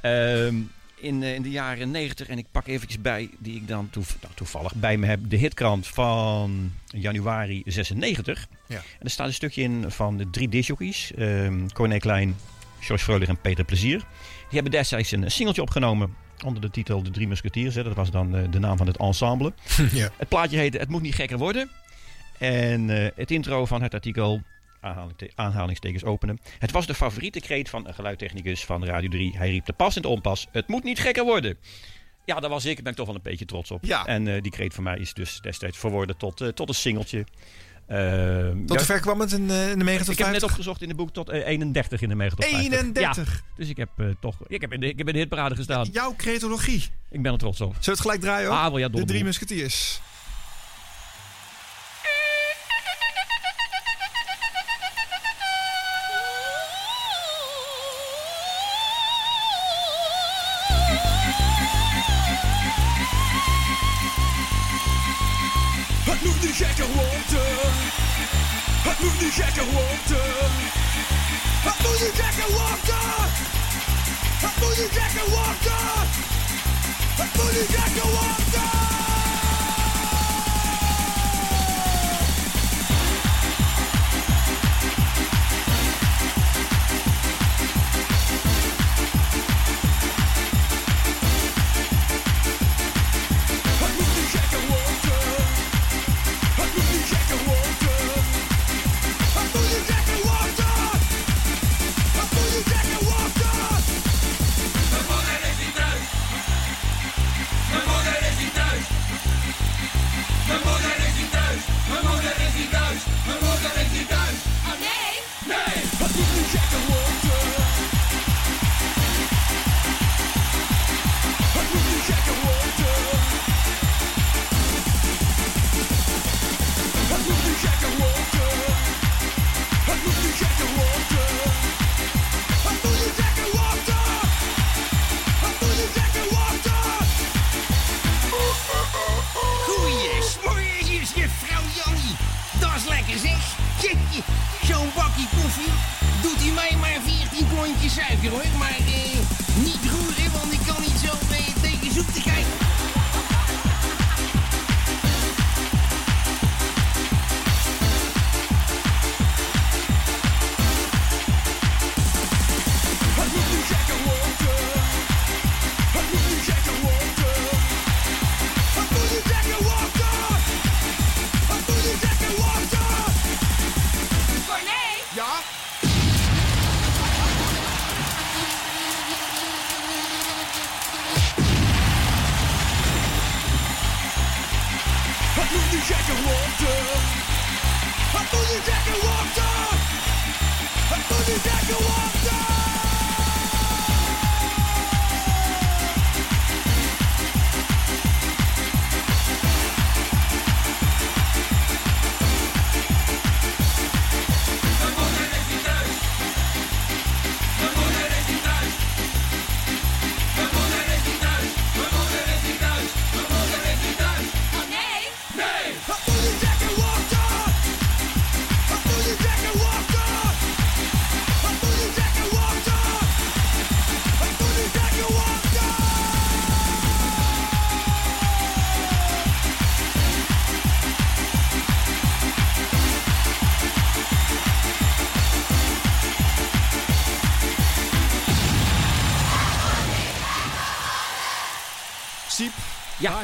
Ehm, in, eh, in de jaren 90 en ik pak eventjes bij die ik dan toev- nou, toevallig bij me heb. De hitkrant van januari 96. Ja. En er staat een stukje in van de drie disjockeys. ehm Corné Klein, George Freulich en Peter Plezier. Die hebben destijds een singeltje opgenomen onder de titel De Drie Musketeers. hè. Dat was dan eh, de naam van het ensemble. ja. Het plaatje heette Het moet niet gekker worden. En eh, het intro van het artikel, aanhalingstekens openen. Het was de favoriete kreet van een geluidtechnicus van Radio 3. Hij riep te pas en te onpas. Het moet niet gekker worden. Ja, daar was ik. Daar ben ik toch wel een beetje trots op. Ja. En eh, die kreet van mij is dus destijds verworden tot, eh, tot een singeltje. Eh, Tot ja, ver kwam het in, in de mega tot ik heb net 50? opgezocht in de boek tot eh, 31 in de mega tot 50. 31? Ja, dus ik heb toch... Ik heb, in de, ik heb in de hitparade gestaan. Jouw cretologie. Ik ben er trots op. Zullen we het gelijk draaien? Ah, wel ja, de drie musketiers.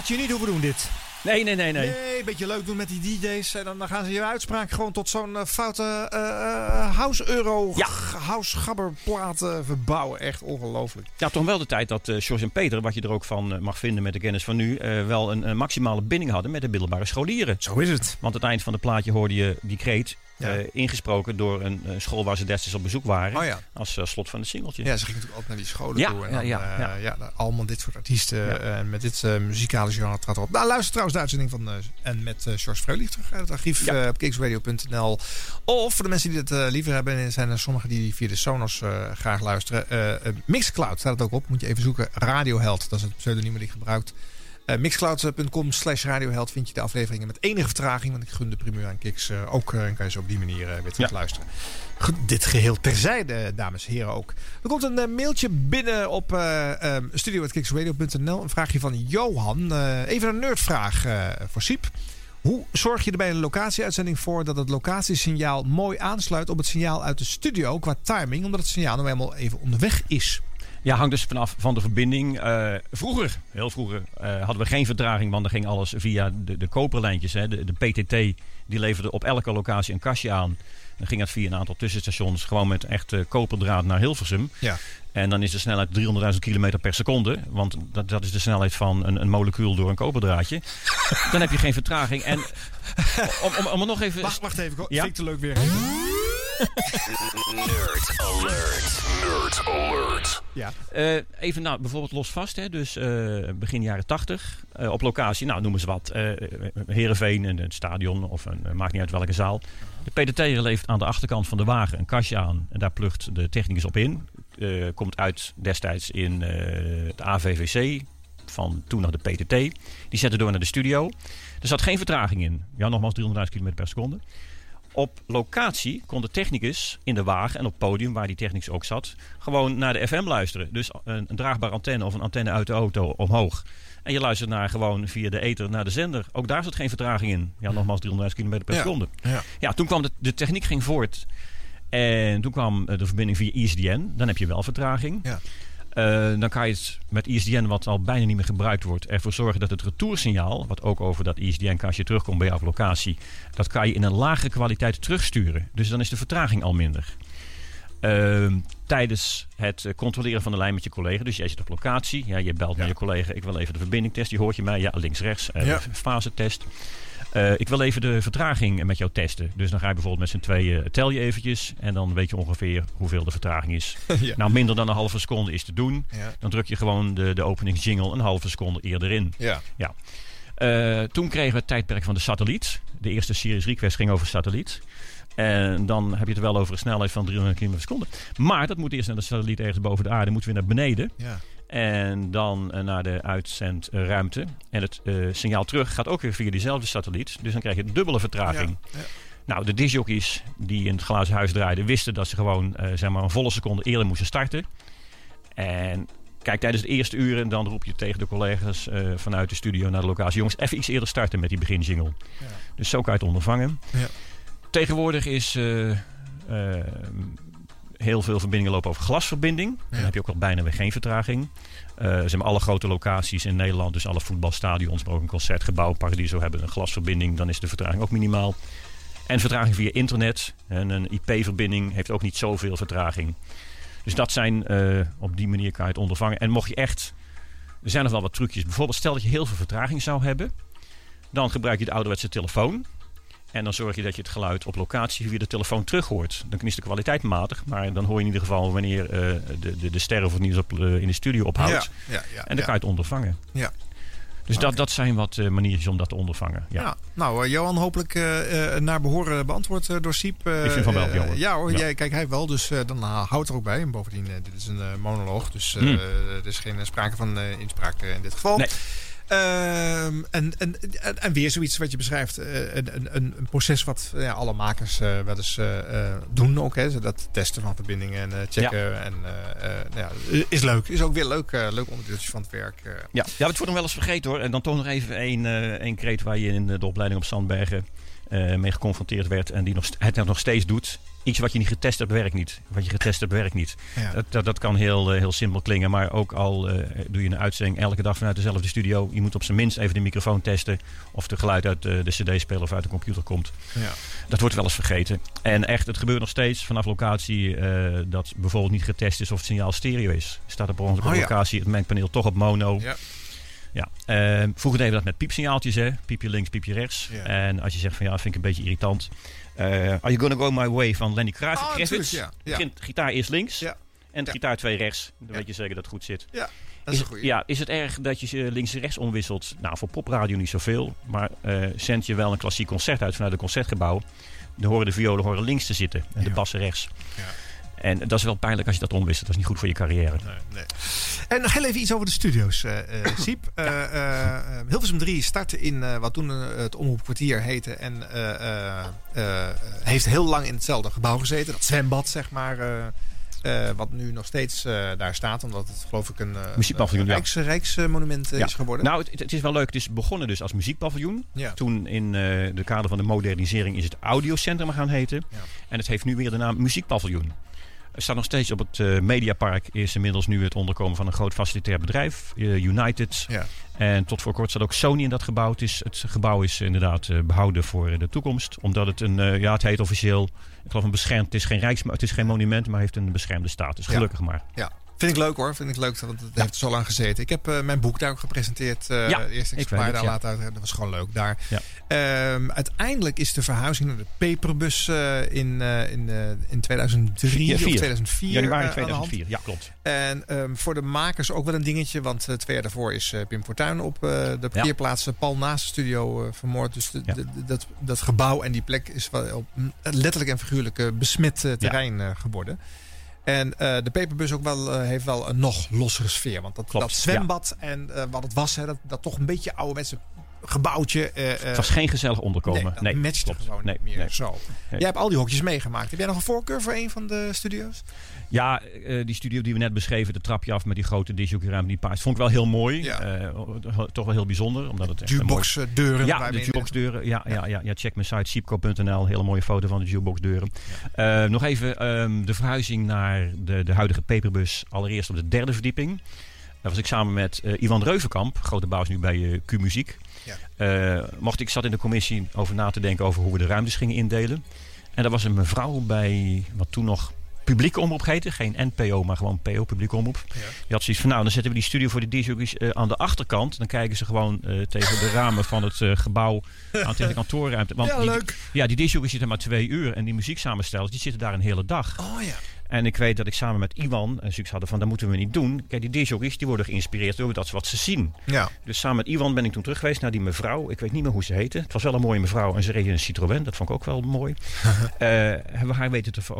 Had je niet hoeven doen dit. Nee, nee, nee, nee. Nee, een beetje leuk doen met die DJ's. En dan, dan gaan ze je uitspraak gewoon tot zo'n eh, foute eh, house-euro, Ja. house-gabberplaat eh, verbouwen. Echt ongelooflijk. Ja, toch wel de tijd dat George en Peter, wat je er ook van mag vinden met de kennis van nu, wel een, een maximale binding hadden met de middelbare scholieren. Zo is het. Want aan het eind van het plaatje hoorde je die kreet Ja. eh, ingesproken door een school waar ze destijds op bezoek waren. Oh ja. Als eh, slot van het singeltje. Ja, ze gingen natuurlijk ook naar die scholen Ja, toe. En ja, dan, ja, eh, ja. allemaal dit soort artiesten eh, met dit muzikale genre trad op. Nou, luister trouwens de uitzending van en met eh George Freulich terug uit het archief op kicksradio.nl. Of voor de mensen die het liever hebben, en zijn er sommigen die via de Sonos graag luisteren. Mixcloud staat het ook op. Moet je even zoeken. Radioheld, dat is het pseudoniem dat ik Eh Mixcloud.com slash radioheld vind je de afleveringen met enige vertraging. Want ik gun de primeur aan Kicks eh, ook. eh, en kan je ze op die manier weer terug luisteren. Goed, dit geheel terzijde, dames en heren ook. Er komt een mailtje binnen op uh, um, studio.kicksradio.nl. Een vraagje van Johan. Even een nerdvraag voor Siep. Hoe zorg je er bij een locatieuitzending voor dat het locatiesignaal mooi aansluit op het signaal uit de studio qua timing, omdat het signaal nou helemaal even onderweg is? Ja, hangt dus vanaf van de verbinding. Eh, vroeger, heel vroeger, eh, hadden we geen vertraging, want dan ging alles via de, de koperlijntjes. Hè. De, de PTT die leverde op elke locatie een kastje aan. Dan ging het via een aantal tussenstations, gewoon met echt eh, koperdraad naar Hilversum. Ja. En dan is de snelheid 300.000 km per seconde. Want dat, dat is de snelheid van een, een molecuul door een koperdraadje. dan heb je geen vertraging. En om, om, om er nog even... Wacht, wacht even, Ja? vind ik te leuk weer. Nerd alert. Nerd alert. Ja. Eh, even nou, bijvoorbeeld los vast, hè, dus eh, begin jaren 80 eh, op locatie, nou noemen ze wat, eh Heerenveen, en het stadion of een, maakt niet uit welke zaal. De PDT levert aan de achterkant van de wagen een kastje aan en daar plucht de technicus op in. Eh, komt uit destijds in eh het AVVC, van toen nog de PTT. Die zetten door naar de studio. Er zat geen vertraging in. Ja, nogmaals 300.000 km per seconde. Op locatie kon de technicus in de wagen en op podium, waar die technicus ook zat, gewoon naar de FM luisteren. Dus een, een draagbare antenne of een antenne uit de auto omhoog. En je luistert naar gewoon via de ether naar de zender. Ook daar zat geen vertraging in. Ja, nogmaals 300.000 km per Ja, seconde. ja. Ja, toen kwam de, de techniek ging voort. En toen kwam eh, de verbinding via ISDN. Dan heb je wel vertraging. Ja. Eh, dan kan je het met ISDN, wat al bijna niet meer gebruikt wordt, ervoor zorgen dat het retoursignaal, wat ook over dat ISDN-kastje terugkomt bij jou op locatie, dat kan je in een lagere kwaliteit terugsturen. Dus dan is de vertraging al minder. Ehm, tijdens het eh, controleren van de lijn met je collega, dus jij zit op locatie, ja, je belt naar je collega, ik wil even de verbinding testen, die hoort je mij, ja, links-rechts, eh, Ja. fasetest. Eh, ik wil even de vertraging met jou testen. Dus dan ga je bijvoorbeeld met z'n tweeën, tel je eventjes en dan weet je ongeveer hoeveel de vertraging is. Ja. Nou, minder dan een halve seconde is te doen. Ja. Dan druk je gewoon de, de openingsjingle een halve seconde eerder in. Ja. ja. Eh, toen kregen we het tijdperk van de satelliet. De eerste series request ging over satelliet. En dan heb je het wel over een snelheid van 300 km per seconde. Maar dat moet eerst naar de satelliet ergens boven de aarde. Moet weer naar beneden. Ja. En dan eh, naar de uitzendruimte. En het eh, signaal terug gaat ook weer via diezelfde satelliet. Dus dan krijg je dubbele vertraging. Ja, ja. Nou, de discjockeys die in het glazen huis draaiden... wisten dat ze gewoon eh, zeg maar een volle seconde eerder moesten starten. En kijk, tijdens het eerste uur... en dan roep je tegen de collega's vanuit de studio naar de locatie... jongens, even iets eerder starten met die beginjingle. Ja. Dus zo kan je het ondervangen. Ja. Tegenwoordig is... heel veel verbindingen lopen over glasverbinding. Dan heb je ook al bijna weer geen vertraging. Eh ze hebben alle grote locaties in Nederland, dus alle voetbalstadions, maar ook een concertgebouw, Paradiso hebben een glasverbinding. Dan is de vertraging ook minimaal. En vertraging via internet. En een IP-verbinding heeft ook niet zoveel vertraging. Dus dat zijn, eh, op die manier kan je het ondervangen. En mocht je echt, er zijn nog wel wat trucjes. Bijvoorbeeld stel dat je heel veel vertraging zou hebben. Dan gebruik je de ouderwetse telefoon. En dan zorg je dat je het geluid op locatie via de telefoon terug hoort. Dan is de kwaliteit matig, maar dan hoor je in ieder geval wanneer eh, de, de, de sterren of het nieuws op, eh, in de studio ophoudt. Ja, ja, ja, en dan kan je het ondervangen. Ja. Dus dat, dat zijn wat eh, maniertjes om dat te ondervangen. Ja. Ja, nou, Johan, hopelijk naar behoren beantwoord door Siep. Ik vind van wel, Johan. ja hoor, Ja. Jij, kijk, hij wel, dus dan uh, houdt er ook bij. En bovendien, dit is een monoloog, dus Hmm. er is geen sprake van inspraak in dit geval. Nee. Ehm, en, en, en, weer zoiets wat je beschrijft. eh, een, een, een proces wat ja, alle makers eh, wel eens eh, doen ook. Hè, dat testen van verbindingen en checken. En, nou ja, is leuk. Is ook weer leuk. leuk onderdeeltje van het werk. Ja, ja, het wordt nog wel eens vergeten hoor. En dan toch nog even één één kreet waar je in de opleiding op Sandbergen mee geconfronteerd werd. En die nog, het nog steeds doet. Iets wat je niet getest hebt, werkt niet. Wat je getest hebt, werkt niet. Ja. Dat, dat, dat kan heel, eh, heel simpel klingen. Maar ook al eh, doe je een uitzending elke dag vanuit dezelfde studio. Je moet op zijn minst even de microfoon testen. Of de geluid uit de cd-speler of uit de computer komt. Ja. Dat wordt wel eens vergeten. En echt, het gebeurt nog steeds vanaf locatie eh, dat bijvoorbeeld niet getest is of het signaal stereo is. Staat er op Oh ja. locatie het mengpaneel toch op mono. Ja. Ja, eh, vroeger deden we dat met piepsignaaltjes, hè? Piepje links, piepje rechts. Ja. En als je zegt van ja, vind ik een beetje irritant. Eh, Are You Gonna Go My Way van Lenny Kravitz. Kravitz. natuurlijk, ja. Ja. Begint gitaar eerst links Ja. en Ja. gitaar twee rechts. Dan weet je zeker dat het goed zit. Ja, dat is. Ja, is het erg dat je ze links en rechts omwisselt? Nou, voor popradio niet zoveel. Maar eh zend je wel een klassiek concert uit vanuit het concertgebouw. Dan horen de violen horen links te zitten en de bassen rechts. Ja. En dat is wel pijnlijk als je dat omwisselt. Dat is niet goed voor je carrière. Nee. En nog heel even iets over de studio's, eh Siep. Eh, Hilversum 3 startte in wat toen het Omroepkwartier heette. En heeft heel lang in hetzelfde gebouw gezeten. Dat zwembad, zeg maar. wat nu nog steeds daar staat. Omdat het geloof ik een, Muziekpaviljoen, een ja. Rijks, Rijksmonument Ja. is geworden. Nou, het, het is wel leuk. Het is begonnen dus als muziekpaviljoen. Ja. Toen in de kader van de modernisering is het audiocentrum gaan heten. En het heeft nu weer de naam muziekpaviljoen. Staat nog steeds op het eh, Mediapark. Is inmiddels nu het onderkomen van een groot facilitair bedrijf. eh, United. Ja. En tot voor kort zat ook Sony in dat gebouw. Het, is, het gebouw is inderdaad eh, behouden voor de toekomst. Omdat het een, ja het heet officieel, ik geloof een beschermd, het is geen rijks, het is geen monument, maar heeft een beschermde status. Ja. Gelukkig maar. Ja. Vind ik leuk hoor. Vind ik leuk, want het heeft zo lang gezeten. Ik heb eh, mijn boek daar ook gepresenteerd. eh Ja, ik exemplaar weet daar het, laten uit. Dat was gewoon leuk daar. Ja. Ehm, uiteindelijk is de verhuizing naar de Paperbus eh, in, in, in 2003 Vier- of vier. 2004. Januari eh, aan de hand. 2004, ja klopt. En ehm, voor de makers ook wel een dingetje. Want twee jaar daarvoor is Pim Fortuyn op de parkeerplaats Pal naast de studio vermoord. Dus de, dat, dat gebouw en die plek is wel op mm, letterlijk en figuurlijk besmet terrein geworden. En eh, de Paperbus ook wel, eh, heeft wel een nog lossere sfeer. Want dat, Klopt, dat zwembad en eh, wat het was, hè, dat, dat toch een beetje ouderwetse gebouwtje. Het was geen gezellig onderkomen. Nee, dat Nee, matchte klopt. gewoon Nee, niet meer. nee. Zo. Jij hebt al die hokjes meegemaakt. Heb jij nog een voorkeur voor een van de studio's? Ja, eh, die studio die we net beschreven, de trapje af met die grote disjockeyruimte, die paars, vond ik wel heel mooi. Eh, toch wel heel bijzonder. Omdat het echt een Jukebox, mooi- eh, deuren Ja, de jukeboxdeuren. Ja, ja. Ja, ja, check mijn site sheepco.nl. Hele mooie foto van de jukeboxdeuren. Eh, nog even ehm, de verhuizing naar de, de huidige Peperbus. Allereerst op de derde verdieping. Daar was ik samen met Ivan Reuvenkamp, grote baas nu bij Q-Muziek. Eh, mocht ik zat in de commissie over na te denken over hoe we de ruimtes gingen indelen. En daar was een mevrouw bij, wat toen nog publieke omroep heette. Geen NPO, maar gewoon PO, publieke omroep. Die had zoiets van, nou, dan zetten we die studio voor de DJ's eh, aan de achterkant. Dan kijken ze gewoon eh, tegen de ramen van het eh, gebouw aan tegen de kantoorruimte. Want Ja, die, leuk. Ja, die DJ's zitten maar twee uur. En die muzieksamenstellers, die zitten daar een hele dag. Oh ja. En ik weet dat ik samen met Iwan een zoiets hadden van, dat moeten we niet doen. Kijk, die DJ's die worden geïnspireerd door dat wat ze zien. Ja. Dus samen met Iwan ben ik toen terug geweest naar die mevrouw. Ik weet niet meer hoe ze heette. Het was wel een mooie mevrouw en ze reed in een Citroën. Dat vond ik ook wel mooi. Eh, hebben we haar weten te, ver-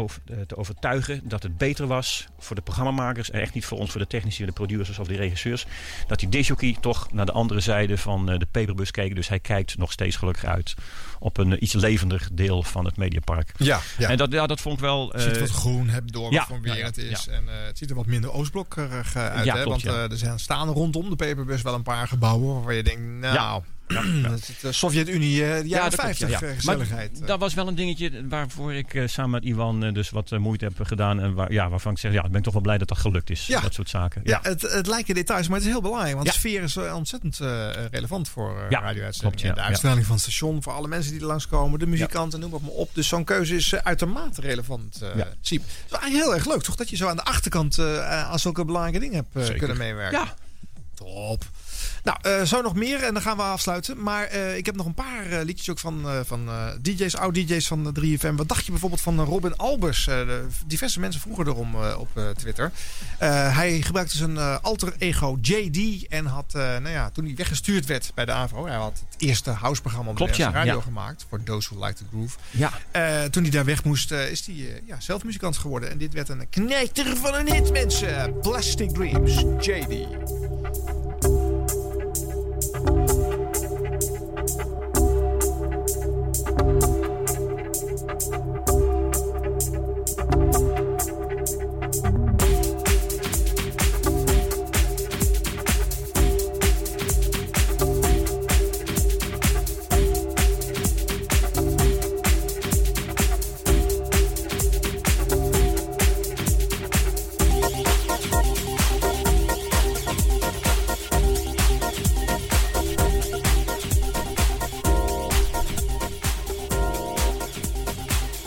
te overtuigen dat het beter was voor de programmamakers. En echt niet voor ons, voor de technici, de producers of de regisseurs. Dat die disjockey toch naar de andere zijde van eh, de peperbus keek. Dus hij kijkt nog steeds gelukkig uit op een eh, iets levendig deel van het Mediapark. Ja, ja. En dat, ja, dat vond ik wel... Je ziet eh, wat groen hebt door ja, voor weer ja, het is. En eh, het ziet er wat minder oostblokkerig eh, uit. Hè? klopt, Want eh, er staan rondom de Paperbus wel een paar gebouwen waarvan je denkt, nou, is de Sovjet-Unie, eh, de jaren klopt, 50 ja, ja. eh, Maar gezelligheid. dat was wel een dingetje waarvoor ik eh, samen met Iwan eh, dus wat eh, moeite heb gedaan. En waar, ja, waarvan ik zeg, ja, ik ben toch wel blij dat dat gelukt is. Ja. Dat soort zaken. ja, het, het lijken details, maar het is heel belangrijk. Want Ja. sfeer is eh, ontzettend eh, relevant voor uh, Ja, radio-uitzendingen. ja, de ja. uitstraling van het station, voor alle mensen die er langskomen, de muzikanten, noem het maar op. Dus zo'n keuze is eh, uitermate relevant. eh Ja. Siep. Het is eigenlijk heel erg leuk, toch? Dat je zo aan de achterkant eh aan zulke belangrijke dingen hebt eh, kunnen meewerken. Ja. Top. Nou, eh, zo nog meer en dan gaan we afsluiten. Maar eh, ik heb nog een paar eh, liedjes ook van, van DJ's, oud-DJ's van de 3FM. Wat dacht je bijvoorbeeld van Robin Albers? De- diverse mensen vroegen erom op Twitter. Hij gebruikte zijn alter ego JD en had, nou ja, toen hij weggestuurd werd bij de AVRO. Hij had het eerste houseprogramma op de ja, radio ja. gemaakt. Voor Those Who Like to Groove. Ja. Toen hij daar weg moest, is hij ja, zelf muzikant geworden. En dit werd een knijter van een hit, mensen. Plastic Dreams, JD.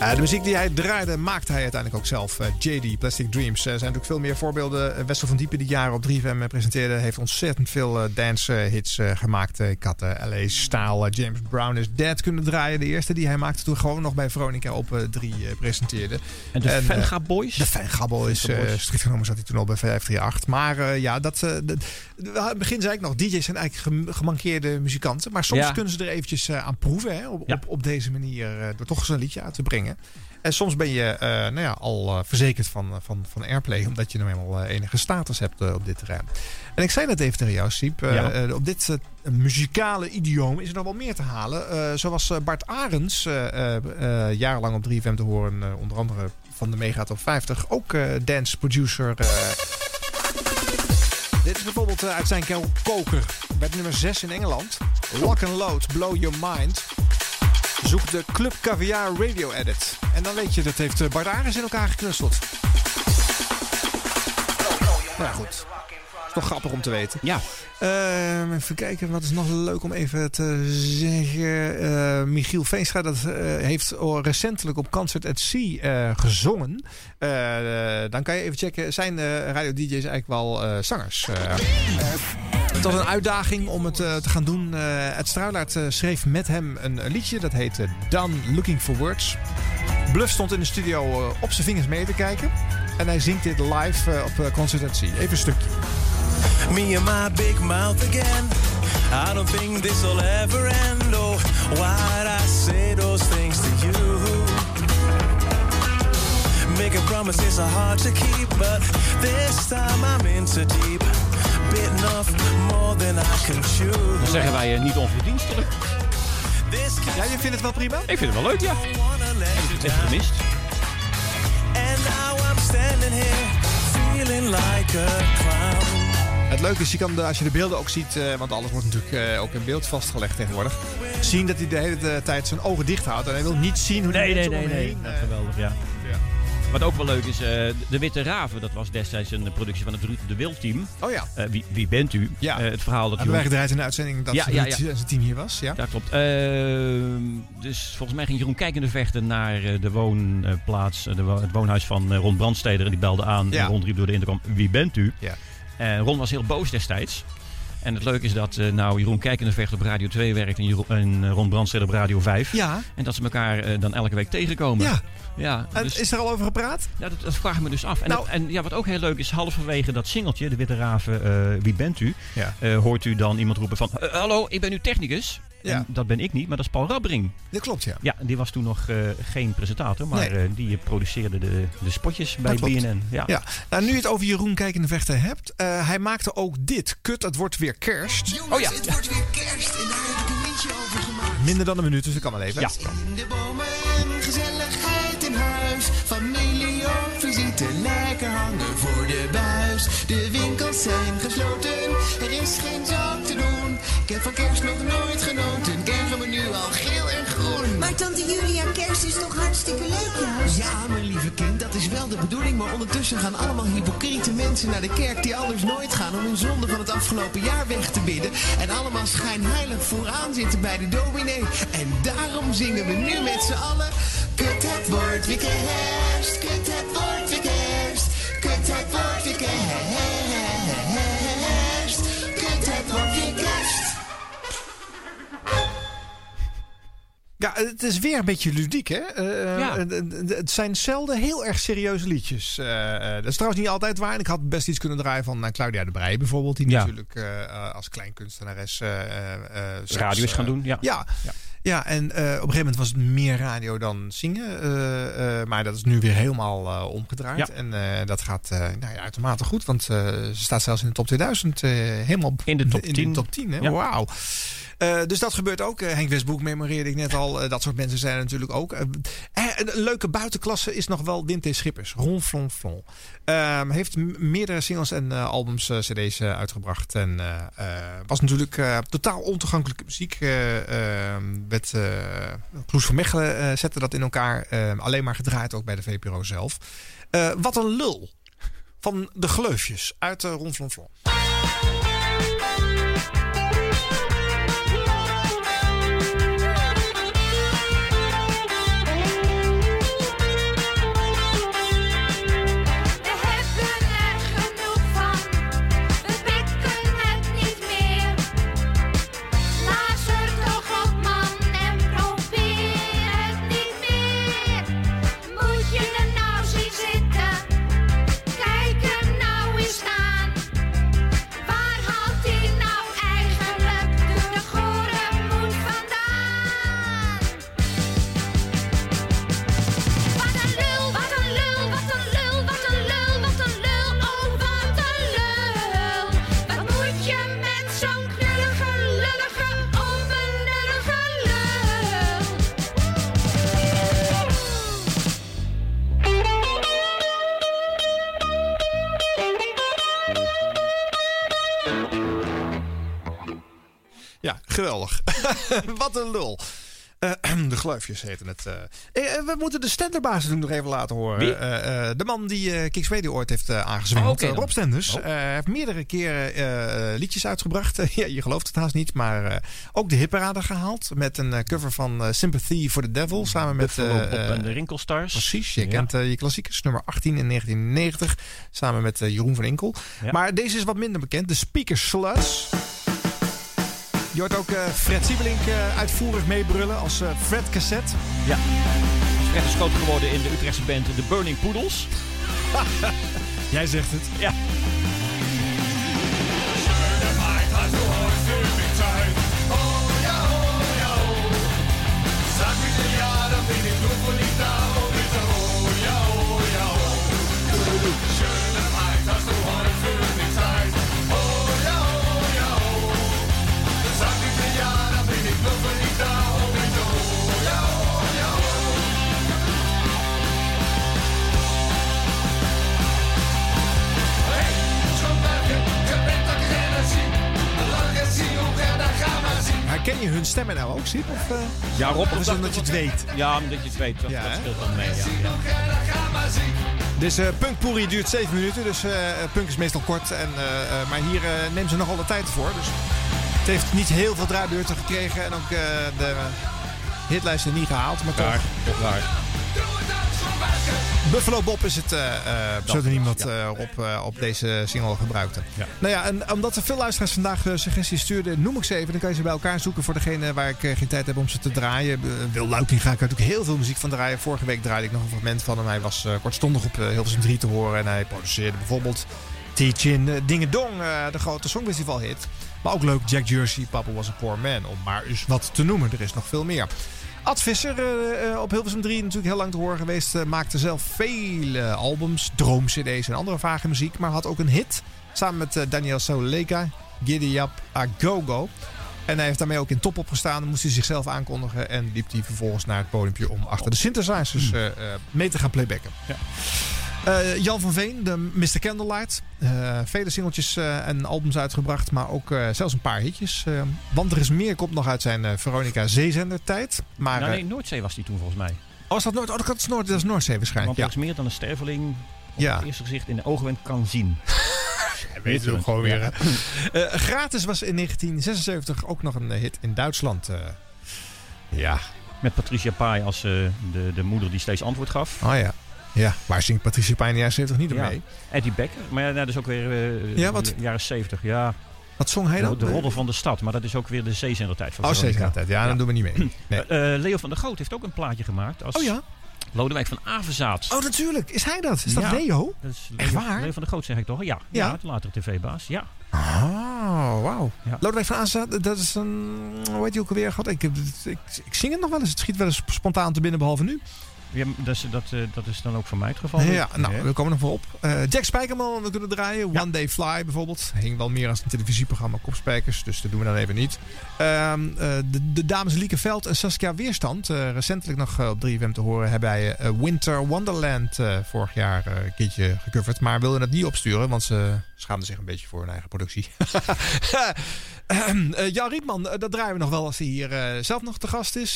Eh, de muziek die hij draaide, maakte hij uiteindelijk ook zelf. Eh, JD, Plastic Dreams. Er zijn natuurlijk veel meer voorbeelden. Eh, Wessel van Diepen, die jaren op 3FM presenteerde, heeft ontzettend veel dance-hits gemaakt. Eh, ik had eh, LA eh, James Brown is Dead kunnen draaien. De eerste die hij maakte toen gewoon nog bij Veronica op eh, 3 eh, presenteerde. En de eh, Venga Boys? De Venga Boys. Eh Boys. strikt genomen zat hij toen al bij 538. Maar eh, ja, dat, eh, dat- aan het begin zei ik nog, DJ's zijn eigenlijk gem- gemankeerde muzikanten. Maar soms Ja. kunnen ze er eventjes eh, aan proeven. Hè, op, Ja. op, op deze manier, eh, door toch eens een liedje uit te brengen. En soms ben je eh, nou ja, al eh, verzekerd van, van, van airplay. Omdat je nou eenmaal eh, enige status hebt eh, op dit terrein. En ik zei net even tegen jou, Siep. eh, Ja. eh, op dit eh, muzikale idioom is er nog wel meer te halen. Eh, zo was eh, Bart Arends eh, eh, eh, jarenlang op 3FM te horen. eh, onder andere van de Mega Top 50. Ook eh, dance producer. eh. Dit is bijvoorbeeld eh, uit zijn ko- koker. Met nummer 6 in Engeland. Lock and Load, Blow Your Mind. Zoek de Club Caviar Radio Edit. En dan weet je, dat heeft eh, Bart Arends in elkaar geknutseld. Nou goed. Is toch grappig om te weten. Ja. Ehm, even kijken, wat is nog leuk om even te zeggen. Eh, Michiel Veenstra dat, eh, heeft recentelijk op Concert at Sea eh, gezongen. Eh, dan kan je even checken, zijn eh, radio-dj's eigenlijk wel zangers? Het was een uitdaging om het te gaan doen. Ed Struilaert schreef met hem een, liedje. Dat heette Done Looking for Words. Bluff stond in de studio eh, op zijn vingers mee te kijken. En hij zingt dit live eh, op eh, Concert at Sea. Even een stukje. Me and my big mouth again. I don't think this will ever end. Oh, why'd I say those things to you? Making promises are hard to keep, but this time I'm in too deep. Bitten off more than I can chew. Dan zeggen wij niet onverdienstelijk. Ja, je vindt het wel prima? Ik vind het wel leuk, ja. Het even gemist? Het leuke is, je kan de, als je de beelden ook ziet, eh, want alles wordt natuurlijk eh, ook in beeld vastgelegd tegenwoordig, zien dat hij de hele eh, tijd zijn ogen dicht houdt. En hij wil niet zien hoe die Nee, nee, mensen nee, nee. omheen, Ja, geweldig, ja. Wat ook wel leuk is, eh, De Witte Raven, dat was destijds een productie van het Ruud de Wild team. Oh ja. Eh, wie, wie bent u? Ja. Eh, het verhaal dat Hebben wij gedraaid in de uitzending dat Ja, ja, zijn team hier was? Ja, Dat klopt. Ehm, dus volgens mij ging Jeroen kijkende vechten naar eh, de woonplaats, eh, de wo- het woonhuis van eh, Ron Brandsteder. En die belde aan Ja. en Ron riep door de intercom, wie bent u? Ja. En Ron was heel boos destijds. En het leuke is dat eh, nou Jeroen kijkende vecht op Radio 2 werkt en, Jeroen, en eh, Ron Brandsteder op Radio 5. Ja. En dat ze elkaar eh, dan elke week tegenkomen. Ja. Ja, dus- is er al over gepraat? ja, dat, dat vraag ik me dus af. En, Nou- en ja, wat ook heel leuk is, halverwege dat singeltje, De Witte Raven, wie bent u? Ja. Hoort u dan iemand roepen van, "Eh, hallo, ik ben uw technicus. Ja. En dat ben ik niet, maar dat is Paul Rabbering. Dat klopt, ja. Ja, die was toen nog eh, geen presentator, maar Nee. eh, die produceerde de, de spotjes bij. BNN. Ja. Ja. Nou, nu je het over Jeroen kijkende vechten hebt, eh, hij maakte ook dit. Kut, het wordt weer kerst. Oh ja. Het wordt weer kerst en daar heb ik een liedje over gemaakt. Minder dan een minuut, dus dat kan wel even. Ja. In de bomen en gezelligheid in huis. Familie op visite, lekker hangen voor de buis. De winkels zijn Is toch hartstikke leuk juist? Ja, mijn lieve kind, dat is wel de bedoeling. Maar ondertussen gaan allemaal hypocriete mensen naar de kerk die anders nooit gaan om hun zonde van het afgelopen jaar weg te bidden. En allemaal schijnheilig vooraan zitten bij de dominee. En daarom zingen we nu met z'n allen. Kut, het wordt weer kerst. Kut, het wordt kerst. Kut, Ja, het is weer een beetje ludiek, hè? Eh, Ja. eh, eh, Het zijn zelden heel erg serieuze liedjes. Eh, eh, dat is trouwens niet altijd waar. En ik had best iets kunnen draaien van eh, Claudia de Breij bijvoorbeeld. Die Ja. natuurlijk eh, eh, als kleinkunstenares eh, eh, eh, zelfs, Radio is gaan eh, doen, ja. Ja, Ja. ja. en eh, op een gegeven moment was het meer radio dan zingen. eh, eh, maar dat is nu weer helemaal eh, omgedraaid. En eh, dat gaat eh, nou ja, uitermate goed. Want eh, ze staat zelfs in de top 2000 eh, helemaal In de top in 10. de top 10 hè? Ja. Wauw. Eh, dus dat gebeurt ook. Eh, Henk Westbroek memoreerde ik net al. Eh, dat soort mensen zijn er natuurlijk ook. Een leuke buitenklasse is nog wel T. Schippers. Ron Flon Flon. Ehm, heeft meerdere singles en albums, cd's uitgebracht. En was natuurlijk totaal ontoegankelijke muziek. eh ehm, eh, Kloes van Mechelen zette dat in elkaar. Ehm, alleen maar gedraaid ook bij de VPRO zelf. Wat een lul. Van de Gleufjes uit eh, Ron Flon. Wat een lul. Eh, de gleufjes heten het. eh. Eh, we moeten de Stenderbaas nog even laten horen. Wie? Eh, eh, de man die eh Kicks Radio ooit heeft uh, aangezwengeld. Oh. Rob Stenders. Oh. Eh, Hij heeft meerdere keren eh, liedjes uitgebracht. ja, je gelooft het haast niet. Maar eh, ook de hitparade gehaald. Met een cover van Sympathy for the Devil. Samen met... En de Rinkelstars. Precies, je Ja. kent je klassiekers. Nummer 18 in 1990. Samen met Jeroen van Inkel. Ja. Maar deze is wat minder bekend. De Speaker Sluts. Je hoort ook eh, Fred Siebelink eh, uitvoerig meebrullen als eh, Fred Cassette. Ja. Fred is groot geworden in de Utrechtse band The Burning Poodles. Jij zegt het. Ja. Herken je hun stemmen nou ook, Siep? Of, eh, Ja, Rob. of is omdat je het weet? Ja, omdat je het weet. Dat, Ja, dat speelt dan mee. Dus eh Punk Puri duurt 7 minuten. Dus eh, punk is meestal kort. En, maar hier nemen ze nogal de tijd voor. Dus het heeft niet heel veel draaibeurten gekregen. En ook de hitlijsten niet gehaald. Maar toch. Raar, toch raar. Buffalo Bob is het pseudoniem wat ja. eh, eh, op deze single gebruikte. Ja. Nou ja, en omdat er veel luisteraars vandaag suggesties stuurden, noem ik ze even. Dan kan je ze bij elkaar zoeken voor degene waar ik geen tijd heb om ze te draaien. Uh, Wil Luiking ga ik er natuurlijk heel veel muziek van draaien. Vorige week draaide ik nog een fragment van hem. Hij was kortstondig op uh, Hilversum 3 te horen. En hij produceerde bijvoorbeeld Teachin, uh, Dingedong, uh, de grote Songfestival hit. Maar ook leuk Jack Jersey, Papa Was a Poor Man. Om maar eens wat te noemen. Er is nog veel meer. Ad Visser uh, op Hilversum 3 natuurlijk heel lang te horen geweest. Uh, maakte zelf vele albums, droomcd's en andere vage muziek. Maar had ook een hit samen met uh, Daniel Soleka, Giddy Up A Go Go. En hij heeft daarmee ook in top opgestaan. Dan moest hij zichzelf aankondigen. En liep hij vervolgens naar het podiumpje om achter de synthesizers uh, mee te gaan playbacken. Ja. Uh, Jan van Veen, de Mr. Candlelight. Uh, vele singeltjes uh, en albums uitgebracht, maar ook zelfs een paar hitjes. want er is meer komt nog uit zijn Veronica Zeezender tijd. Maar, nou, nee, Noordzee was die toen volgens mij. Oh, was dat Noord? Oh, dat is, Noord, dat is Noordzee waarschijnlijk. Want er is meer dan een sterveling op ja. het eerste gezicht in de oogwenk kan zien. Weet je ook gewoon weer. Ja. gratis was in 1976 ook nog een hit in Duitsland. ja. Met Patricia Pai als de, de moeder die steeds antwoord gaf. Oh ja. Ja, waar zingt Patricia Pijn in de jaren 70 niet ja. mee? Eddie Becker, maar ja, dat is ook weer uh, ja, wat? de jaren 70. Ja. Wat zong hij dan? De, de Rodder van de Stad, maar dat is ook weer de zeezendertijd van Oh, zeezendertijd. Ja, ja, dan doen we niet mee. Nee. Uh, Leo van der Goot heeft ook een plaatje gemaakt. Als oh ja? Lodewijk van Avenzaat. Oh, natuurlijk. Is hij dat? Is dat ja, Leo? Dat is Echt Leo, waar? Leo van der Goot zeg ik toch? Ja. Ja, ja de latere tv-baas. Ja. Oh, wauw. Ja. Lodewijk van Avenzaat, dat is een... Hoe heet hij ook alweer? God, ik, ik, ik, ik zing het nog wel eens. Het schiet wel eens spontaan te binnen, behalve nu. Ja, dat, is, dat, uh, dat is dan ook voor mij het geval. Ja, nou, ja. we komen nog wel op. Uh, Jack Spijkerman, we kunnen draaien. Ja. One Day Fly bijvoorbeeld. Hing wel meer als een televisieprogramma Kopspijkers, dus dat doen we dan even niet. Uh, de, de, dames Lieke Veld en Saskia Weerstand, eh, recentelijk nog op 3FM te horen, hebben bij Winter Wonderland vorig jaar een keertje gecoverd. Maar wilden het niet opsturen, want ze schaamden zich een beetje voor hun eigen productie. Jan Rietman, dat draaien we nog wel als hij hier zelf nog te gast is.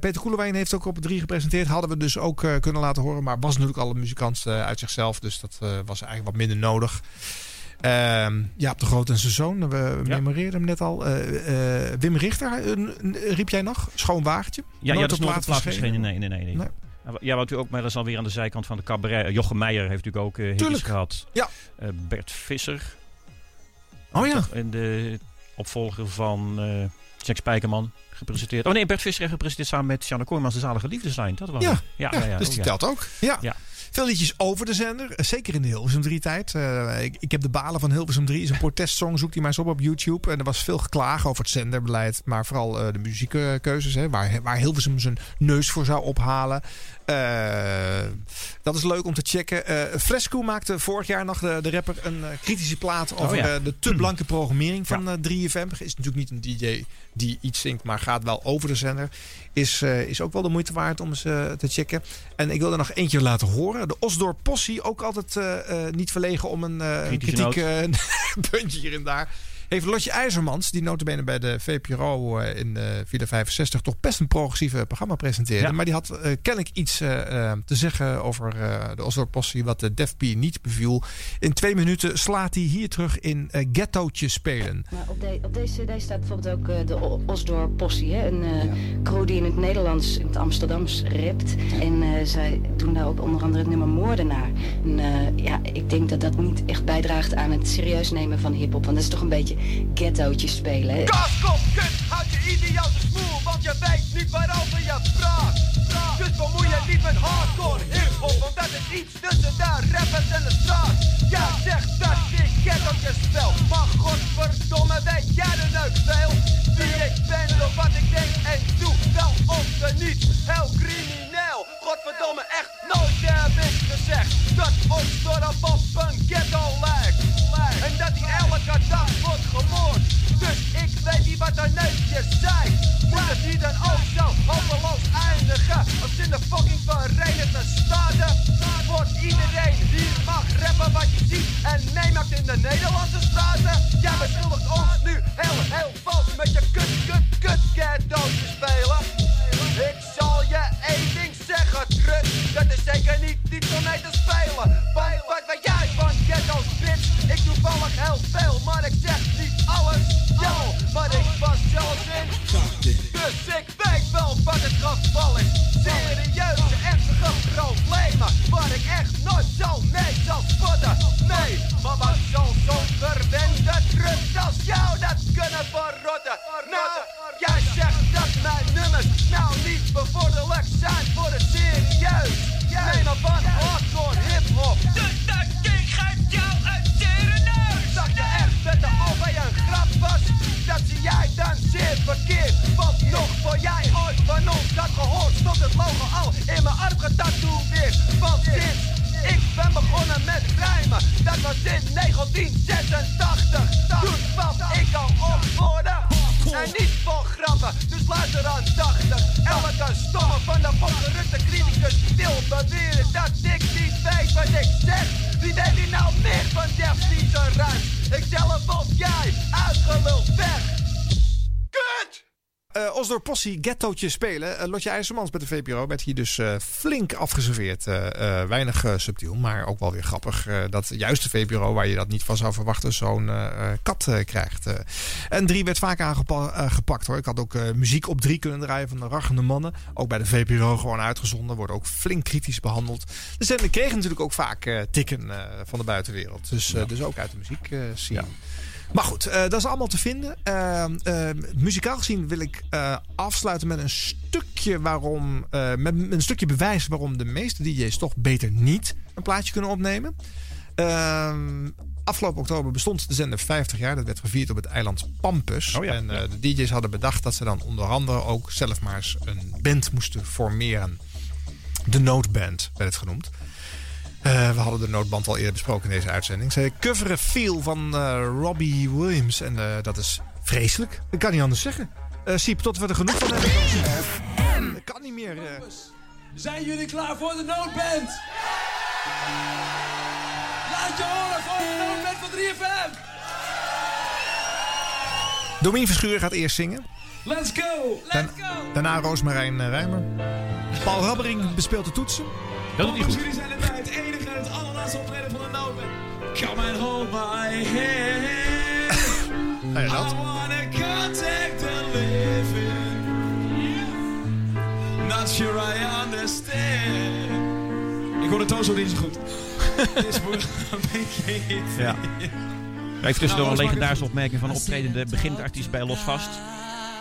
Peter Koelewijn heeft ook op 3 gepresenteerd. Hadden we dus ook uh, kunnen laten horen. Maar was natuurlijk al een muzikant uh, uit zichzelf. Dus dat uh, was eigenlijk wat minder nodig. Uh, Jaap de Groot en zijn zoon. We ja. memoreerden hem net al. Wim Richter riep jij nog? Schoon wagentje? Ja, ja dat is nooit op plaat verschenen. Nee, nee, nee. nee. nee. Ja, wat u ook, maar is alweer aan de zijkant van de cabaret. Jochem Meijer heeft natuurlijk ook uh, hitjes gehad. Ja. Uh, Bert Visser. Oh ja. En de opvolger van uh, Jack Spijkerman gepresenteerd. Oh nee, Bert Visser heeft gepresenteerd samen met Sjanne Kooijmans de Zalige Liefdeslijn. Dat was ja, ja, ja, ja, dus die telt ook. Ja. Veel liedjes over de zender. Zeker in de Hilversum 3 tijd. Uh, ik, ik, heb de balen van Hilversum 3. is een protestsong. Zoek die maar eens op op YouTube. En er was veel geklaag over het zenderbeleid. Maar vooral uh, de muziekkeuzes. Waar, waar Hilversum zijn neus voor zou ophalen. Uh, dat is leuk om te checken. Uh, Fresco maakte vorig jaar nog de, de rapper een uh, kritische plaat over oh, ja. de te blanke programmering van ja. 3FM. Is natuurlijk niet een DJ die iets zingt, maar gaat wel over de zender. Is, is ook wel de moeite waard om eens te checken. En ik wil er nog eentje laten horen. De Osdorp Possie, ook altijd niet verlegen om een kritiek puntje hier en daar. Heeft Lotje IJzermans, die notabene bij de VPRO eh, in uh, Villa 65 toch best een progressieve programma presenteerde. Ja. Maar die had eh, kennelijk iets eh, eh, te zeggen over eh, de Oslo Possie wat de Def P niet beviel. In twee minuten slaat hij hier terug in eh, Ghettootje spelen. Maar op, de- op deze cd staat bijvoorbeeld ook eh, de O- Osdor Possie. Hè? Een eh, crew die in het Nederlands, in het Amsterdams rapt. En eh, zij doen daar ook onder andere het nummer Moordenaar. En eh, ja, ik denk dat dat niet echt bijdraagt aan het serieus nemen van hiphop. Want dat is toch een beetje ghettootje spelen. Hè? Kaskop, kut, houd je idiote smoel, want je weet niet waarover je praat. Dus bemoei je niet met hardcore hip-hop, want dat is iets tussen de rappers en de straat. Jij zegt dat ik ghettootje spel, maar godverdomme weet jij er neuk veel. Wie ik ben, door wat ik denk en doe, wel of te niet, heel crimineel. Godverdomme, echt nooit heb ik gezegd dat ons dorp op een ghetto lijkt. En dat hij elke dag wordt gemoord. Dus ik weet niet wat een neusje zei. Moet het hier dan ook zo hopeloos eindigen? Als in de fucking Verenigde Staten. Voor iedereen hier mag rappen wat je ziet. En meemaakt in de Nederlandse straten. Jij beschuldigt ons nu heel, heel vals met je kut, kut, kut ghettootje spelen. Ik zal je één ding zeggen, trut. Dat is zeker niet iets om mee te spelen. Want wat weet jij van ghetto's, bitch? Ik doe vallig heel veel, maar ik zeg niet alles. Yo, maar ik was zelfs in. Dus ik weet wel wat het geval is. Serieuze, ernstige problemen. Waar ik echt nooit zo mee zal spotten. Nee, maar wat zal zo'n verwende trut als jou dat kunnen verrotten? Nou, jij zegt dat mijn nummers nou niet bevorderlijk zijn voor het serieus. Nee, maar van hardcore hip-hop. Dat zie jij dan zeer verkeerd. Want nog voor jij ooit van ons dat gehoord, stond het logo al in mijn arm getatoeëerd. Want sinds ik ben begonnen met rijmen, dat was in 1986. Toen kwam ik al op. En niet vol grappen, dus luister aandachtig. Elke stomme van de opgerukte criticus die wil beweren dat ik niet weet wat ik zeg. Wie weet hier nou meer van Def? Ik zelf of jij, uitgeluld weg. Kut! Eh Osdor Possie Ghettootje spelen. Eh, Lotje IJzermans bij de VPRO werd hier dus eh, flink afgeserveerd. Weinig subtiel, maar ook wel weer grappig. dat juist de VPRO, waar je dat niet van zou verwachten, zo'n kat krijgt. en drie werd vaak aangepakt hoor. Ik had ook muziek op drie kunnen draaien van de Rachende Mannen. Ook bij de VPRO gewoon uitgezonden. Wordt ook flink kritisch behandeld. De zender kreeg natuurlijk ook vaak tikken van de buitenwereld. Dus, dus ook uit de muziek scene. Maar goed, eh, dat is allemaal te vinden. Eh, muzikaal gezien wil ik eh, afsluiten met een stukje waarom. eh, met een stukje bewijs waarom de meeste DJ's toch beter niet een plaatje kunnen opnemen. Ehm, afgelopen oktober bestond de zender 50 jaar. Dat werd gevierd op het eiland Pampus. en eh, de DJ's hadden bedacht dat ze dan onder andere ook zelf maar eens een band moesten formeren. De Noodband werd het genoemd. Eh, we hadden de noodband al eerder besproken in deze uitzending. Ze coveren Feel van eh, Robbie Williams. En eh, dat is vreselijk. Dat kan niet anders zeggen. Siep, tot we er genoeg van hebben. Dat kan niet meer. Zijn jullie klaar voor de noodband? Laat je horen voor de noodband van 3FM! Domien Verschuur gaat eerst zingen. Let's go! Dan- daarna Roosmarijn Rijmer. Paul Rabbering bespeelt de toetsen. Dat doet hij goed. Jullie zijn erbij, het enige en het allerlaatste optreden van de noodband. Come and hold my hand. I wanna contact the living. Not sure I understand. Ik hoor de toon zo niet zo goed. Dit is een beetje. Ja. Even tussendoor Nou, een legendarische opmerking van optredende beginartiest bij Los Vast.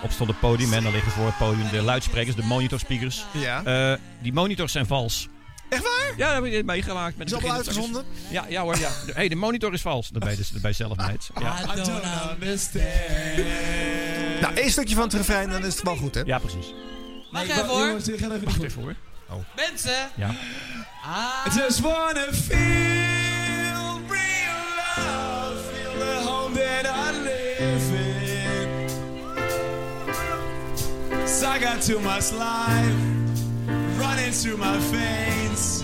Op stond het podium en dan liggen voor het podium de luidsprekers, de monitorspeakers. Ja. Eh, die monitors zijn vals. Echt waar? Ja, dat heb ik meegemaakt. Met Is al uitgezonden? Ja, ja hoor. Ja. De- hey, de monitor is vals. Dat ben je dus bij zelf meid. Ja. I don't understand. Nou, één stukje van het refrein, dan is het wel goed, hè? Ja, precies. Mag even, hoor. Jongens, dit gaat even Wacht niet even hoor. Oh. Mensen. Ja. I just wanna feel real love, feel the home that I live in. 'Cause I got too much life running through my veins,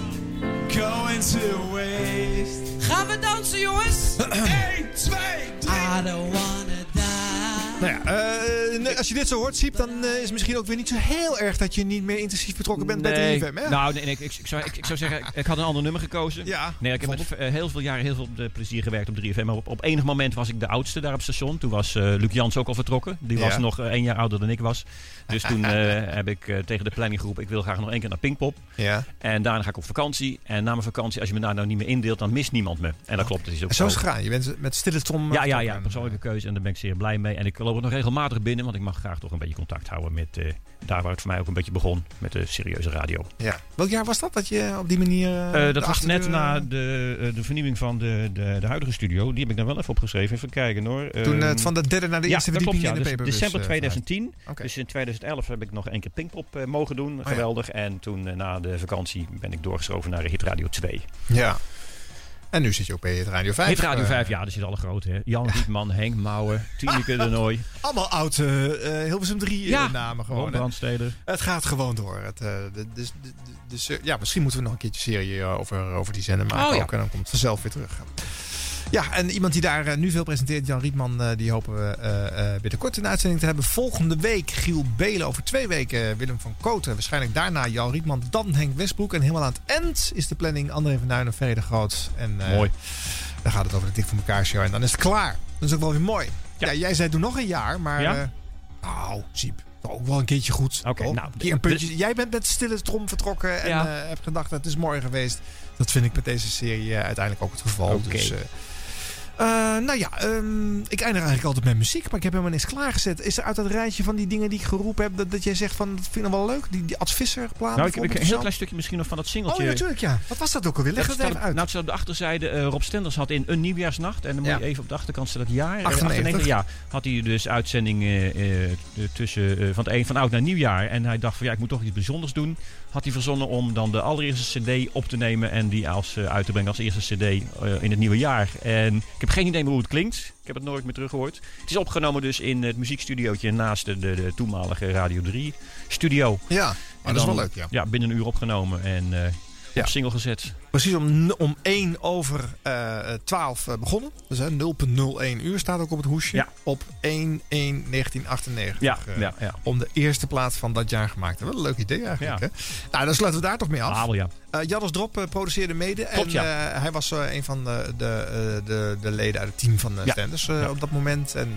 going to waste. Gaan we dansen, jongens? 1, 2, 3. I don't wanna Nou ja, eh, als je dit zo hoort, Siep, dan eh, is het misschien ook weer niet zo heel erg dat je niet meer intensief betrokken bent bij 3FM. Hè? Nou, nee, nee, ik, ik, ik zou, ik, ik zou zeggen, ik, had een ander nummer gekozen. Ja, nee, ik heb met eh, heel veel jaren heel veel plezier gewerkt op 3FM. Maar op, op enig moment was ik de oudste daar op station. Toen was eh Luc Jans ook al vertrokken. Die was Ja. nog één jaar ouder dan ik was. Dus toen eh, heb ik eh, tegen de planning geroepen, ik wil graag nog één keer naar Pinkpop. Ja. En daarna ga ik op vakantie. En na mijn vakantie, als je me daar nou niet meer indeelt, dan mist niemand me. En dat klopt. Dat is ook En zo is het gegaan. Je bent met stille trom. ja, ja, ja, persoonlijke keuze. En daar ben ik zeer blij mee. En ik loop er nog regelmatig binnen, want ik mag graag toch een beetje contact houden met eh, daar waar het voor mij ook een beetje begon, met de serieuze radio. Ja. Welk jaar was dat dat je op die manier. dat was net na de, de vernieuwing van de, de, de huidige studio. Die heb ik dan wel even opgeschreven. Even kijken hoor. Toen het van de derde naar de ja, eerste dat klopt, ja. in de Dus paperbus, December eh, 2010. Oké. Dus in 2011 heb ik nog één keer Pinkpop eh, mogen doen. ja. Geweldig. En toen eh, na de vakantie ben ik doorgeschoven naar Hit Radio 2. Ja. En nu zit je ook bij het Radio 5. Hit Radio eh, 5, ja, daar zitten alle grote. Hè. Jan Rietman, Henk Mouwen, Tineke de Nooi. Allemaal oud eh, eh, Hilversum 3 Ja, namen gewoon. Brandsteder. Het gaat gewoon door. Het, eh, dus, de- de- dus, eh, ja, misschien moeten we nog een keertje serie eh, over, over die zender maken. Oh, ja. ook, en dan komt het vanzelf weer terug. Ja, en iemand die daar eh, nu veel presenteert, Jan Rietman, eh, die hopen we eh, binnenkort in de uitzending te hebben. Volgende week Giel Belen, over twee weken Willem van Kooten. Waarschijnlijk daarna Jan Rietman, dan Henk Westbroek. En helemaal aan het eind is de planning André van Duin en Ferry de Groot. En, Mooi. Dan gaat het over de Dik voor elkaar show en dan is het klaar. Dat is ook wel weer mooi. Ja, jij zei doe nog een jaar, maar... Ja? nou, Siep. Ook wel een keertje goed. Oké, nou, Een een puntje. Jij bent met stille trom vertrokken en Ja. hebt gedacht het is mooi geweest. Dat vind ik met deze serie uiteindelijk ook het geval. Oké. Dus, eh, nou ja, ehm, ik eindig eigenlijk altijd met muziek, maar ik heb helemaal niks klaargezet. Is er uit dat rijtje van die dingen die ik geroepen heb, dat, dat jij zegt van, dat vind ik nog wel leuk? Die, die Ad Visser plaat Nou, ik heb een heel klein stukje misschien nog van dat Oh singeltje. ja, natuurlijk ja. Wat was dat ook alweer? Leg Dat het staat even uit. Nou, het staat op de achterzijde. eh, Rob Stenders had in een nieuwjaarsnacht. En dan moet Ja. je even op de achterkant staan dat jaar. eh, 98. ja. Had hij dus uitzending eh, tussen van het een van oud naar nieuwjaar. En hij dacht van ja, ik moet toch iets bijzonders doen. Had hij verzonnen om dan de allereerste cd op te nemen. En die als, eh, uit te brengen als eerste cd eh, in het nieuwe jaar. En ik heb geen idee meer hoe het klinkt. Ik heb het nooit meer teruggehoord. Het is opgenomen dus in het muziekstudiootje naast de, de, de toenmalige Radio 3 studio. Ja, En dat is dan, wel leuk, ja. Ja, binnen een uur opgenomen en eh, Ja. op single gezet. Precies om, om 1 over eh 12 eh, begonnen. Dus hè, 0.01 uur staat ook op het hoesje. Ja. Op 1-1-1998. Ja, eh, ja, ja. Om de eerste plaat van dat jaar gemaakt. Wat een leuk idee eigenlijk. Hè? Nou, dan sluiten we daar toch mee af. Wel ja. Jannes Drop produceerde mede. Klopt, en hij was een van de, de, de, de leden uit het team van. Stenders op dat moment. En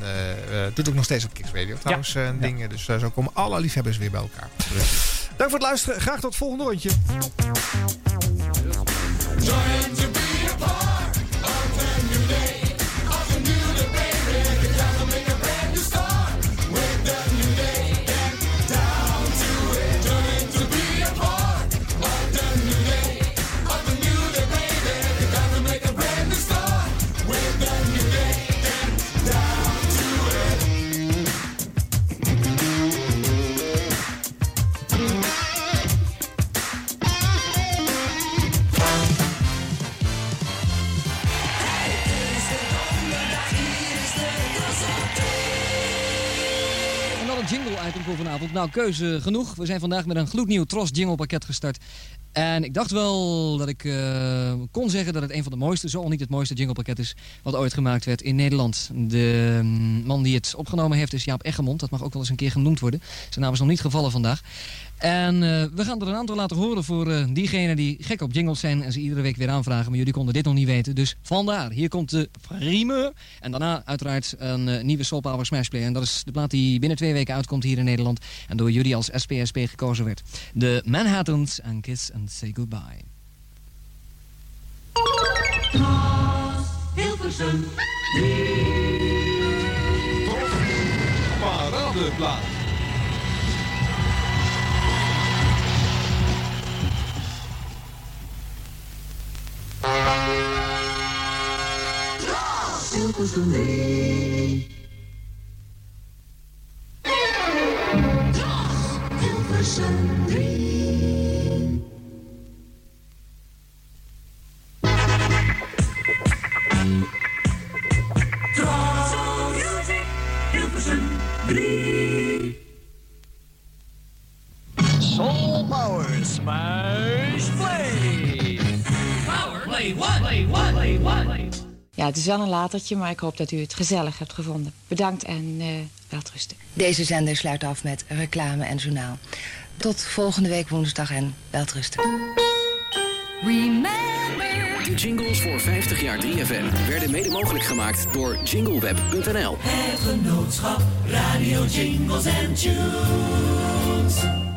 doet ook nog steeds op Kicks Radio trouwens dingen. Dus zo komen alle liefhebbers weer bij elkaar. Dank voor het luisteren. Graag tot het volgende rondje. Trying to be a part of the new day, vanavond. Nou, keuze genoeg. We zijn vandaag met een gloednieuw Tros jingle-pakket gestart. En ik dacht wel dat ik eh, kon zeggen dat het een van de mooiste, zo niet het mooiste jinglepakket is wat ooit gemaakt werd in Nederland. De mm, man die het opgenomen heeft is Jaap Eggermond. Dat mag ook wel eens een keer genoemd worden. Zijn naam is nog niet gevallen vandaag. En eh, we gaan er een aantal laten horen voor eh, diegenen die gek op jingles zijn en ze iedere week weer aanvragen. Maar jullie konden dit nog niet weten. Dus vandaar, hier komt de primeur. En daarna uiteraard een eh, nieuwe Soul Power Smash Play. En dat is de plaat die binnen twee weken uitkomt hier in Nederland. En door jullie als SPSP gekozen werd. De Manhattans en Kiss and Say Goodbye. Hilversum. Paradeplaat. Hilversum 3. Hilversum 3. Hilversum 3. Soul Power Smash Ja, het is wel een latertje, maar ik hoop dat u het gezellig hebt gevonden. Bedankt en eh, Welterusten. Deze zender sluit af met reclame en journaal. Tot volgende week woensdag en welterusten. De jingles voor 50 jaar 3FM werden mede mogelijk gemaakt door jingleweb.nl. Het genootschap Radio Jingles and Tunes.